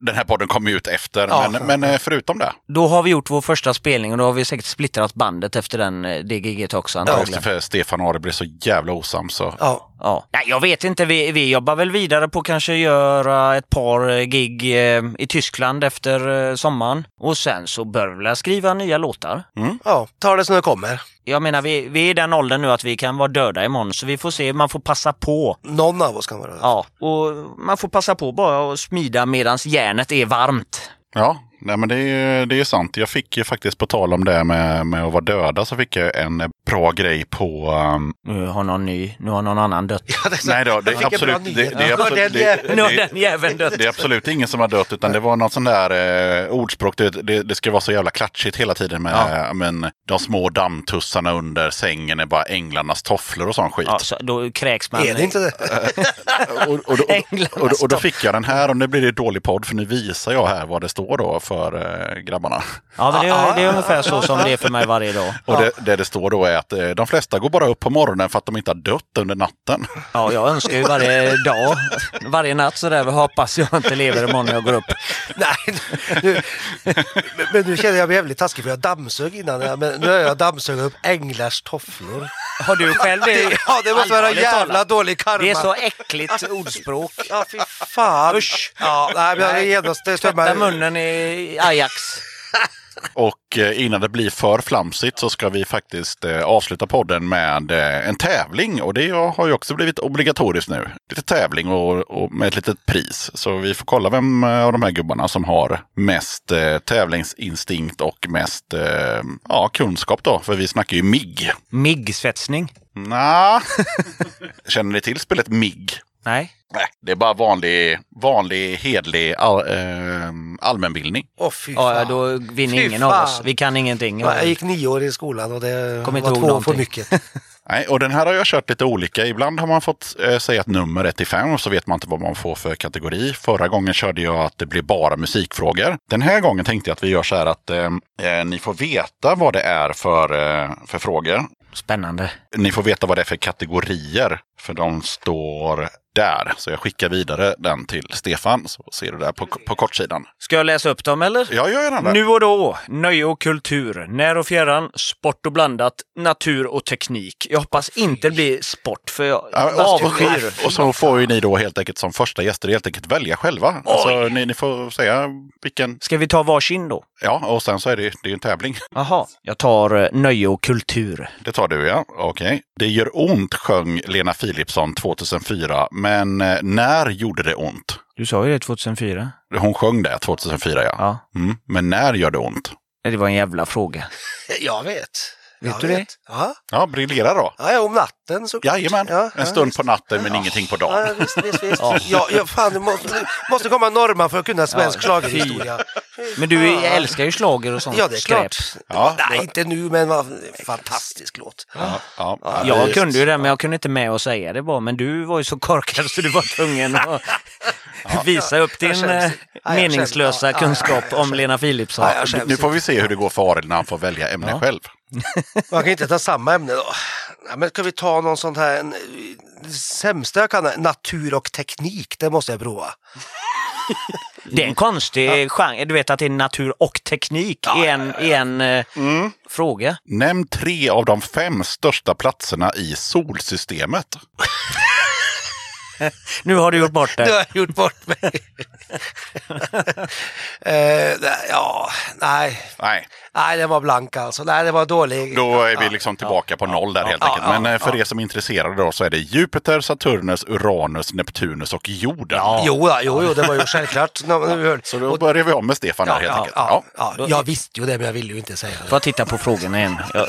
Den här podden kommer ju ut efter, Ja. men, men eh, förutom det. Då har vi gjort vår första spelning och då har vi säkert splittrat bandet efter den, eh, det giget också Ja, antagligen. det, för Stefan och Ari blev så jävla osams. Så. Ja. Ja. Nej, jag vet inte, vi, vi jobbar väl vidare på kanske göra ett par eh, gig eh, i Tyskland efter eh, sommaren. Och sen så bör vi väl skriva nya låtar. ja, ta det som det kommer. Jag menar, vi, vi är i den åldern nu att vi kan vara döda imorgon, så vi får se, man får passa på. Någon av oss kan vara det. Ja, och man får passa på bara att smida medans järnet är varmt. Ja, nej, men det är, det är sant. Jag fick ju faktiskt på tal om det med, med att vara döda så fick jag en bra grej på... Um, Nu har någon ny, nu har någon annan dött. Ja, det nej då, det är absolut... Det, det, är Ja, absolut, det, det, är absolut ingen som har dött, utan det var något sån där eh, ordspråk. Det, det, det ska vara så jävla klatschigt hela tiden med men, de små dammtussarna under sängen är bara änglarnas tofflor och sån skit. Ja, så då kräks man. Är det inte det? och, och, och, och, och, och då fick jag den här och nu blir det dålig podd för nu visar jag här vad det står då för eh, grabbarna. Ja, men det, är- det är ungefär så som det är för mig varje dag. Och det, det det står då är att eh, de flesta går bara upp på morgonen för att de inte har dött under natten. Ja, jag önskar ju varje dag, varje natt sådär, hoppas jag inte lever imorgon när jag går upp. Nej, nu, men, men nu känner jag mig jävligt taskig för jag dammsög innan. Men nu har jag dammsugit upp änglars tofflor. Har du själv det? Ja, det måste vara Allvarligt jävla talat. dålig karma. Det är så äckligt ordspråk. Ja, fy fan. Usch. Ja, nej, men jag är genast... mig- munnen i Ajax. Och eh, innan det blir för flamsigt så ska vi faktiskt eh, avsluta podden med eh, en tävling. Och det har ju också blivit obligatoriskt nu. Lite tävling och, och med ett litet pris. Så vi får kolla vem av de här gubbarna som har mest tävlingsinstinkt och mest ja, kunskap då. För vi snackar ju MIG. MIG-svetsning? Nja, känner ni till spelet MIG? Nej. Nej, det är bara vanlig, vanlig hedlig all, eh, allmänbildning. Åh, fy fan. Ja, då vinner Fy ingen av fan. oss. Vi kan ingenting. Ja, Jag gick nio år i skolan och det Kommer inte var två någonting. för mycket. Nej, och den här har jag kört lite olika. Ibland har man fått eh, säga ett nummer 1 till 5 och så vet man inte vad man får för kategori. Förra gången körde jag att det blir bara musikfrågor. Den här gången tänkte jag att vi gör så här att eh, eh, ni får veta vad det är för, eh, för frågor. Spännande. Ni får veta vad det är för kategorier. För de står där. Så jag skickar vidare den till Stefan. Så ser du där på, på kortsidan. Ska jag läsa upp dem eller? Jag gör gärna det. Nu och då, nöje och kultur, när och fjärran, sport och blandat, natur och teknik. Jag hoppas inte det blir sport, för jag Ja, och, avskyr. och så får ju ni då helt enkelt som första gäster helt enkelt välja själva. Alltså, ni, ni får säga vilken. Ska vi ta varsin då? Ja, och sen så är det, det är en tävling. Jaha. Jag tar eh, nöje och kultur. Det tar du ja. Okej. Det gör ont sjöng Lena Philipsson 2004. Men eh, när gjorde det ont? Du sa ju det 2004. Hon sjöng det 2004 ja. Ja. Mm. Men när gör det ont? Det var en jävla fråga. Jag vet. Vet du det? Ja. Ja, briljera då. ja, om natten såklart. Jajamän, Ja, ja, en stund visst. på natten men ingenting på dagen. Ja, visst, visst, visst. Ja. Ja, fan, det måste, måste komma norrman för att kunna svensk schlagerhistoria. Men du älskar ju slager och sånt Ja, det är skräp. klart. Ja. Nej, inte nu, men vad fantastisk låt. Ja, ja. Jag kunde ju det, men jag kunde inte med att säga det bara. Men du var ju så korkad så du var tvungen att visa upp din eh, meningslösa kunskap ja, om Lena Philipsson. Nu får vi se hur det går för Arild när han får välja ämne Ja. själv. Man kan inte ta samma ämne då. Ja, men ska vi ta någon sånt här, en, sämsta jag kan, natur och teknik, det måste jag prova. Det är en konstig genre. Du vet att det är natur och teknik i en, i en eh, Mm. fråga. Nämn tre av de fem största platserna i solsystemet. Nu har du gjort bort Nu har det. jag gjort bort mig. eh, nej, ja, nej. Nej, Nej, det var blank alltså. Nej, det var dålig. då är vi liksom tillbaka på noll där helt ja, enkelt. ja, Men eh, för ja. er som är intresserade då så är det Jupiter, Saturnus, Uranus, Neptunus och jorden. Jo, ja, jo, jo, det var ju självklart. Så då börjar vi om med Stefan där helt ja, enkelt. ja, Ja. ja, jag visste ju det, men jag ville ju inte säga det. Får jag titta på frågorna igen. Jag,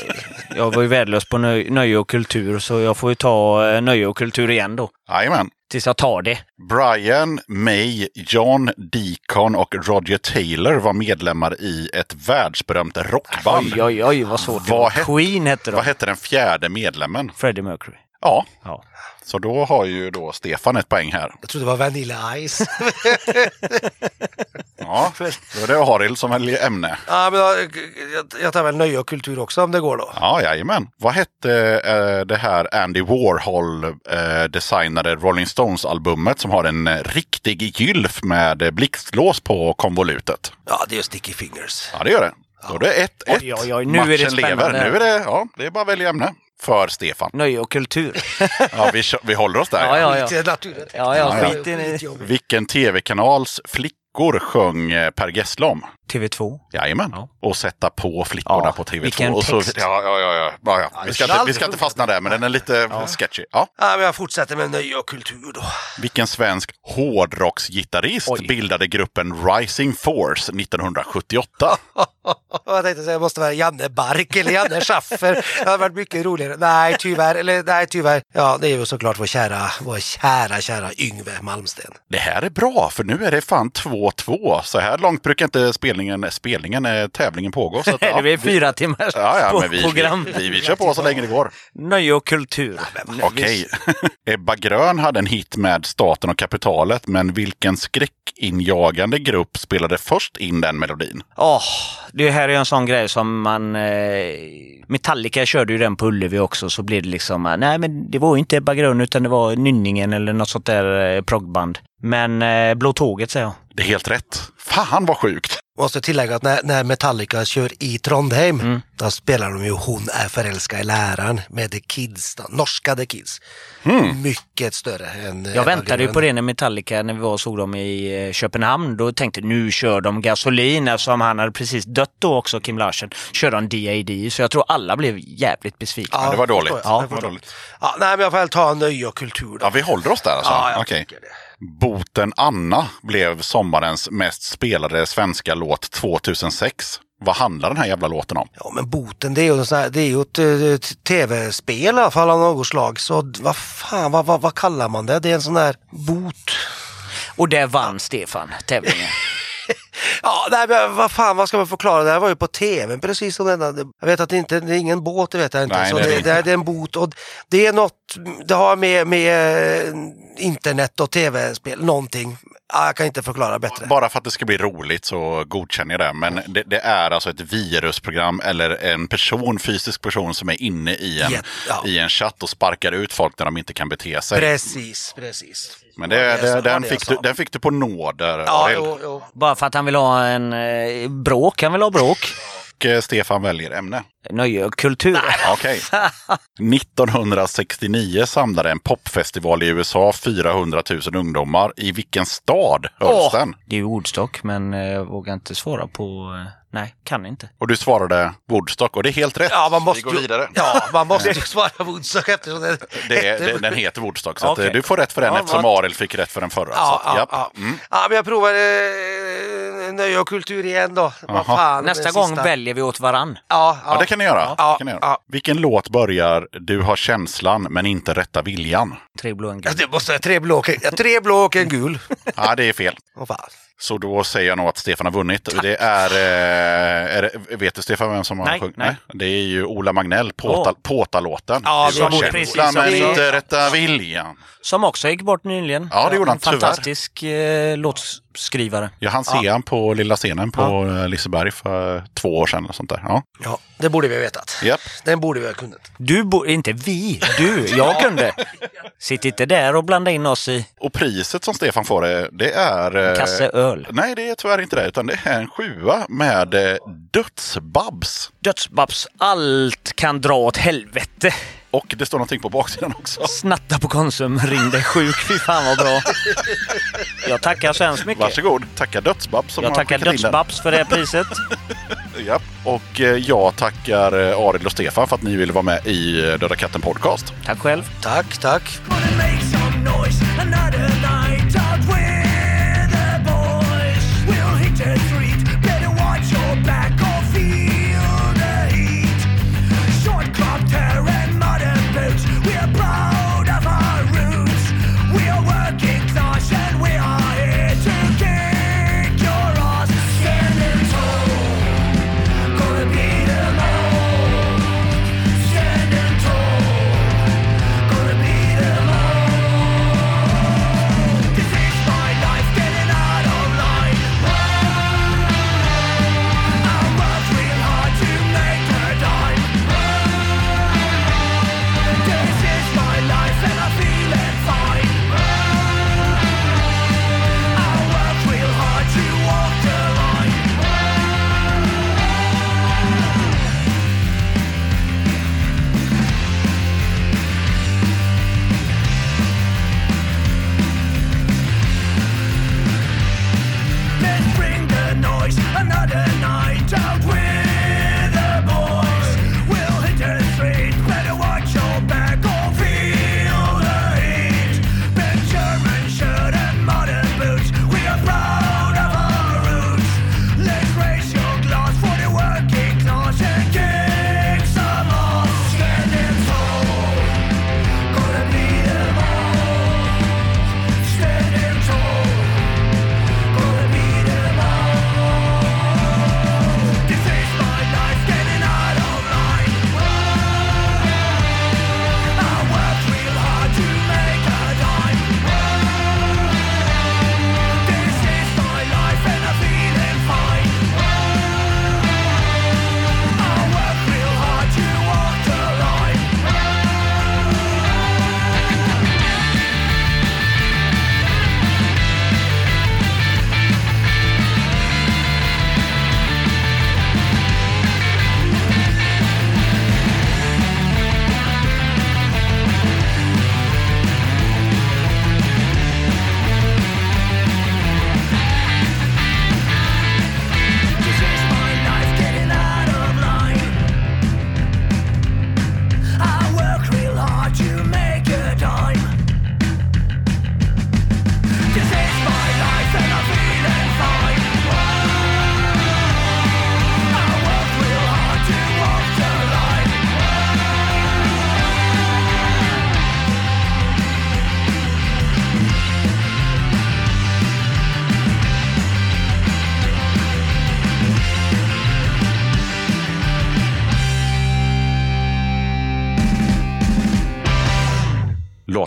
jag var ju värdelös på nöj, nöje och kultur så jag får ju ta eh, nöje och kultur igen då. Jajamän. Tills jag tar det. Brian, May, John Deacon och Roger Taylor var medlemmar i ett världsberömt rockband. Oj, oj, oj vad svårt det Vad hette- Queen hette Vad de. hette den fjärde medlemmen? Freddie Mercury. Ja, Ja. Så då har ju då Stefan ett poäng här. Jag trodde det var Vanilla Ice. Ja, då är det Arild som väljer ämne. ja, men jag, jag, jag tar väl nöje och kultur också om det går då. Ja, jajamän. Vad hette eh, det här Andy Warhol eh, designade Rolling Stones-albumet som har en eh, riktig gylf med eh, blixtlås på konvolutet? Ja, det är Sticky Fingers. Ja, det gör det. Då är det 1-1. Oj, oj, oj, nu är det Matchen lever. spännande. Nu är det, ja, det är bara att välja ämne. För Stefan. Nöje och kultur. Ja, vi, vi håller oss där. Ja, ja, ja. Ja, ja, Ja, Skitjobbigt. Vilken tv-kanals flickor sjöng eh, Per Gessle TV2. Jajamän. Ja. Och sätta på flickorna Ja, på TV2. vilken och så, text. ja, ja, ja, ja. ja, ja. Vi, ska inte, vi ska inte fastna där, men den är lite sketchy. Ja. Ja, men jag fortsätter med nöje och kultur då. Vilken svensk hårdrocksgitarrist Oj. bildade gruppen Rising Force 1978? Jag tänkte säga, det måste vara Janne Bark eller Janne Schaffer. Det hade varit mycket roligare. Nej, tyvärr. Eller nej, tyvärr. Ja, det är ju såklart vår kära, vår kära, kära Yngve Malmsten. Det här är bra, för nu är det fan 2-2. Så här långt brukar inte spelningen, spelningen eh, tävlingen pågå. Så att, Det blir fyra timmars ja, ja, men vi, program. vi, vi, vi kör på så länge det går. Nöje och kultur. Okej. Ebba Grön hade en hit med Staten och kapitalet, men vilken skräckinjagande grupp spelade först in den melodin? Åh, det här är en sån grej som man... Eh, Metallica körde ju den på Ullevi också så blev det liksom... eh, Nej men det var ju inte Ebba Grön utan det var Nynningen eller något sånt där eh, proggband. Men eh, Blå Tåget säger jag. Det är helt rätt. Fan vad sjukt! Måste tillägga att när, när Metallica kör i Trondheim, Mm. då spelar de ju Hon är förälskad i läraren med The Kids, då, norska The Kids. Mycket större än Jag väntade ju på det när Metallica, när vi var och såg dem i eh, Köpenhamn. Då tänkte nu kör de gasolin eftersom han hade precis dött då också, Kim Larsen. Kör de DAD. Så jag tror alla blev jävligt besvikna. Ja, det var dåligt. Ja, det var dåligt. Ja, nej, men jag får väl ta nöje och kultur då. Ja, vi håller oss där alltså? Ja, jag tycker det. Boten Anna blev sommarens mest spelade svenska låt 2006. Vad handlar den här jävla låten om? Ja, men boten det är ju, en sån här, det är ju ett, eh, ett tv-spel i alla fall av något slag. Så vad fan, vad, vad, vad kallar man det? Det är en sån där bot. Och där vann Stefan tävlingen. Ja, nej, men vad fan, vad ska man förklara? Det här var ju på tv precis som denna. Jag vet att det inte det är ingen båt, det vet jag inte. Nej, så det det, är, det är en bot och det är något, det har med, med eh, internet och tv-spel, någonting. Ja, jag kan inte förklara bättre. Bara för att det ska bli roligt så godkänner jag det. Men det, det är alltså ett virusprogram eller en person, fysisk person som är inne i en, Ja, i en chatt och sparkar ut folk när de inte kan bete sig. Precis, precis. Men det, Det det, den, fick du, den fick du på nåder, Ja, jo, jo. Bara för att han vill ha en eh, bråk. Han vill ha bråk. Och eh, Stefan väljer ämne. Nöje och kultur. Okej. 1969 samlade en popfestival i USA 400 000 ungdomar. I vilken stad hölls Åh! den? Det är ju Woodstock, men eh, jag vågar inte svara på... eh, Nej, kan inte. Och du svarade Woodstock och det är helt rätt. Ja, man måste, Vi går vidare. Ja, man måste ju svara Woodstock eftersom det, Det är, hette- det, den heter Woodstock, så att, Okej. eh, du får rätt för den Ja, eftersom vad- Arild fick rätt för den förra. Ja, så, ja, ja. Mm. ja, men jag provar eh, nöje och kultur igen då. Fan, Nästa den gång sista. väljer vi åt varann. Ja, Ja, det kan ni göra. Ja, kan ni göra. ja. Vilken låt börjar Du har känslan men inte rätta viljan? Tre blå en Ja, gul. Det måste vara tre blå, och- ja, tre blå och en gul. Ja, det är fel. Fan. Så då säger jag nog att Stefan har vunnit. Det är, eh, är det, vet du Stefan vem som har Nej, sjungit? nej. Det är ju Ola Magnell, Påta, Åh. Påtalåten. Ja, Du har som- känslan, precis, men också. inte rätta viljan. Som också gick bort nyligen. Ja, det gjorde han, En tyvärr. fantastisk eh, låtskrivare. Jag hann se han på lilla scenen på ja. Liseberg för två år sedan. Och sånt där. Ja. Ja, det borde vi ha vetat. Japp. Den borde vi ha kunnat. Du, bo- inte vi, du. Jag kunde. Sitt inte där och blanda in oss i Och priset som Stefan får, är- det är... eh, kasse öl. Nej, det är tyvärr inte det. Utan det är en sjua med eh, dödsbabs. Dödsbabs, allt kan dra åt helvete. Och det står någonting på baksidan också. Snatta på Konsum, ring dig sjuk. Fy fan vad bra. Jag tackar så hemskt mycket. Varsågod. Tacka Dödsbabs som Jag har tackar. Dödsbabs för det priset. Ja. Och eh, jag tackar eh, Arild och Stefan för att ni ville vara med i eh, Döda katten podcast. Tack själv. Tack, tack.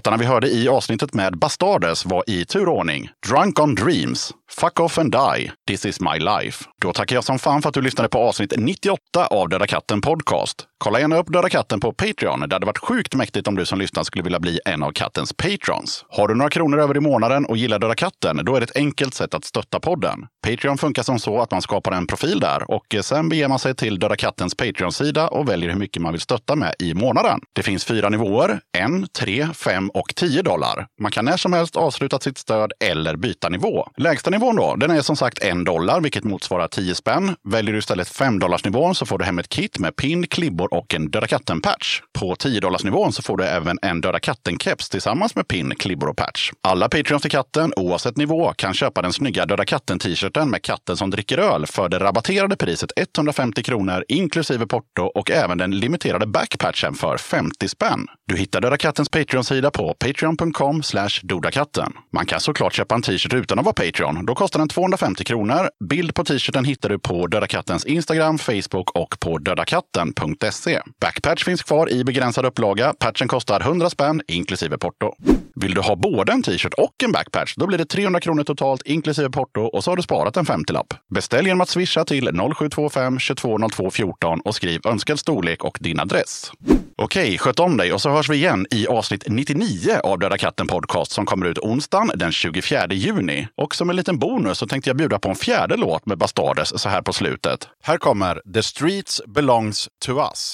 Låtarna vi hörde i avsnittet med Bastardes var i turordning Drunk on Dreams, Fuck Off and Die, This Is My Life. Då tackar jag som fan för att du lyssnade på avsnitt 98 av Döda katten Podcast. Kolla gärna upp Döda katten på Patreon. Det hade varit sjukt mäktigt om du som lyssnar skulle vilja bli en av kattens patrons. Har du några kronor över i månaden och gillar Döda katten, då är det ett enkelt sätt att stötta podden. Patreon funkar som så att man skapar en profil där och eh, sen beger man sig till Döda kattens Patreon-sida och väljer hur mycket man vill stötta med i månaden. Det finns fyra nivåer, en, tre, fem och tio dollar. Man kan när som helst avsluta sitt stöd eller byta nivå. Lägsta nivån då, den är som sagt en dollar, vilket motsvarar 10 spänn. Väljer du istället 5 dollars nivån så får du hem ett kit med pin, klibbor och en Döda katten-patch. På 10 dollars nivån så får du även en Döda katten-keps tillsammans med pin, klibbor och patch. Alla Patreons till katten, oavsett nivå, kan köpa den snygga Döda katten-t-shirten med katten som dricker öl för det rabatterade priset 150 kronor inklusive porto och även den limiterade backpatchen för 50 spänn. Du hittar Döda kattens Patreon-sida på patreon.com dodakatten. Man kan såklart köpa en t-shirt utan att vara Patreon. Då kostar den 250 kronor. Bild på t-shirten hittar du på Döda kattens Instagram, Facebook och på dödakatten.se. Backpatch finns kvar i begränsad upplaga. Patchen kostar 100 spänn inklusive porto. Vill du ha både en t-shirt och en backpatch, då blir det 300 kronor totalt inklusive porto och så har du sparat en 50-lapp. Beställ genom att swisha till 0725 2202 14 och skriv önskad storlek och din adress. Okej, sköt om dig och så hörs vi igen i avsnitt 99 av Döda katten podcast som kommer ut onsdagen den 24 juni. Och som en liten bonus så tänkte jag bjuda på en fjärde låt med Bastardes så här på slutet. Här kommer The Streets Belongs to Us.